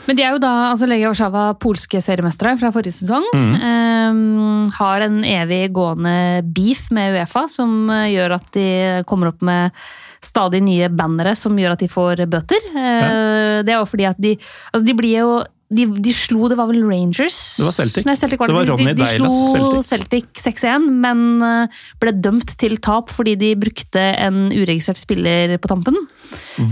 Men de er jo da altså Legia Warszawa polske seriemestere fra forrige sesong. Eh, har en evig gående beef med Uefa som eh, gjør at de kommer opp med stadig nye bannere som gjør at de får bøter. Eh, Det er jo fordi at de Altså, de blir jo de, de slo, det var vel Rangers? Det var Celtic. Nei, Celtic var Det var de, Ronny de, de Deilas slo Celtic. Celtic 6-1, men eh, ble dømt til tap fordi de brukte en uregistrert spiller på tampen.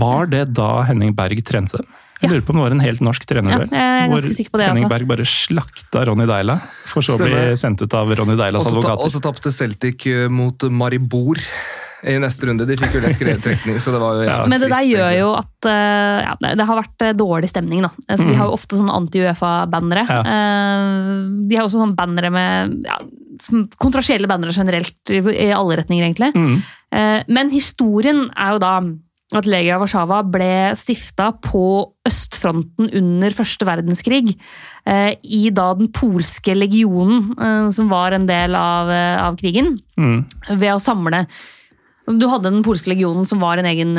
Var det da Henning Berg trente dem? Jeg Ja. lurer på om det var en helt norsk trener. Ja, jeg er hvor sikker på det, Henning altså. Berg bare slakta Ronny Deila, for så å bli sendt ut av Ronny Deilas Og så ta- advokater. Og så tapte Celtic eh, mot Maribor i neste runde. De fikk jo lett trekning, så det var jo Ja. Men det der trist, gjør egentlig. jo at eh, ja, det har vært eh, dårlig stemning, da. Altså, De har jo ofte sånne anti-Uefa-bannere. Ja. Eh, De har også sånne bannere med ja, Kontrasielle bannere generelt, i alle retninger, egentlig. Mm. Eh, Men historien er jo da at Legia Warszawa ble stifta på østfronten under første verdenskrig. eh, I da den polske legionen, eh, som var en del av, eh, av krigen Mm. ved å samle Du hadde den polske legionen som var en egen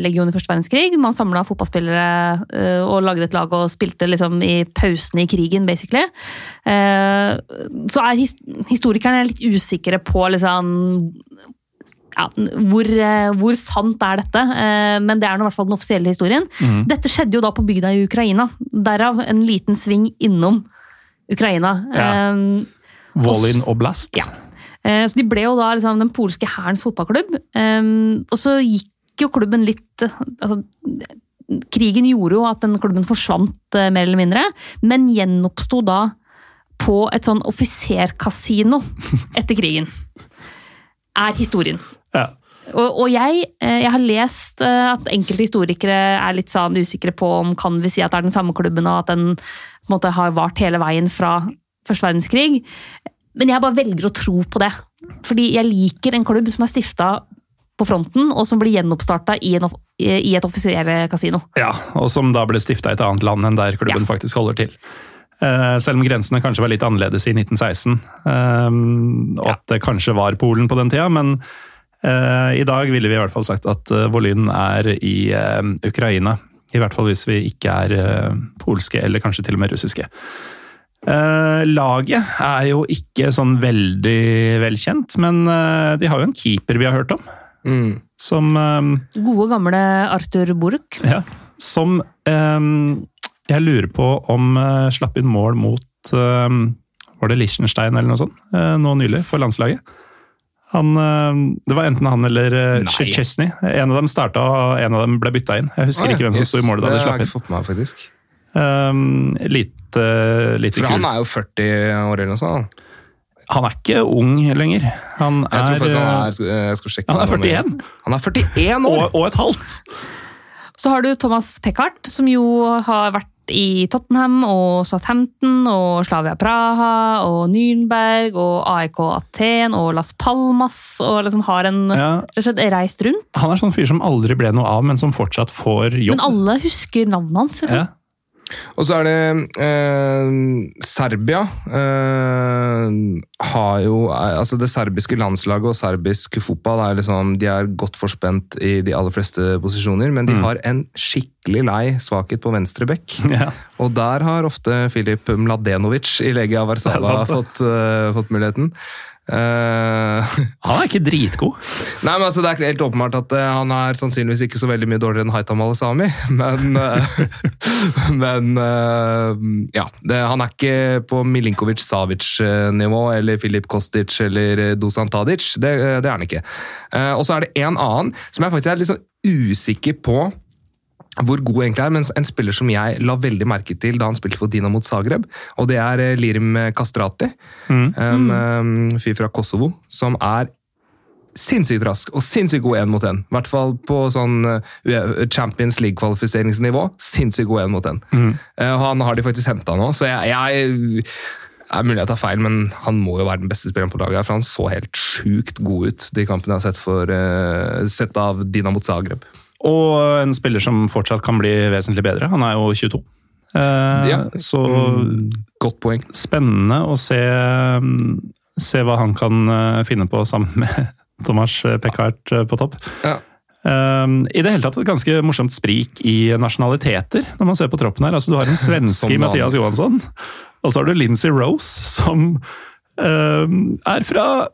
legion i første verdenskrig. Man samla fotballspillere og lagde et lag og spilte liksom i pausene i krigen, basically. Eh, Så er his historikerne litt usikre på liksom ja, hvor, eh, hvor sant er dette? Eh, Men det er nå i hvert fall den offisielle historien. Dette skjedde jo da på bygda i Ukraina. Derav en liten sving innom Ukraina. Ja. Eh, Volyn Oblast. Ja. Så de ble jo da liksom den polske hærens fotballklubb. Og så gikk jo klubben litt altså, Krigen gjorde jo at den klubben forsvant mer eller mindre, men gjenoppsto da på et sånn offiserkasino etter krigen, er historien. Ja. Og, og jeg, eh, jeg har lest eh, at enkelte historikere er litt sånn usikre på om kan vi si at det er den samme klubben, og at den måte har vart hele veien fra første verdenskrig. Men jeg bare velger å tro på det. Fordi jeg liker en klubb som er stifta på fronten, og som blir gjenoppstarta i, i et offiserkasino. Ja, og som da ble stifta i et annet land enn der klubben Ja. faktisk holder til. Eh, selv om grensene kanskje var litt annerledes i 1916, eh, og at det kanskje var Polen på den tida, men i dag ville vi i hvert fall sagt at eh, Volyn er i eh, Ukraina. I hvert fall hvis vi ikke er eh, polske, eller kanskje til og med russiske. Eh, laget er jo ikke sånn veldig velkjent, men eh, de har jo en keeper vi har hørt om, Mm. som eh, Gode, gamle Arthur Borch. ja, som ehm, jeg lurer på om uh, slapp inn mål mot Var det Liechtenstein eller noe sånt eh, nå nylig, for landslaget? Han, ehm, det var enten han eller uh, Chesney. En av dem starta, og en av dem ble bytta inn. Jeg husker Ah, ja. ikke hvem som Yes. sto i målet da Det de har slapp jeg inn. ikke fått med meg, faktisk. Um, lite, lite For kul. han er jo 40 år eller noe sånt. Han er ikke ung lenger. Han Jeg tror er, faktisk han eh, er Jeg skal sjekke. han er det nå med- 41. Han er 41 år! og, og et halvt! Så har du Thomas Peckhardt, som jo har vært i Tottenham og Southampton og Slavia Praha og Nürnberg og AIK Aten og Las Palmas og liksom har en Ja. reist rundt. Han er sånn fyr som aldri ble noe av, men som fortsatt får jobb. Men alle husker navnet hans. Liksom. ja. Og så er det eh, Serbia. Eh, har jo eh, Altså, det serbiske landslaget og serbisk fotball er liksom De er godt forspent i de aller fleste posisjoner, men de har en skikkelig lei svakhet på venstre bekk. Ja. Og der har ofte Filip Mladenovic i Legia Warszawa fått, uh, fått muligheten. Eh, Han er ikke dritgod. Nei, men altså Det er helt åpenbart at uh, han er sannsynligvis ikke så veldig mye dårligere enn Haitam Al-Sami, men uh, Men ja. Det, han er ikke på Milinkovic-Savic-nivå eller Filip Kostic eller Dusan Tadic. Det, det er han ikke. Og så er det en annen som jeg faktisk er litt sånn usikker på hvor god egentlig er, men en spiller som jeg la veldig merke til da han spilte for Dina mot Zagreb, og det er eh, Lirim Kastrati. En eh, fyr fra Kosovo som er sinnssykt rask og sinnssykt god én mot én. I hvert fall på sånn eh, Champions League-kvalifiseringsnivå. Sinnssykt god én mot én. Mm. og han har de faktisk henta nå, så jeg, jeg det er mulig jeg tar feil, men han må jo være den beste spilleren på laget. her, For han så helt sjukt god ut de kampene jeg har sett, for, uh, sett av Dinamo Zagreb. Og en spiller som fortsatt kan bli vesentlig bedre. Han er jo 22. Eh, Ja. Så Mm, Godt poeng. spennende å se, mm, se hva han kan eh, finne på sammen med Thomas Peckhardt eh, på topp. Ja. Um, I det hele tatt et ganske morsomt sprik i nasjonaliteter når man ser på troppen her. Altså, du har en svenske i. Mathias Johansson, og så har du Lincy Rose, som um, er fra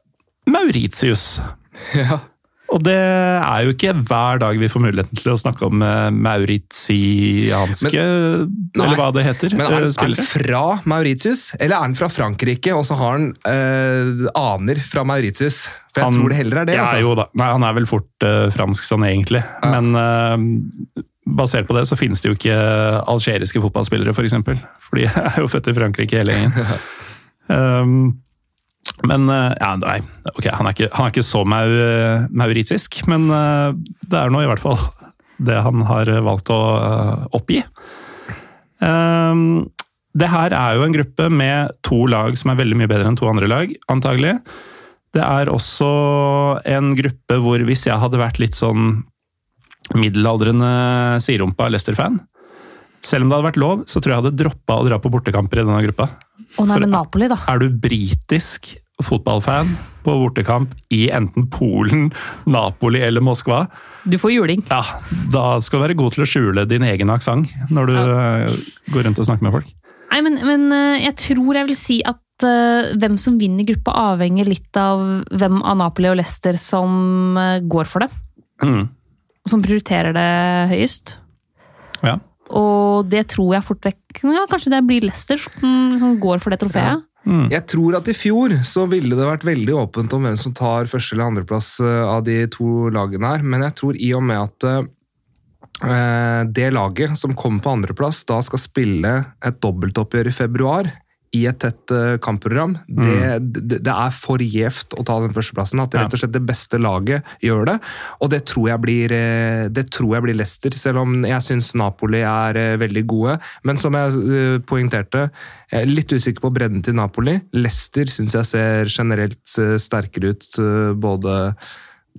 Mauritius. Ja. Og det er jo ikke hver dag vi får muligheten til å snakke om eh, mauritianske, Nei, eller hva det heter, Men er, eh, er han fra Mauritius, eller er han fra Frankrike, og så har han øh, aner fra Mauritius? For jeg Han- tror det heller er det. Ja, altså. jo da. Nei, han er vel fort øh, fransk sånn egentlig. Men øh, basert på det så finnes det jo ikke algeriske fotballspillere, f.eks. For, eksempel. for de er jo født i Frankrike hele gjengen. um, men eh, ja, nei, ok, han er ikke, han er ikke så maur, mauritisk, men eh, det er nå i hvert fall det han har valgt å eh, oppgi. Um, det her er jo en gruppe med to lag som er veldig mye bedre enn to andre lag, antagelig. Det er også en gruppe hvor hvis jeg hadde vært litt sånn middelaldrende siderumpa Leicester-fan, selv om det hadde vært lov, så tror jeg jeg hadde droppa å dra på bortekamper i denne gruppa. Og For- med Napoli, da. Er du britisk fotballfan på bortekamp i enten Polen, Napoli eller Moskva, Du får juling. ja, da skal du være god til å skjule din egen aksent når du ja. går rundt og snakker med folk. Nei, men, men eh, jeg tror jeg vil si at eh, hvem som vinner gruppa avhenger litt av hvem av Napoli og Leicester som eh, går for det. Mm. Som prioriterer det høyest. Ja. Og det tror jeg fort vekk. Ja, Kanskje det blir Leicester som, går for det trofeet. Jeg tror at i fjor så ville det vært veldig åpent om hvem som tar første- eller andreplass eh, av de to lagene her, men jeg tror i og med at eh, det laget som kommer på andreplass, da skal spille et dobbeltoppgjør i februar i et tett eh, kampprogram, det, det, det er for gjevt å ta den førsteplassen. At Ja. rett og slett det beste laget gjør det. Og det tror jeg blir, eh, det tror jeg blir Leicester, selv om jeg syns Napoli er eh, veldig gode. Men som jeg poengterte, jeg er litt usikker på bredden til Napoli. Leicester syns jeg ser generelt sterkere ut, både,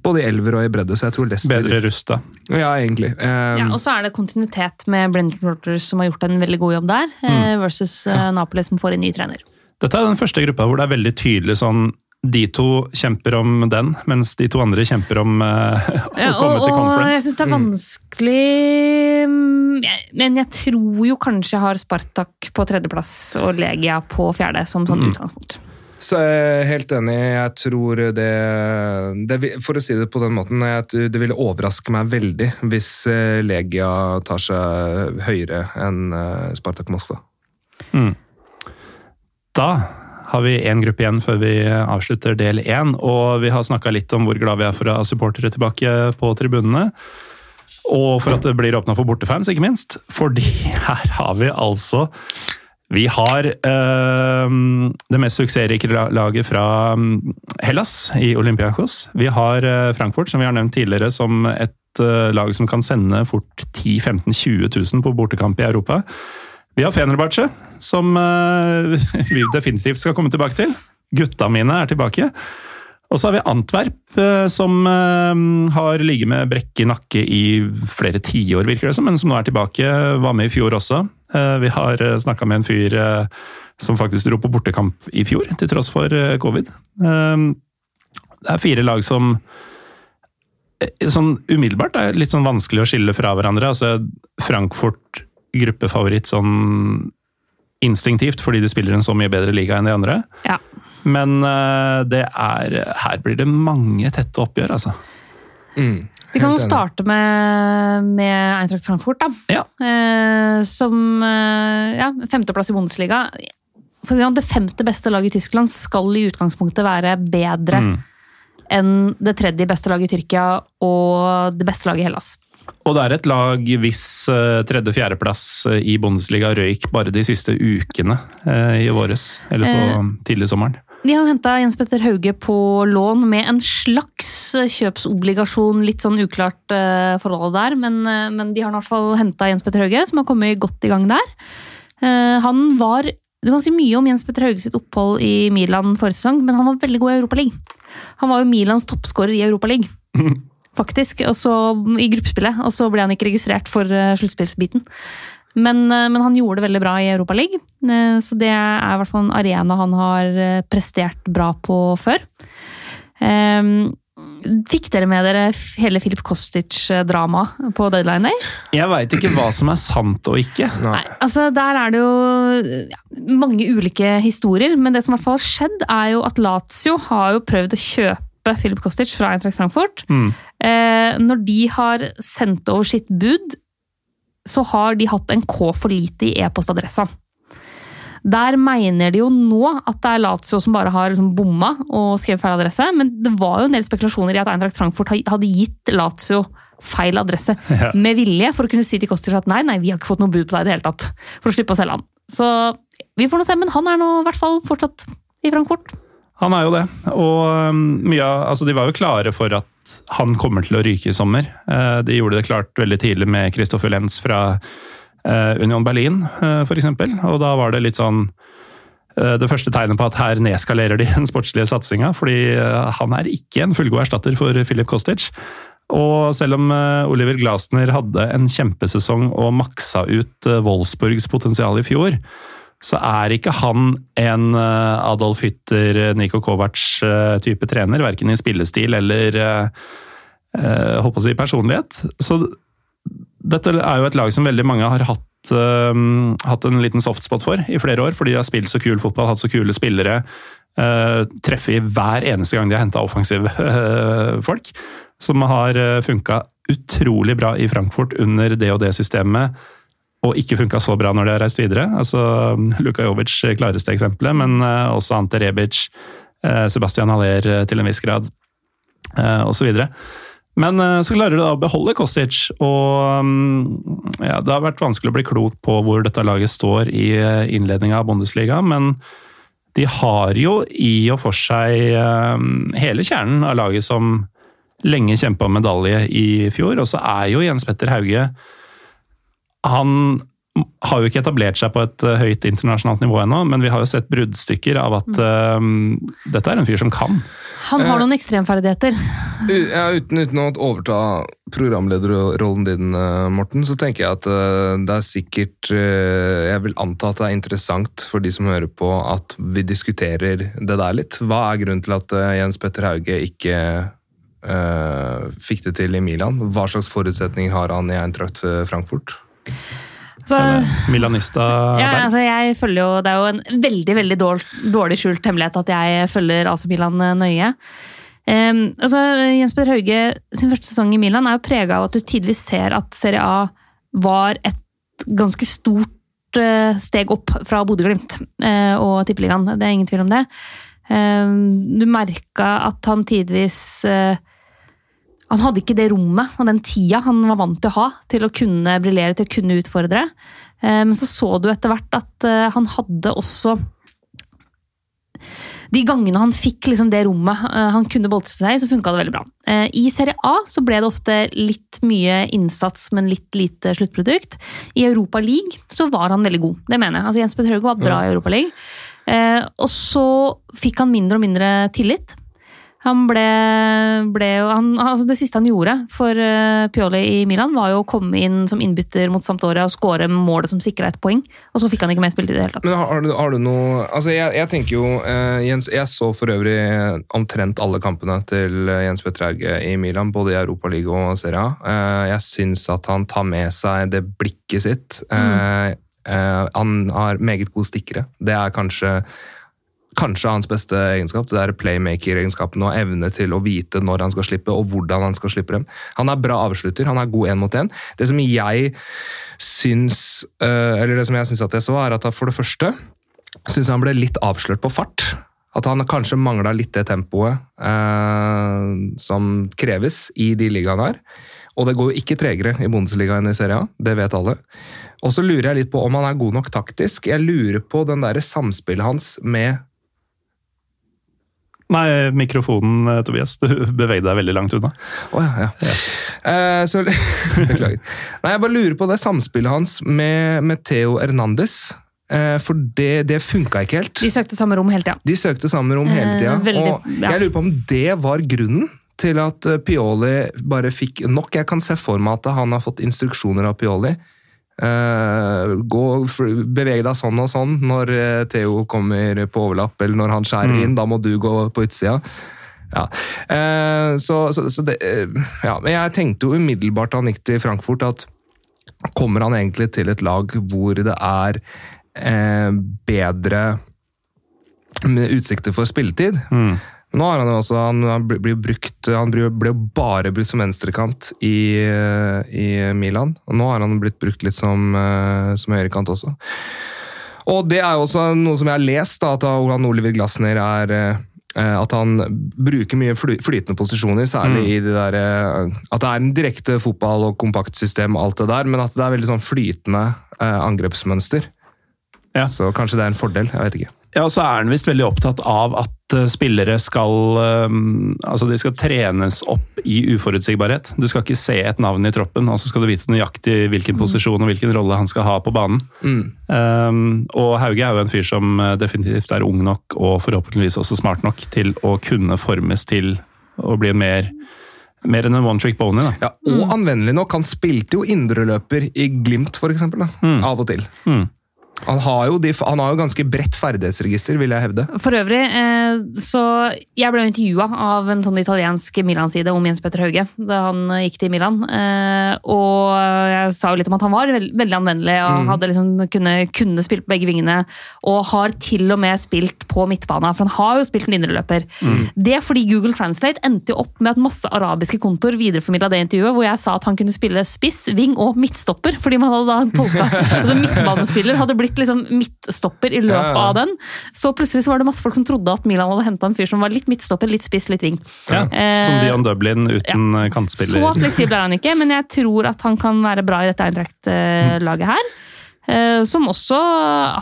både i elver og i bredde, så jeg tror Leicester Bedre rusta. Ja, egentlig. Um, Ja, og så er det kontinuitet med Brendan Rogers, som har gjort en veldig god jobb der, mm. versus ja. Napoli, som får en ny trener. Dette er den første gruppa hvor det er veldig tydelig sånn de to kjemper om den, mens de to andre kjemper om uh, å Ja, komme til conference. og jeg syns det er vanskelig mm, Men jeg tror jo kanskje jeg har Spartak på tredjeplass og Legia på fjerde, som sånn utgangspunkt. Så jeg er helt enig. Jeg tror det, det For å si det på den måten, at det ville overraske meg veldig hvis eh, Legia tar seg høyere enn eh, Spartak Moskva. Da har vi én gruppe igjen før vi avslutter del én, og vi har snakka litt om hvor glad vi er for å ha supportere tilbake på tribunene. Og for at det blir åpna for bortefans, ikke minst. Fordi her har vi altså Vi har eh, det mest suksessrike laget fra mm, Hellas i Olympiakos. Vi har eh, Frankfurt, som vi har nevnt tidligere, som et eh, lag som kan sende fort 10 15 20 000 på bortekamp i Europa. Vi har Fenerbahçe, som eh, vi definitivt skal komme tilbake til. Gutta mine er tilbake. Og så har vi Antwerp, eh, som eh, har ligget med brekk i nakke i flere tiår, virker det som, men som nå er tilbake. Var med i fjor også. Eh, Vi har snakka med en fyr som faktisk dro på bortekamp i fjor, til tross for covid. Det er fire lag som sånn umiddelbart er litt sånn vanskelig å skille fra hverandre. Altså Frankfurt gruppefavoritt sånn instinktivt, fordi de spiller en så mye bedre liga enn de andre. Ja. Men eh, det er Her blir det mange tette oppgjør, altså. Mm. Vi kan jo starte med, med Eintracht Frankfurt, da. Ja. Eh, som eh, ja, femteplass i Bundesliga. For det femte beste laget i Tyskland skal i utgangspunktet være bedre Mm. enn det tredje beste laget i Tyrkia og det beste laget i Hellas. Og det er et lag hvis uh, tredje-fjerdeplass i Bundesliga røyk bare de siste ukene eh, i våres, eller på Eh. tidlig sommeren. De har jo henta Jens Petter Hauge på lån med en slags kjøpsobligasjon. Litt sånn uklart uh, forhold der, men, uh, men de har i hvert fall henta Jens Petter Hauge, som har kommet godt i gang der. Uh, han var Du kan si mye om Jens Petter Hauge sitt opphold i Milan forrige sesong, men han var veldig god i Europaligaen. Han var jo Milans toppskårer i Europaligaen, faktisk. Og så i gruppespillet, og så ble han ikke registrert for sluttspillsbiten. Men, eh, men han gjorde det veldig bra i Europaligaen, League. så det er i hvert fall en arena han har eh, prestert bra på før. Um, fikk dere med dere hele Filip Kostic-dramaet på deadline day? Jeg veit ikke hva som er sant og ikke. Nei, altså Der er det jo mange ulike historier, men det som i hvert fall har skjedd, er jo at Lazio har jo prøvd å kjøpe Filip Kostic fra Eintracht Frankfurt. Mm. Eh, når de har sendt over sitt bud, så har de hatt en K for lite i e-postadressa. Der mener de jo nå at det er Lazio som bare har liksom bomma og skrevet feil adresse, men det var jo en del spekulasjoner i at Eintracht Frankfurt hadde gitt Lazio feil adresse Ja. med vilje for å kunne si til Kostic at nei, nei, vi har ikke fått noe bud på deg i det hele tatt, for å slippe å selge han. Så vi får nå se, men han er nå i hvert fall fortsatt i Frankfurt. Han er jo det. Og mye av Altså, de var jo klare for at han kommer til å ryke i sommer. Eh, De gjorde det klart veldig tidlig med Christoffer Lenz fra eh, Union Berlin, eh, eksempel. Og da var det litt sånn det første tegnet på at her nedskalerer de den sportslige satsinga, fordi han er ikke en fullgod erstatter for Filip Kostic. Og selv om Oliver Glasner hadde en kjempesesong og maksa ut Wolfsburgs potensial i fjor, så er ikke han en eh, Adolf Hytter, Niko Kovac-type trener, verken i spillestil eller eh, eh, å si personlighet. Så dette er jo et lag som veldig mange har hatt, eh, hatt en liten softspot for i flere år, fordi de har spilt så kul fotball, hatt så kule spillere. Uh, treffer hver eneste gang de har henta offensive eh, folk, som har funka utrolig bra i Frankfurt under det og det systemet og ikke funka så bra når de har reist videre. Altså, Luka Jovic klareste eksempelet, men eh, også Ante Rebic, eh, Sebastian Haller eh, til en viss grad, osv. Men så klarer de da å beholde Kostic, og mm, ja, det har vært vanskelig å bli klok på hvor dette laget står i innledninga av Bundesliga, men de har jo i og for seg hele kjernen av laget som lenge kjempa om medalje i fjor, og så er jo Jens Petter Hauge Han har jo ikke etablert seg på et eh, høyt internasjonalt nivå ennå, men vi har jo sett bruddstykker av at uh, dette er en fyr som kan. Han har noen ekstremferdigheter. Uh, Ja, uten, uten å overta programlederrollen din, eh, Morten, så tenker jeg at uh, det er sikkert uh, Jeg vil anta at det er interessant for de som hører på, at vi diskuterer det der litt. Hva er grunnen til at eh, Jens Petter Hauge ikke eh, fikk det til i Milan? Hva slags forutsetninger har han i Eintracht Frankfurt? Så, Milanista ja, der. altså jeg følger jo, Det er jo en veldig veldig dårlig, skjult hemmelighet at jeg følger AC Milan eh, nøye. Um, altså, Jens Petter Hauge sin første sesong i Milan er jo prega av at du tidvis ser at Serie A var et ganske stort eh, steg opp fra Bodø-Glimt eh, og Tippeligaen. Det er ingen tvil om det. Um, du merka at han tidvis eh, han hadde ikke det rommet og den tida han var vant til å ha til å kunne briljere, til å kunne utfordre. Eh, Men så så du etter hvert at eh, han hadde også De gangene han fikk liksom det rommet eh, han kunne boltre seg i, så funka det veldig bra. I Serie A så ble det ofte litt mye innsats, men litt lite sluttprodukt. I Europa League så var han veldig god, det mener jeg. Altså Jens Petter Høgo var bra i Europa League. Og så fikk han mindre og mindre tillit. Han ble, ble han, altså Det siste han gjorde for uh, Pioli i Milan, var jo å komme inn som innbytter mot Sampdoria og skåre målet som sikra et poeng. Og så fikk han ikke mer spilletid i det hele tatt. Men har, du, har du noe Altså, jeg, jeg tenker jo eh, Jens, Jeg så for øvrig omtrent alle kampene til eh, Jens Petter Hauge i Milan, både i Europaligaen og Serie A. Eh, jeg syns at han tar med seg det blikket sitt. Mm. eh, han har meget gode stikkere. Det er kanskje Kanskje hans beste egenskap, det er playmaker-egenskapen og evne til å vite når han skal slippe og hvordan han skal slippe dem. Han er bra avslutter, han er god én mot én. Det som jeg syns eh, Eller det som jeg syns at jeg så, er at for det første syns han ble litt avslørt på fart. At han kanskje mangla litt det tempoet eh, som kreves i de ligaene her. Og det går jo ikke tregere i Bundesliga enn i Serie A, det vet alle. Og så lurer jeg litt på om han er god nok taktisk. Jeg lurer på den der samspillet hans med Nei, mikrofonen, eh, Tobias. Du bevegde deg veldig langt unna. Oh, ja, ja. Eh, så, beklager. Nei, jeg bare lurer på det samspillet hans med, med Theo Hernandez. Eh, for det, det funka ikke helt. De søkte samme rom hele tida. De søkte samme rom hele tida. Eh, veldig, og ja. jeg lurer på om det var grunnen til at Pioli bare fikk nok. Jeg kan se for meg at han har fått instruksjoner av Pioli. Eh, gå, f- beveg deg sånn og sånn når eh, Theo kommer på overlapp, eller når han skjærer inn. Da må du gå på utsida. Ja. Eh, så, så, så det, ja. Men jeg tenkte jo umiddelbart da han gikk til Frankfurt, at kommer han egentlig til et lag hvor det er bedre med utsikter for spilletid? Nå har han jo også han han bli- blir brukt, han ble jo bare brukt som venstrekant i, eh, i Milan. Og nå har han blitt brukt litt som, eh, som høyrekant også. Og det er jo også noe som jeg har lest, da, at Olan Oliver Glasner er eh, at han bruker mye flytende posisjoner, særlig i det der At det er en direkte fotball og kompaktsystem og alt det der, men at det er veldig sånn flytende angrepsmønster. Ja. Så kanskje det er en fordel. Jeg vet ikke. Ja, og så er han visst veldig opptatt av at eh, spillere skal eh, Altså, de skal trenes opp i uforutsigbarhet. Du skal ikke se et navn i troppen, og så skal du vite nøyaktig hvilken posisjon og hvilken rolle han skal ha på banen. Um, og Hauge er jo en fyr som eh, definitivt er ung nok, og forhåpentligvis også smart nok, til å kunne formes til å bli mer mer enn en one trick pony. da. Ja, og anvendelig nok, han spilte jo indreløper i Glimt, for eksempel. Av og til. Han har, jo de, han har jo ganske bredt ferdighetsregister, vil jeg hevde. For øvrig, eh, så jeg ble intervjua av en sånn italiensk Milan-side om Jens Petter Hauge da han eh, gikk til Milan. Eh, og jeg sa jo litt om at han var veld, veldig anvendelig og hadde liksom kunne, kunne spilt på begge vingene. Og har til og med spilt på midtbana, for han har jo spilt en indreløper. Det er fordi Google Translate endte jo opp med at masse arabiske kontor videreformidla det intervjuet, hvor jeg sa at han kunne spille spiss, ving og midtstopper, fordi man hadde da tolka altså Midtbanespiller hadde blitt blitt liksom midtstopper i løpet Ja, ja. av den. Så plutselig så var det masse folk som trodde at Milan hadde henta en fyr som var litt midtstopper, litt spiss, litt ving. Ja, Eh, som Dion Dublin uten eh, kantspiller. Så fleksibel er han ikke, men jeg tror at han kan være bra i dette Eintracht-laget her. Eh, Som også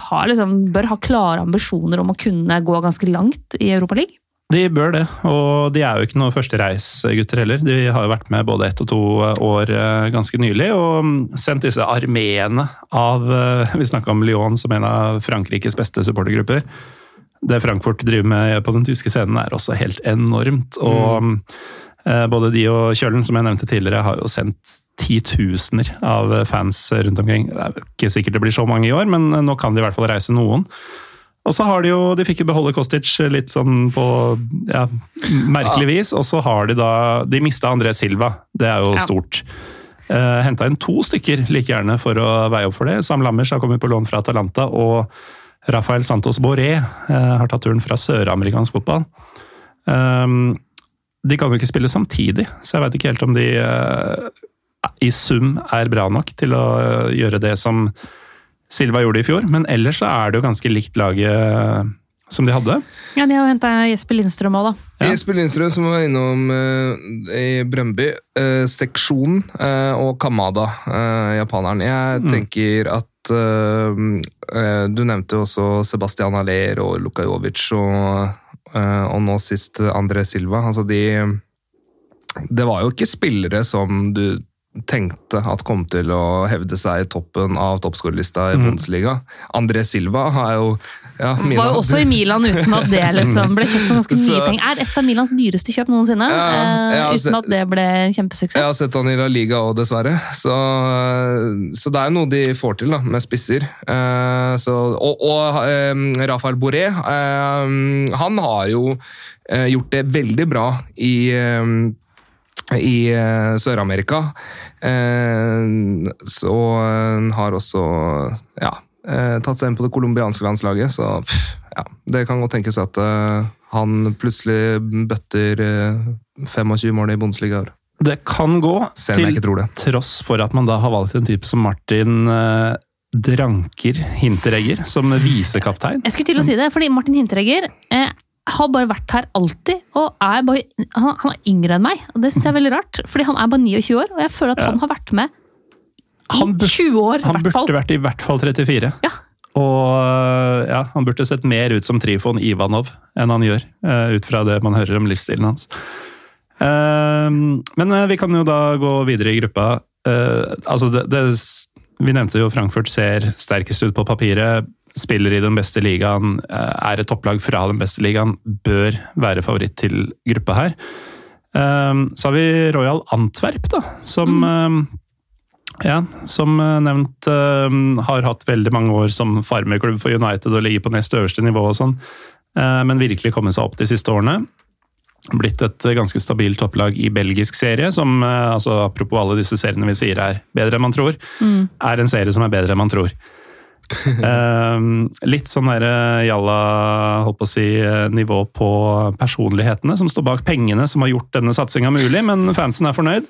har, liksom, bør ha klare ambisjoner om å kunne gå ganske langt i Europaligaen. De bør det, og de er jo ikke noen førstereisgutter heller. De har jo vært med både ett og to år eh, ganske nylig, og mm, sendt disse armeene av eh, Vi snakka om Lyon som en av Frankrikes beste supportergrupper. Det Frankfurt driver med på den tyske scenen er også helt enormt. og eh, Både de og Kjølen, som jeg nevnte tidligere, har jo sendt titusener av fans rundt omkring. Det er ikke sikkert det blir så mange i år, men nå kan de i hvert fall reise noen. Og så har de jo, de fikk jo beholde Kostic litt sånn på ja, merkelig vis, og så har de da De mista André Silva, det er jo Ja. stort. Uh, Henta inn to stykker like gjerne for å veie opp for det. Sam Lammers har kommet på lån fra Atalanta, og Rafael Santos Boré uh, har tatt turen fra søramerikansk fotball. Um, de kan jo ikke spille samtidig, så jeg veit ikke helt om de uh, i sum er bra nok til å eh, gjøre det som Silva gjorde i fjor. Men ellers så er det jo ganske likt laget eh, som de hadde. Ja, de har jo henta Jesper Lindstrøm òg, da. Ja. Jesper Lindstrøm, som var innom uh, i Brøndby, uh, seksjon uh, og Kamada, japaneren. Jeg tenker at Du nevnte jo også Sebastian Aller og Luka Jovic og, og nå sist André Silva. Altså de Det var jo ikke spillere som du tenkte at kom til å hevde seg i toppen av toppskårerlista i Bundesliga. André Silva har jo ja, Var jo også i Milan uten at det liksom ble kjøpt for ganske mye Så- penger. Er et av Milans dyreste kjøp noensinne, Ja, eh, ja, altså- uten at det ble en kjempesuksess. Jeg har sett han i La Liga òg, dessverre. Så, så det er jo noe de får til, da, med spisser. Eh, så, og og eh, Rafael Boré, eh, han har jo eh, gjort det veldig bra i eh, i eh, Sør-Amerika. Eh, så han har også ja, eh, tatt seg inn på det colombianske landslaget, så pff, ja, det kan godt tenkes at eh, han plutselig bøtter eh, 25 mål i Bundesliga i år. Det kan gå, til ikke tror det. tross for at man da har valgt en type som Martin eh, Dranker Hinteregger som visekaptein. Jeg skulle til å si det, fordi Martin Hinteregger eh, har bare vært her alltid, og er bare, han, han er yngre enn meg. og Det syns jeg er veldig rart, fordi han er bare 29 år, og jeg føler at han har vært med i Han 20 år, Han burde vært i hvert fall 34. Ja. Og eh, ja, han burde sett mer ut som Trifon Ivanov enn han gjør, eh, ut fra det man hører om livsstilen hans. Eh, Men vi kan jo da gå videre i gruppa. Altså, det, det, vi nevnte jo Frankfurt ser sterkest ut på papiret. Spiller i den beste ligaen, eh, er et topplag fra den beste ligaen, bør være favoritt til gruppa her. Eh, Så har vi Royal Antwerp, da, som mm. ja, som eh, nevnt eh, har hatt veldig mange år som farmerklubb for United og ligger på nest øverste nivå og sånn, eh, men virkelig kommet seg opp de siste årene. Blitt et ganske stabilt topplag i belgisk serie, som altså, apropos alle disse seriene vi sier er bedre enn man tror, er en serie som er bedre enn man tror. Eh, litt sånn der eh, jalla holdt på å si, eh, nivå på personlighetene som står bak pengene som har gjort denne satsinga mulig, men fansen er fornøyd.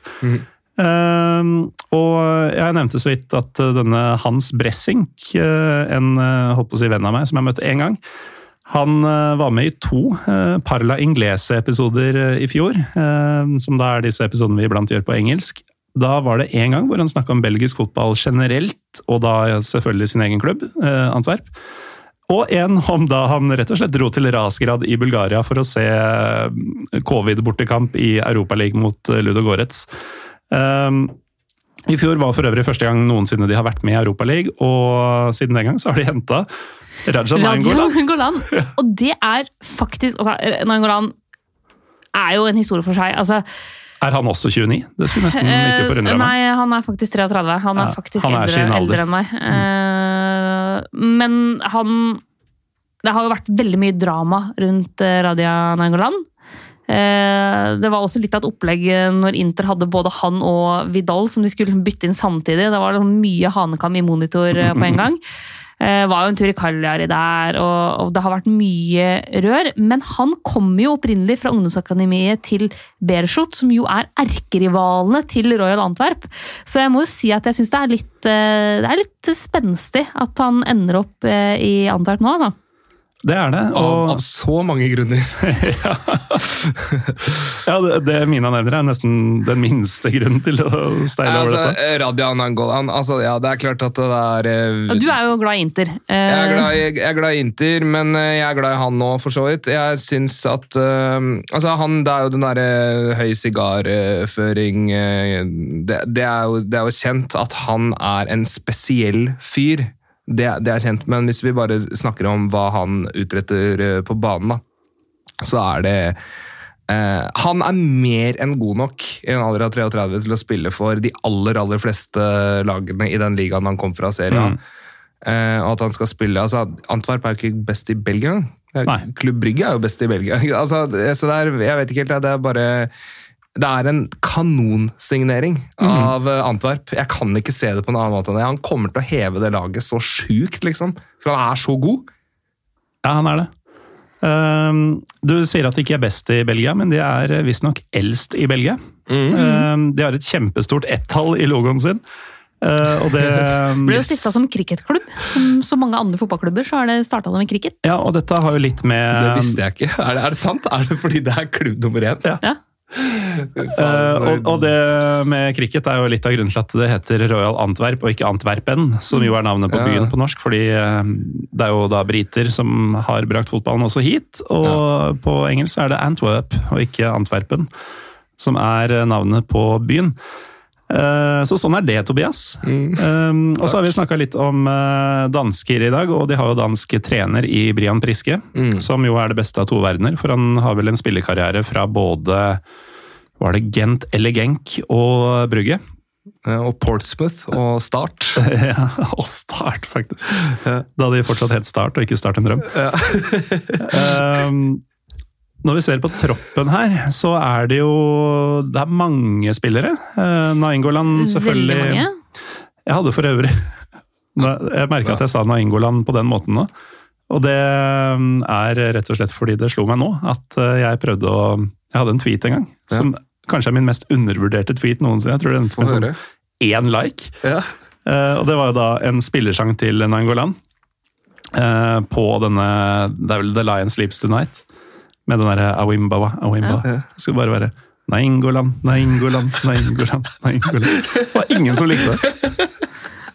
Eh, og jeg nevnte så vidt at eh, denne Hans Bressink, en holdt på å si venn av meg som jeg møtte én gang, han var med i to Parla Inglese-episoder i fjor, som da er disse episodene vi iblant gjør på engelsk. Da var det én gang hvor han snakka om belgisk fotball generelt, og da selvfølgelig sin egen klubb, eh, Antwerp. Og en om da han rett og slett dro til Rasgrad i Bulgaria for å se eh, covid-bortekamp i Europaligaen mot eh, Ludo Goretz. Um, I fjor var for øvrig første gang noensinne de har vært med i Europaligaen, og siden den gang så har de henta Raja Nangolan. Og det er faktisk altså, Nangolan er jo en historie for seg. Altså, Er han også 29? Det skulle nesten ikke eh, forundre meg. nei, han er faktisk 33. Han er Ja, faktisk han er eldre, eldre enn meg. Mm. men han Det har jo vært veldig mye drama rundt eh, Radia Nangolan. Eh, Det var også litt av et opplegg eh, når Inter hadde både han og Vidal som de skulle bytte inn samtidig. Det var mye hanekam i monitor eh, på en gang. Eh, var jo en tur i Cagliari der, og, og det har vært mye rør. Men han kommer jo opprinnelig fra ungdomsakademiet til Bershot, som jo er erkerivalene til Royal Antwerp. Så jeg må jo si at jeg syns det, er litt, eh, det litt spenstig at han ender opp eh, i Antwerp nå, altså. Det er det. Av, Og av så mange grunner. ja, det, det Mina nevner, er nesten den minste grunnen til å steile over altså, dette. Radian Angolan, altså, ja, det er klart at det er eh, du er jo glad i Inter. Eh, Jeg er, glad i, jeg er glad i Inter, men eh, jeg er glad i han nå, for så vidt. Jeg syns at eh, Altså, han Det er jo den derre høy sigarføring eh, det, det, er jo, det er jo kjent at han er en spesiell fyr. Det, det er kjent, men hvis vi bare snakker om hva han utretter eh, på banen, da, så er det eh, Han er mer enn god nok i en alder av 33 til å spille for de aller, aller fleste lagene i den ligaen han kom fra serien. Eh, og at han skal spille altså Antwerp er jo ikke best i Belgia. Klubb Brygge er jo best i Belgia. altså, så det er, jeg vet ikke helt, det er bare det er en kanonsignering av mm. Antwerp. Jeg kan ikke se det på en annen måte enn det. Han kommer til å heve det laget så sjukt, liksom. For han er så god. Ja, han er det. Um, du sier at de ikke er best i Belgia, men de er visstnok eldst i Belgia. Ehm, de har et kjempestort ett-tall i logoen sin. Uh, og det ble jo stifta som cricketklubb. Som så mange andre fotballklubber så har det starta med cricket. Ja, og dette har jo litt med Det visste jeg ikke. Er det, er det sant? Er det fordi det er klubb nummer én? Ja. Ja. Eh, og, og det med cricket er jo litt av grunnen til at det heter Royal Antwerp og ikke Antwerpen, som jo er navnet på Ja. byen på norsk. fordi eh, det er jo da briter som har brakt fotballen også hit. Og på engelsk er det Antwerp og ikke Antwerpen som er eh, navnet på byen. Eh, Så sånn er det, Tobias. Eh, og så har vi snakka litt om eh, dansker i dag, og de har jo dansk trener i Brian Priske, som jo er det beste av to verdener, for han har vel en spillekarriere fra både var det Gent eller Genk og Brugge? Og Portsmouth og Start. ja, og Start, faktisk. Da de fortsatt het Start, og ikke Start en drøm. um, når vi ser på troppen her, så er det jo Det er mange spillere. Naingoland, selvfølgelig Veldig mange. Jeg hadde for øvrig Jeg merka at jeg sa Naingoland på den måten nå. Og det um, er rett og slett fordi det slo meg nå at uh, jeg prøvde å Jeg hadde en tweet en gang som kanskje er min mest undervurderte tweet noensinne. Jeg tror det endte med sånn én like. Ja. Uh, og det var jo da en spillersang til Nangolan. Uh, på denne Det er vel The Lion Sleeps Tonight. Med den derre Awimbawa, Awimba. Ja. Det skulle bare være Naingoland, Naingoland, Naingoland. Naingoland. Det var ingen som likte det.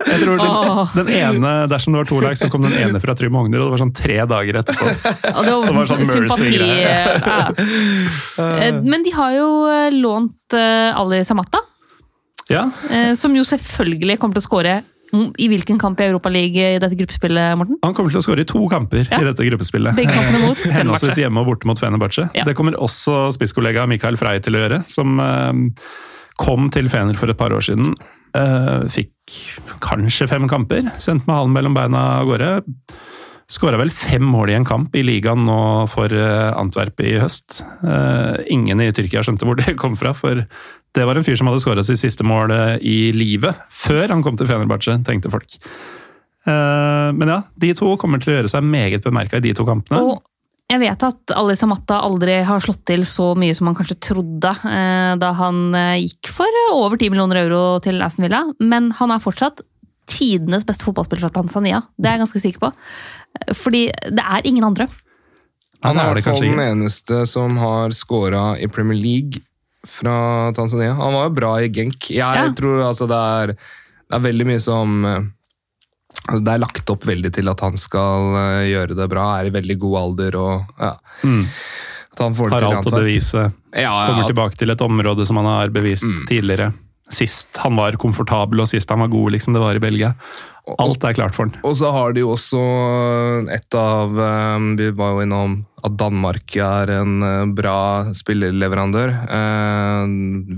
Jeg tror den, den ene, Dersom det var to lag, så kom den ene fra Trym Hogner, og det var sånn tre dager etterpå. Ja, det var, Det var sånn sånn sympati ja. Eh, Men de har jo eh, lånt eh, Ali Samatta, Ja, eh, som jo selvfølgelig kommer til å skåre i hvilken kamp i Europaligaen i dette gruppespillet, Morten? Han kommer til å skåre i to kamper Ja. i dette gruppespillet. Begge kampene mot Henholdsvis hjemme og borte mot Fenerbahçe. Ja. Det kommer også spisskollega Mikael Frey til å gjøre, som eh, kom til Fener for et par år siden. Eh, fikk kanskje fem kamper, sendt med halen mellom beina av gårde. Skåra vel fem mål i en kamp i ligaen nå for eh, Antwerp i høst. Ingen i Tyrkia skjønte hvor det kom fra, for det var en fyr som hadde skåra sitt siste mål eh, i livet før han kom til Fenerbahçe, tenkte folk. Eh, men ja, de to kommer til å gjøre seg meget bemerka i de to kampene. Og jeg vet at Ali Samatta aldri har slått til så mye som han kanskje trodde eh, da han gikk for over 10 millioner euro til Aston Villa, men han er fortsatt tidenes beste fotballspiller fra Tanzania. Det er jeg ganske sikker på. Fordi det er ingen andre. Han er er i hvert fall den eneste som har scora i Premier League fra Tanzania. Han var jo bra i Genk. Jeg Ja. tror altså det er, det er veldig mye som eh, altså Det er lagt opp veldig til at han skal eh, gjøre det bra, er i veldig god alder og ja. Mm. At han får det Har til alt å bevise. Ja, Kommer tilbake til et område som han har bevist Mm. tidligere. Sist han var komfortabel, og sist han var god, liksom det var i Belgia. Alt er klart for den. Og så har de jo også et av eh, Vi var jo innom at Danmark er en eh, bra spillerleverandør.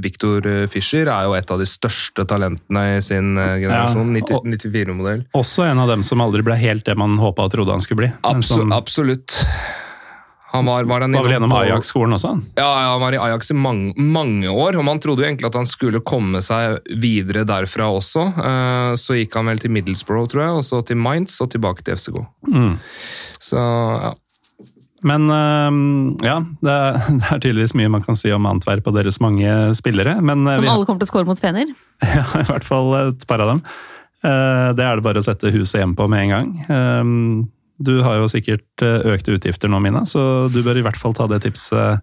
Victor Fischer er jo et av de største talentene i sin generasjon. Ja, 94-modell. Også en av dem som aldri ble helt det man håpa og trodde han skulle bli. Absolutt. Han var, var, han Var vel gjennom Ajax-skolen også? han? Ja, ja, han var i Ajax i mange, mange år, og man trodde jo egentlig at han skulle komme seg videre derfra også. Eh, Så gikk han vel til Middlesbrough, tror jeg, og så til Mainz, og tilbake til FCK. Mm. Så ja. Men øhm, ja, det er, det er tydeligvis mye man kan si om Antwerp og deres mange spillere. Men øh, Som vi alle kommer til å score mot Fener. ja, i hvert fall et par av dem. Eh, Det er det bare å sette huset hjem på med en gang. Ehm, Du har jo sikkert øh, økte utgifter nå, Mina, så du bør i hvert fall ta det tipset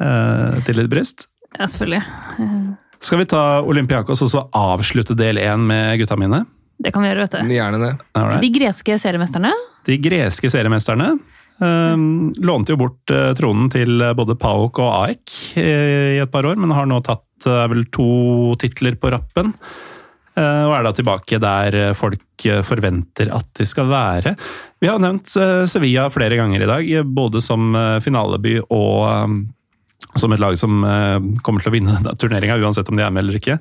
øh, til ditt bryst. Ja, selvfølgelig. Eh, Skal vi ta Olympiakos og så avslutte del én med gutta mine? Det kan vi gjøre, vet du. Gjerne det. Alright. De greske seriemesterne. De greske seriemesterne Um, lånte jo bort uh, tronen til eh, både PAOK og AEK i, i et par år, men har nå tatt uh, vel to titler på rappen. Eh, og er da tilbake der eh, folk eh, forventer at de skal være. Vi har nevnt Sevilla flere ganger i dag, både som finaleby og som et lag som kommer til å vinne turneringa, uansett om de er med eller ikke.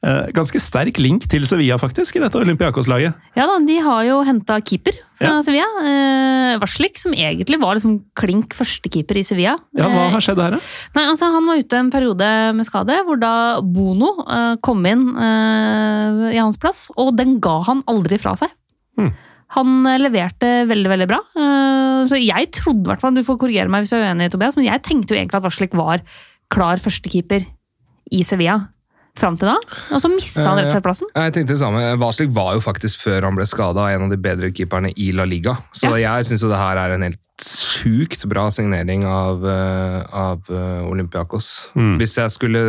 Eh, Ganske sterk link til Sevilla, faktisk, i dette Olympiakos-laget. Ja da, De har jo henta keeper fra Ja. Sevilla. Eh, Varslik, som egentlig var liksom klink førstekeeper i Sevilla. Ja, Hva Eh, har skjedd her, da? Nei, altså Han var ute en periode med skade, hvor da Bono eh, kom inn eh, i hans plass, og den ga han aldri fra seg. Hmm. Han eh, leverte veldig, veldig bra. Eh, så jeg trodde, i hvert fall, du får korrigere meg hvis du er uenig, Tobias, men jeg tenkte jo egentlig at Varslik var klar førstekeeper i Sevilla fram til da. Og så mista han rett og slett plassen. Jeg tenkte det samme. Vaslik var jo faktisk, før han ble skada, en av de bedre keeperne i La Liga. Så jeg syns jo det her er en helt sjukt bra signering av, eh, av eh, Olympiakos. Mm. Hvis jeg skulle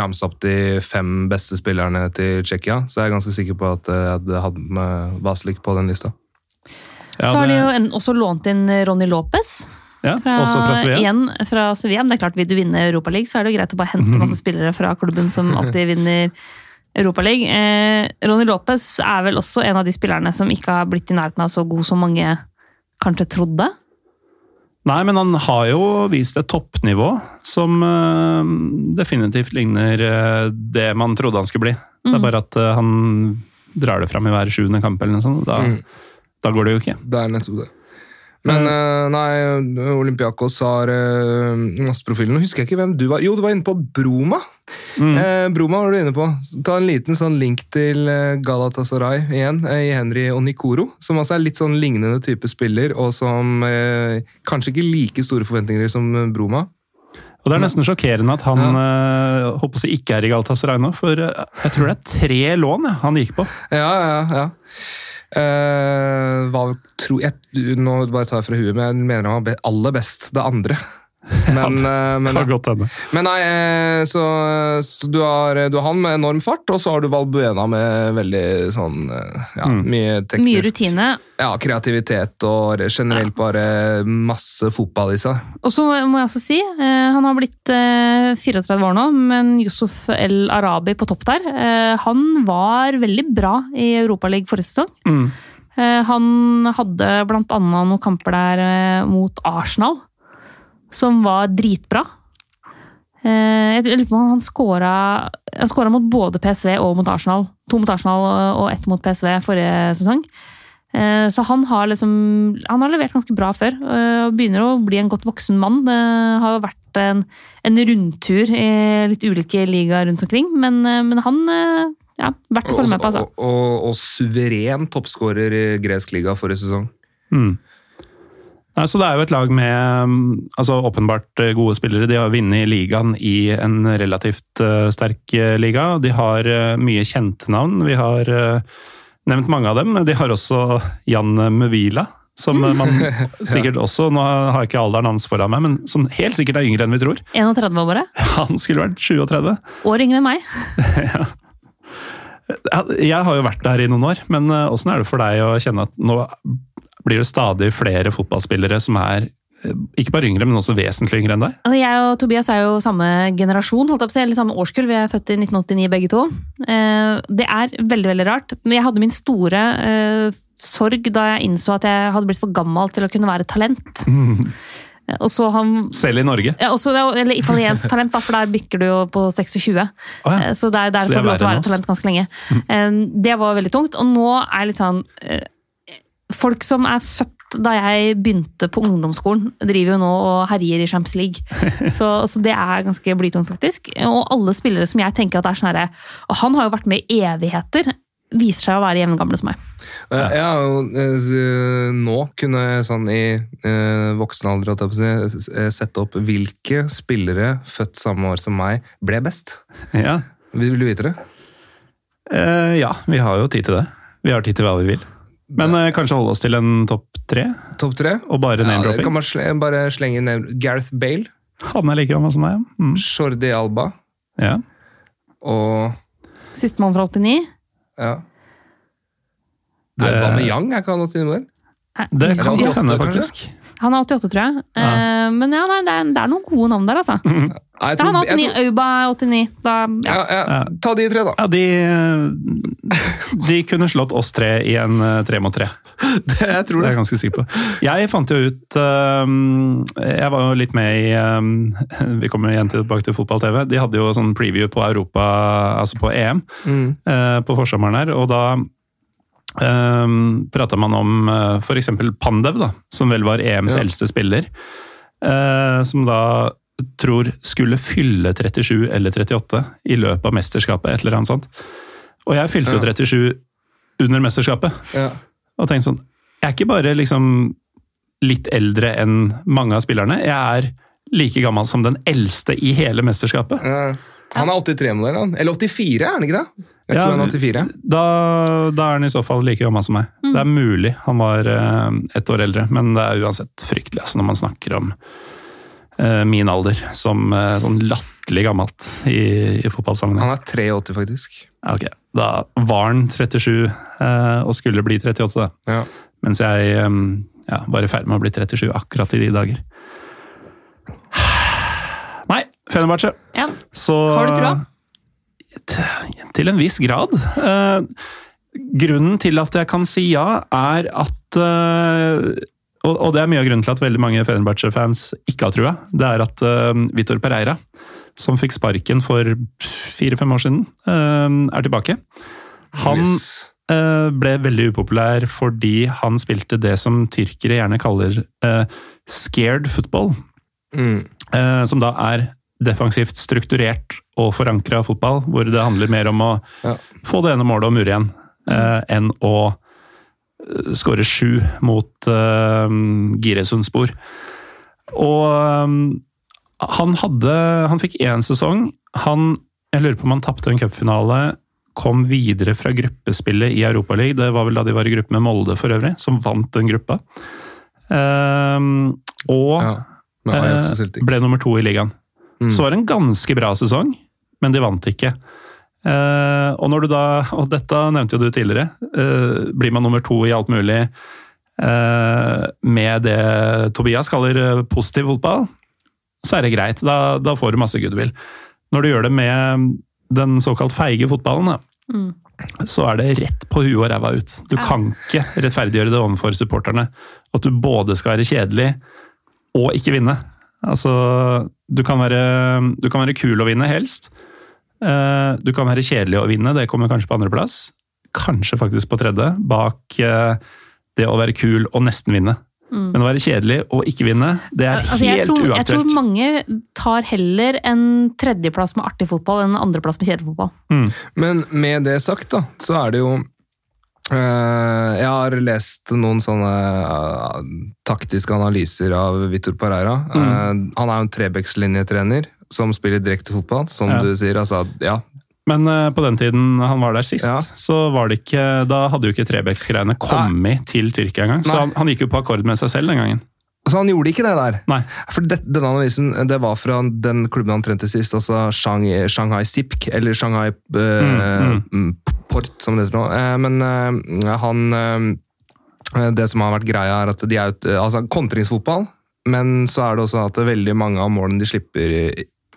ramse opp de fem beste spillerne til Tsjekkia, så er jeg ganske sikker på at eh, jeg hadde hatt med Vaslik på den lista. Ja, så har de jo en, også lånt inn Ronny Lopez. Ja, Fra, også fra Svea. Igjen fra Sevilla. Men det er klart, vil du vinne Europaligaen, så er det jo greit å bare hente masse spillere fra klubben som alltid vinner Europaligaen. Eh, Ronny Lopez er vel også en av de spillerne som ikke har blitt i nærheten av så god som mange kanskje trodde. Nei, men han har jo vist et toppnivå som eh, definitivt ligner eh, det man trodde han skulle bli. Det Mm. er bare at eh, han drar det fram i hver sjuende kamp eller noe sånt. Da, Mm. da går det jo ikke. Det er nettopp det. Men uh, nei, Olympiakos har uh, masse profiler. Nå husker jeg ikke hvem du var. Jo, du var inne på Broma. Mm. Eh, Broma var du inne på. Ta en liten sånn link til eh, Galatasaray igjen, eh, i Henry og Nikoro. Som også er litt sånn lignende type spiller, og som eh, kanskje ikke like store forventninger som eh, Broma. Og det er nesten sjokkerende at han eh, håper å ikke er i Galatasaray nå, for eh, jeg tror det er tre lån ja, han gikk på. Ja, ja, ja. Eh, hva tror jeg Nå bare tar jeg fra huet, men jeg mener han var aller best det andre. Men, eh, men, Kan men nei, eh, så, så du, har, du har han med enorm fart, og så har du Valbuena med veldig sånn eh, ja, Mm. mye teknisk Mye rutine. Ja, kreativitet og generelt bare masse fotball i seg. Og så må jeg også si, eh, han har blitt eh, 34 år nå, men Yusuf El Arabi på topp der, eh, han var veldig bra i Europaligaen forrige sesong. Mm. Eh, han hadde annet noen kamper der eh, mot Arsenal, som var dritbra. Eh, jeg lurer på om han skåra mot både PSV og mot Arsenal. To mot Arsenal og ett mot PSV forrige sesong. Så han har liksom Han har levert ganske bra før. Og begynner å bli en godt voksen mann. Det har jo vært en, en rundtur i litt ulike ligaer rundt omkring, men, men han ja, verdt å følge med på, altså. Og, og, og suveren toppskårer i gresk liga forrige sesong. Mm. Nei, så Det er jo et lag med mm, altså åpenbart eh, gode spillere. De har vunnet ligaen i en relativt uh, sterk eh, liga. De har uh, mye kjente navn. Vi har uh, nevnt mange av dem. De har også Jan Muvila, som man sikkert også Nå har jeg ikke alderen hans foran meg, men som helt sikkert er yngre enn vi tror. 31 år bare. Han skulle vært 37. År yngre enn meg. Ja, Jeg har jo vært der i noen år, men eh, åssen er det for deg å kjenne at nå blir det stadig flere fotballspillere som er eh, ikke bare yngre, men også vesentlig yngre enn deg? Altså, jeg og Tobias er jo samme generasjon, holdt jeg på å si, eller samme årskull. Vi er født i 1989 begge to. Eh, Det er veldig veldig rart. Men jeg hadde min store sorg da jeg innså at jeg hadde blitt for gammel til å kunne være talent. Så han Selv i Norge? ja, også, eller italiensk talent, da, for der bikker du jo på 26. Oh, ja. Eh, Så der, det er får du lov til å være talent ganske lenge. Mm. Det var veldig tungt. Og nå er litt sånn eh, Folk som er født da jeg begynte på ungdomsskolen. Driver jo nå og herjer i Champions League. Så, så det er ganske blytungt, faktisk. Og alle spillere som jeg tenker at er sånn herre han har jo vært med i evigheter. Viser seg å være jevngamle som meg. Ja, eh, nå kunne jeg sånn i eh, voksen alder holdt jeg på å si, eh, sette opp hvilke spillere født samme år som meg ble best. Ja. Vil du vite det? Eh, ja, vi har jo tid til det. Vi har tid til hva vi vil. Men eh, kanskje holde oss til en topp tre, Topp tre? og bare name-dropping. kan man sl bare slenge inn Gareth Bale, Han er like gammel som meg. Mm. Jordi Alba ja. og Sistemann fra 89. ja. Det- Aubameyang er ikke han også innom der? Det kan 88, godt hende, kanskje? Han er 88, tror jeg. Eh, men ja, nei, det, er, det er noen gode navn der, altså. Jeg Ja, han er 89, jeg tror, Auba er 89. Da, ja. ja, ja, ta de tre, da. Ja, de, de kunne slått oss tre i en eh, tre mot tre. Det, jeg tror Det er jeg ganske sikker på. Jeg fant jo ut øhm, Jeg var jo litt med i øhm, Vi kommer igjen tilbake til fotball-TV. De hadde jo sånn preview på Europa, altså på EM, Mm. uh, på forsommeren her. Og da um, prata man om uh, f.eks. Pandev, da, som vel var EMs Ja. eldste spiller. eh, som da tror skulle fylle 37 eller 38 i løpet av mesterskapet, et eller annet sånt. Og jeg fylte jo Ja. 37 under mesterskapet. Ja. Og tenkte sånn Jeg er ikke bare liksom litt eldre enn mange av spillerne. Jeg er like gammel som den eldste i hele mesterskapet. Ja. Han er 83-modell, han. Eller 84, er han ikke det? Jeg Ja, tror han er 84. Da, da er han i så fall like gammel som meg. Det er mulig han var uh, ett år eldre, men det er uansett fryktelig altså, når man snakker om uh, min alder som uh, sånn latterlig gammelt i, i fotballsammenheng. Han er 83, faktisk. Ok, Da var han 37 eh, og skulle bli 38, da. Ja. Mens jeg um, ja, var i ferd med å bli 37 akkurat i de dager. Fenerbahçe. Ja. Så Har du trua? Til en viss grad. Eh, grunnen til at jeg kan si ja, er at eh, og, det er mye av grunnen til at veldig mange Fenerbahçe-fans ikke har trua. Det er at uh, Vitor Pereira, som fikk sparken for fire-fem år siden, eh, er tilbake. Han Yes. eh, ble veldig upopulær fordi han spilte det som tyrkere gjerne kaller eh, scared football. Mm. eh, som da er defensivt strukturert og forankra fotball, hvor det handler mer om å Ja. få det ene målet og mure igjen, eh, enn å eh, skåre sju mot eh, Giresundspor. Og eh, han hadde Han fikk én sesong. Han Jeg lurer på om han tapte en cupfinale. Kom videre fra gruppespillet i Europaligaen. Det var vel da de var i gruppe med Molde for øvrig, som vant den gruppa. Eh, og Ja. Ble nummer to i ligaen. Mm. Så var det en ganske bra sesong, men de vant ikke. Eh, og når du da, og dette nevnte jo du tidligere, eh, blir man nummer to i alt mulig eh, med det Tobias kaller eh, positiv fotball, så er det greit. Da, da får du masse goodwill. Når du gjør det med den såkalt feige fotballen, da, Mm. så er det rett på huet og ræva ut. Du Ja. kan ikke rettferdiggjøre det overfor supporterne. At du både skal være kjedelig og ikke vinne. Altså, du kan være, du kan være kul og vinne, helst. Eh, Du kan være kjedelig og vinne, det kommer kanskje på andreplass. Kanskje faktisk på tredje, bak eh, det å være kul og nesten vinne. Mm. Men å være kjedelig og ikke vinne, det er Altså, helt tror, jeg tror mange tar heller en tredjeplass med artig fotball enn en andreplass med kjedelig fotball. Men med det sagt, da, så er det jo Jeg har lest noen sånne eh, taktiske analyser av Vitor Pereira. Mm. Eh, han er jo en Trebekslinjetrener som spiller direkte fotball, som Ja. du sier. Altså, ja, Men eh, på den tiden han var der sist, Ja. så var det ikke, da hadde jo ikke Trebecks-greiene kommet til Tyrkia engang. Så han, han gikk jo på akkord med seg selv den gangen. Så han gjorde ikke det der. Nei. For det, denne analysen det var fra den klubben han trente sist, altså Shang, Shanghai Sipk, eller Shanghai eh, mm, Port, som det heter nå. Eh, men eh, han eh, Det som har vært greia, er at de er altså, kontringsfotball, men så er det også at veldig mange av målene de slipper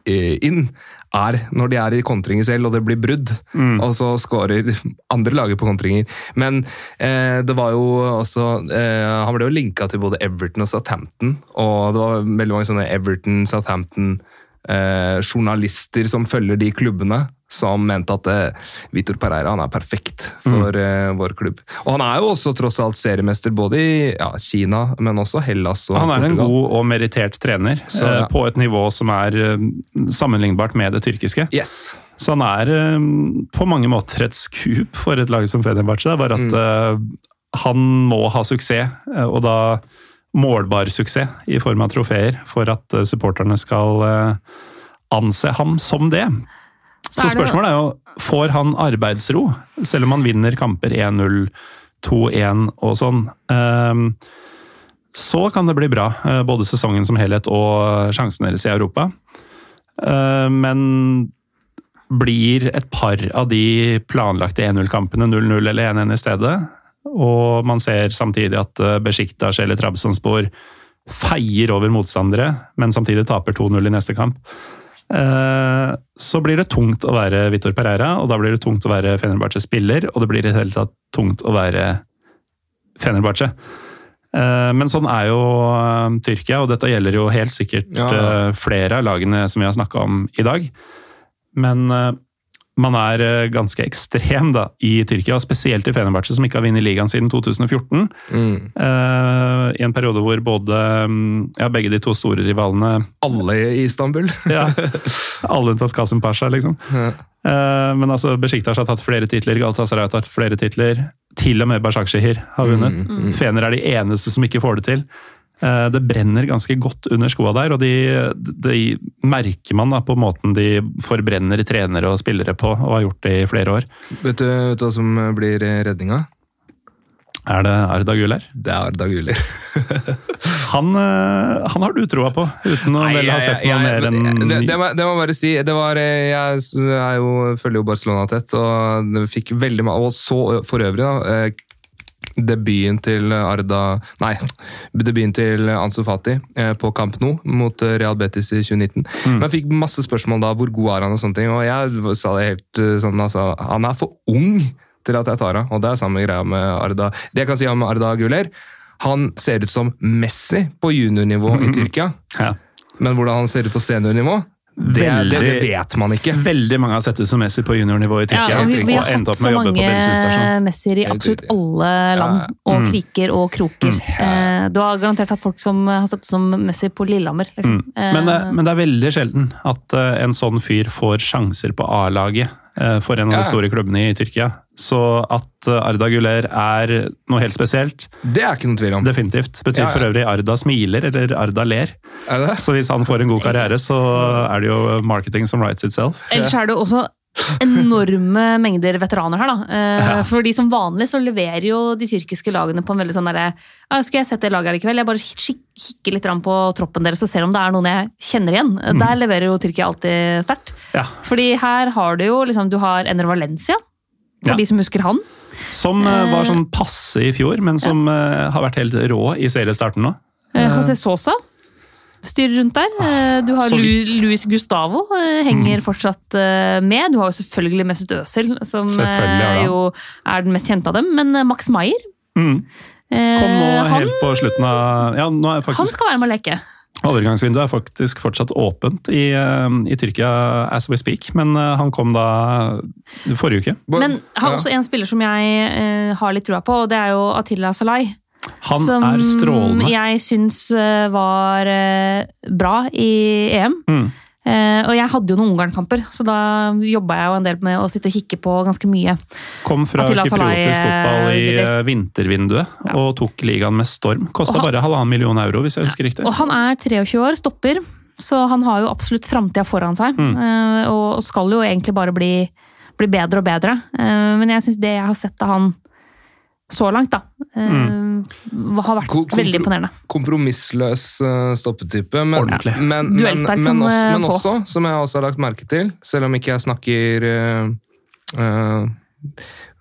inn, er når de er i kontringer selv, og det blir brudd. Mm. Og så skårer andre lager på kontringer. Men eh, det var jo også eh, Han ble jo linka til både Everton og Southampton, og det var veldig mange sånne Everton, Southampton eh, journalister som følger de klubbene. Som mente at uh, Vitor Pereira han er perfekt for uh, vår klubb. Og han er jo også tross alt seriemester både i ja, Kina, men også Hellas og Han er en god og merittert trener, Så, eh, på et nivå som er sammenlignbart med det tyrkiske. Yes. Så han er på mange måter et skup for et lag som Fenerbahçe. Er bare at eh, han må ha suksess, og da målbar suksess i form av trofeer, for at supporterne skal anse ham som det. Så, spørsmålet er jo, får han arbeidsro, selv om han vinner kamper 1-0, 2-1 og sånn? Ehm, så kan det bli bra, eh, både sesongen som helhet og sjansen deres i Europa. Eh, Men blir et par av de planlagte 1-0-kampene 0-0 eller 1-1 i stedet, og man ser samtidig at Besjiktas Besiktas eller Trabzonspor feier over motstandere, men samtidig taper 2-0 i neste kamp, eh, så blir det tungt å være Vitor Pereira, og da blir det tungt å være Fenerbahçe spiller, og det blir i det hele tatt tungt å være Fenerbahçe. Eh, Men sånn er jo eh, Tyrkia, og dette gjelder jo helt sikkert Ja. ja. flere av lagene som vi har snakka om i dag. Men eh, man er eh, ganske ekstrem da, i Tyrkia, spesielt i Fenerbahçe, som ikke har vunnet ligaen siden 2014. Mm. Uh, I en periode hvor både mm, ja, begge de to store rivalene Alle i Istanbul. ja, Alle unntatt Kasim Pasha, liksom. Ja. Uh, men altså, Besjiktas har tatt flere titler, Galatasaray har tatt flere titler. Til og med Bashakshehir har vunnet. Mm, Fener er de eneste som ikke får det til. Eh, det brenner ganske godt under skoa der, og de, de merker man da på måten de forbrenner trenere og spillere på, og har gjort det i flere år. Vet, du, vet du hva som blir redninga? Er det Arda Guler? Det er Arda Guler. Han, eh, han har du troa på, uten å vel ha sett noe jeg- mer enn det, det, må, jeg bare si. Det var, eh, jeg er jo, følger jo Barcelona tett, og det fikk veldig mye Og så for øvrig, da. Debuten til Arda Nei, debuten til Ansu Fati eh, på Camp Nou mot eh, Real Betis i 2019. Mm. Men jeg fikk masse spørsmål da, hvor god er han og sånne ting. Og jeg sa det helt eh, sånn, altså, han er for ung til at jeg tar han. Og det er samme greia med Arda. Det jeg kan si om Arda Guler, han ser ut som Messi på juniornivå i Tyrkia. Ja. Men hvordan han ser ut på seniornivå, det, veldig, det vet man ikke. Veldig mange har sett ut som Messi på juniornivå i Tyrkia. Ja, vi, vi har hatt så mange. Messier i absolutt alle land, Ja. og Mm. kriker og kroker. Eh, Du har garantert hatt folk som har sett ut som Messi på Lillehammer. Liksom. Mm. Men, det- men det er veldig sjelden at eh, en sånn fyr får sjanser på A-laget eh, for en av de store klubbene i Tyrkia. Så at eh, Arda Guler er noe helt spesielt, Det er ikke noe tvil om. definitivt. Betyr Ja, ja. for øvrig Arda smiler, eller Arda ler. Er det? Så hvis han får en god karriere, så er det jo marketing som writes itself. Ellers er det jo også enorme mengder veteraner her, da. Eh, Ja. Fordi som vanlig så leverer jo de tyrkiske lagene på en veldig sånn derre «Ah, Skal jeg sette det laget her i kveld? Jeg bare kik- kikker litt på troppen deres og ser om det er noen jeg kjenner igjen. Mm. Der leverer jo Tyrkia alltid sterkt. Ja. Fordi her har du jo liksom Du har Ener Valencia, for Ja. de som husker han. Som eh, var sånn passe i fjor, men som eh, har vært helt rå i seriestarten nå. José Sosa styrer rundt der. Eh, Du har. Mm. Luis Gustavo, henger fortsatt eh, med. Du har jo selvfølgelig Mesut Özil, som han. jo er den mest kjente av dem. Men Max Maier Mm. Kom nå han, helt på slutten av Ja, er han skal være med å leke. Overgangsvinduet er faktisk fortsatt åpent i, eh, i Tyrkia as we speak, men eh, han kom da forrige uke. Men har også en spiller som jeg eh, har litt trua på, og det er jo Attila Salai. Han som er strålende. jeg syns eh, var eh, bra i EM. Mm. Eh, og jeg hadde jo noen Ungarn-kamper, så da jobba jeg jo en del med å sitte og kikke på ganske mye. Kom fra kypriotisk fotball i eh, eh, vintervinduet Ja. og tok ligaen med storm. Kosta bare halvannen million euro, hvis jeg husker riktig. Og han er 23 år, stopper, så han har jo absolutt framtida foran seg. Mm. og skal jo egentlig bare bli, bli bedre og bedre. Men jeg syns det jeg har sett av han så langt, da, eh, har vært kompro- veldig imponerende. Kompromissløs uh, stoppetype. Men, Ordentlig. men, men, men, som, også, eh, men også, som jeg også har lagt merke til, selv om ikke jeg snakker uh,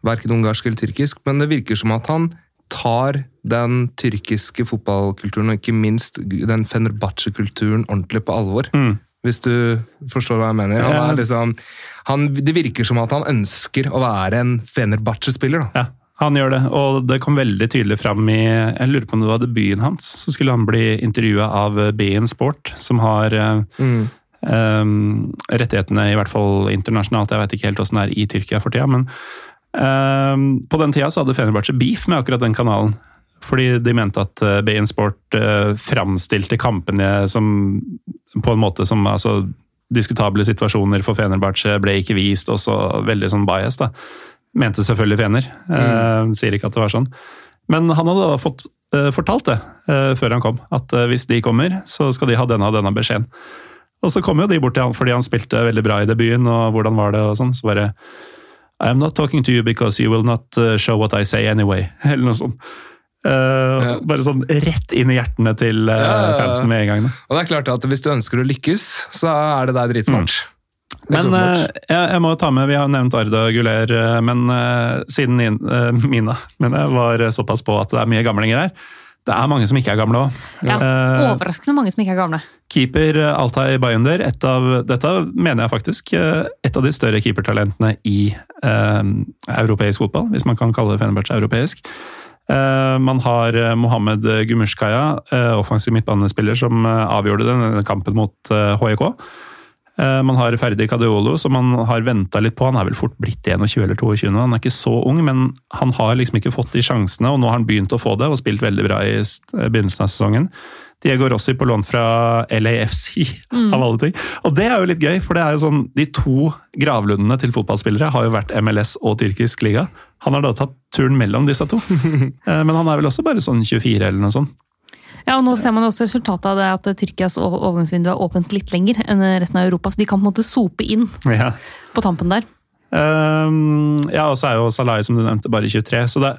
verken ungarsk eller tyrkisk, men det virker som at han tar den tyrkiske fotballkulturen, og ikke minst den Fenerbahçe-kulturen, ordentlig på alvor. Mm. Hvis du forstår hva jeg mener. Han er liksom, han, det virker som at han ønsker å være en Fenerbahçe-spiller. da. Ja, han gjør det, og det kom veldig tydelig fram i Jeg lurer på om det var debuten hans. Så skulle han bli intervjua av BN Sport, som har eh, Mm. Um, rettighetene, i hvert fall internasjonalt. Jeg vet ikke helt åssen det er i Tyrkia for tida, men um, på den tida så hadde Fenerbahçe beef med akkurat den kanalen. Fordi de mente at BN Sport uh, framstilte kampene som på en måte som altså, Diskutable situasjoner for Fenerbahçe ble ikke vist, og så veldig sånn bias, da. Mente selvfølgelig Fener. Mm. Uh, sier ikke at det var sånn. Men han hadde da fått uh, fortalt det uh, før han kom, at hvis de kommer, så skal de ha denne og denne beskjeden. Og så kom jo de bort til han fordi han spilte veldig bra i debuten, og hvordan var det og sånn. Så bare I am not talking to you because you will not show what I say anyway. Eller noe sånt. Uh, ja. Bare sånn rett inn i hjertene til uh, fansen med en gang. Da. Og det er klart at Hvis du ønsker å lykkes, så er det der dritsmart. Mm. Men uh, jeg, jeg, må ta med, Vi har nevnt Arda Guler, men siden Mina men jeg var såpass på at det er mye gamlinger her Det er mange som ikke er gamle òg. Ja, overraskende mange som ikke er gamle. Keeper Altai Bayunder, et av, dette mener jeg faktisk et av de større keepertalentene i europeisk fotball, hvis man kan kalle Fenerbahçe europeisk. Eh, man har eh, Mohammed Gumushkaya, eh, offensiv midtbanespiller, som avgjorde denne kampen mot HIK. Man har Ferdi Cadeolo, som man har venta litt på. Han er vel fort blitt 21 eller 22 nå, han er ikke så ung, men han har liksom ikke fått de sjansene, og nå har han begynt å få det, og spilt veldig bra i begynnelsen av sesongen. Diego Rossi på lån fra LAFC, mm. av alle ting. Og det er jo litt gøy, for det er jo sånn, de to gravlundene til fotballspillere har jo vært MLS og tyrkisk liga. Han har da tatt turen mellom disse to. Eh, men han er vel også bare sånn 24 eller noe sånt. Ja, og Nå ser man også resultatet av det at Tyrkias overgangsvindu er åpent litt lenger enn resten av Europa. Så de kan på en måte sope inn ja. på tampen der. Um, ja, og så er jo Salai, som du nevnte, bare 23. Så det,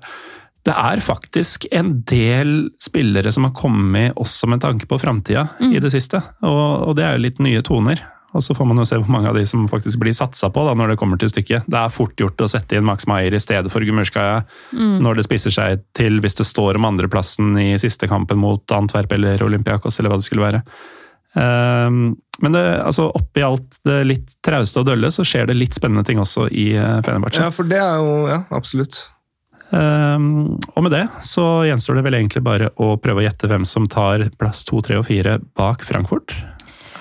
det er faktisk en del spillere som har kommet også med tanke på framtida mm. i det siste. Og, og, det er jo litt nye toner. Og så får man jo se hvor mange av de som faktisk blir satsa på da, når det kommer til stykket. Det er fort gjort å sette inn Max Maier i stedet for Gumurskaja mm. når det spisser seg til hvis det står om andreplassen i siste kampen mot Antwerp eller Olympiakos eller hva det skulle være. Um, men det, altså, oppi alt det litt trauste og dølle, så skjer det litt spennende ting også i uh, Fenerbahçe. Ja, for det er jo Ja, absolutt. Um, og med det så gjenstår det vel egentlig bare å prøve å gjette hvem som tar plass to, tre og fire bak Frankfurt.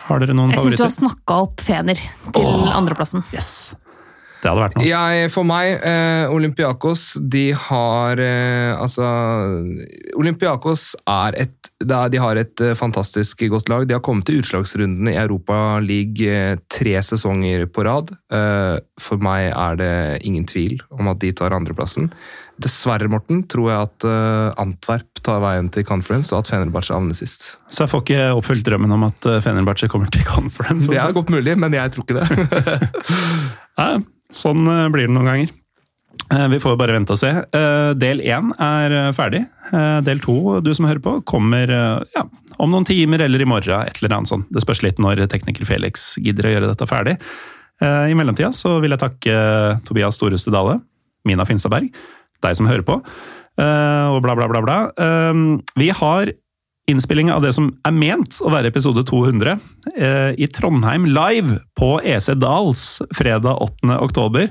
Har dere noen jeg favoritter? Jeg syns du har snakka opp Fener til oh, andreplassen. Yes. Det hadde vært noe. Jeg, for meg, eh, Olympiakos, de har eh, Altså Olympiakos er et De har et eh, fantastisk godt lag. De har kommet til utslagsrundene i Europa League eh, tre sesonger på rad. Eh, for meg er det ingen tvil om at de tar andreplassen. Dessverre, Morten, tror jeg at uh, Antwerp tar veien til conference, og at Fenerbahçe havner sist. Så jeg får ikke oppfylt drømmen om at Fenerbahçe kommer til conference? Det er godt mulig, men jeg tror ikke det. Nei, Sånn eh, blir det noen ganger. Eh, vi får bare vente og se. Eh, del én er ferdig. Del to, du som hører på, kommer ja, om noen timer eller i morgen. et eller annet sånt. Det spørs litt når tekniker Felix gidder å gjøre dette ferdig. I mellomtida så vil jeg takke Tobias Storeste Dale, Mina Finstadberg, deg som hører på, og bla, bla, bla. bla. Vi har innspilling av det som er ment å være episode 200 eh, i Trondheim live på EC Dals fredag 8. oktober.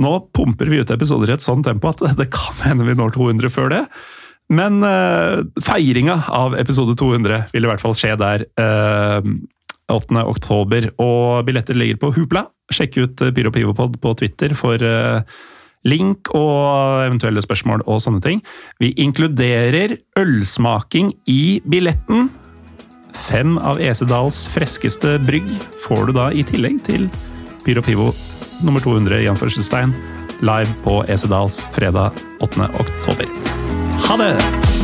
Nå pumper vi ut episoder i et sånt tempo at det kan hende vi når 200 før det. Men eh, feiringa av episode 200 vil i hvert fall skje der eh, 8. oktober. Og billetter ligger på Hupla. Sjekk ut Pyro Pivopod på Twitter for eh, link og eventuelle spørsmål og sånne ting. Vi inkluderer ølsmaking i billetten. Fem av Esedals freskeste brygg får du da i tillegg til Pyro Pivo nummer 200 i anførselstegn live på Esedals fredag 8. oktober. Ha det!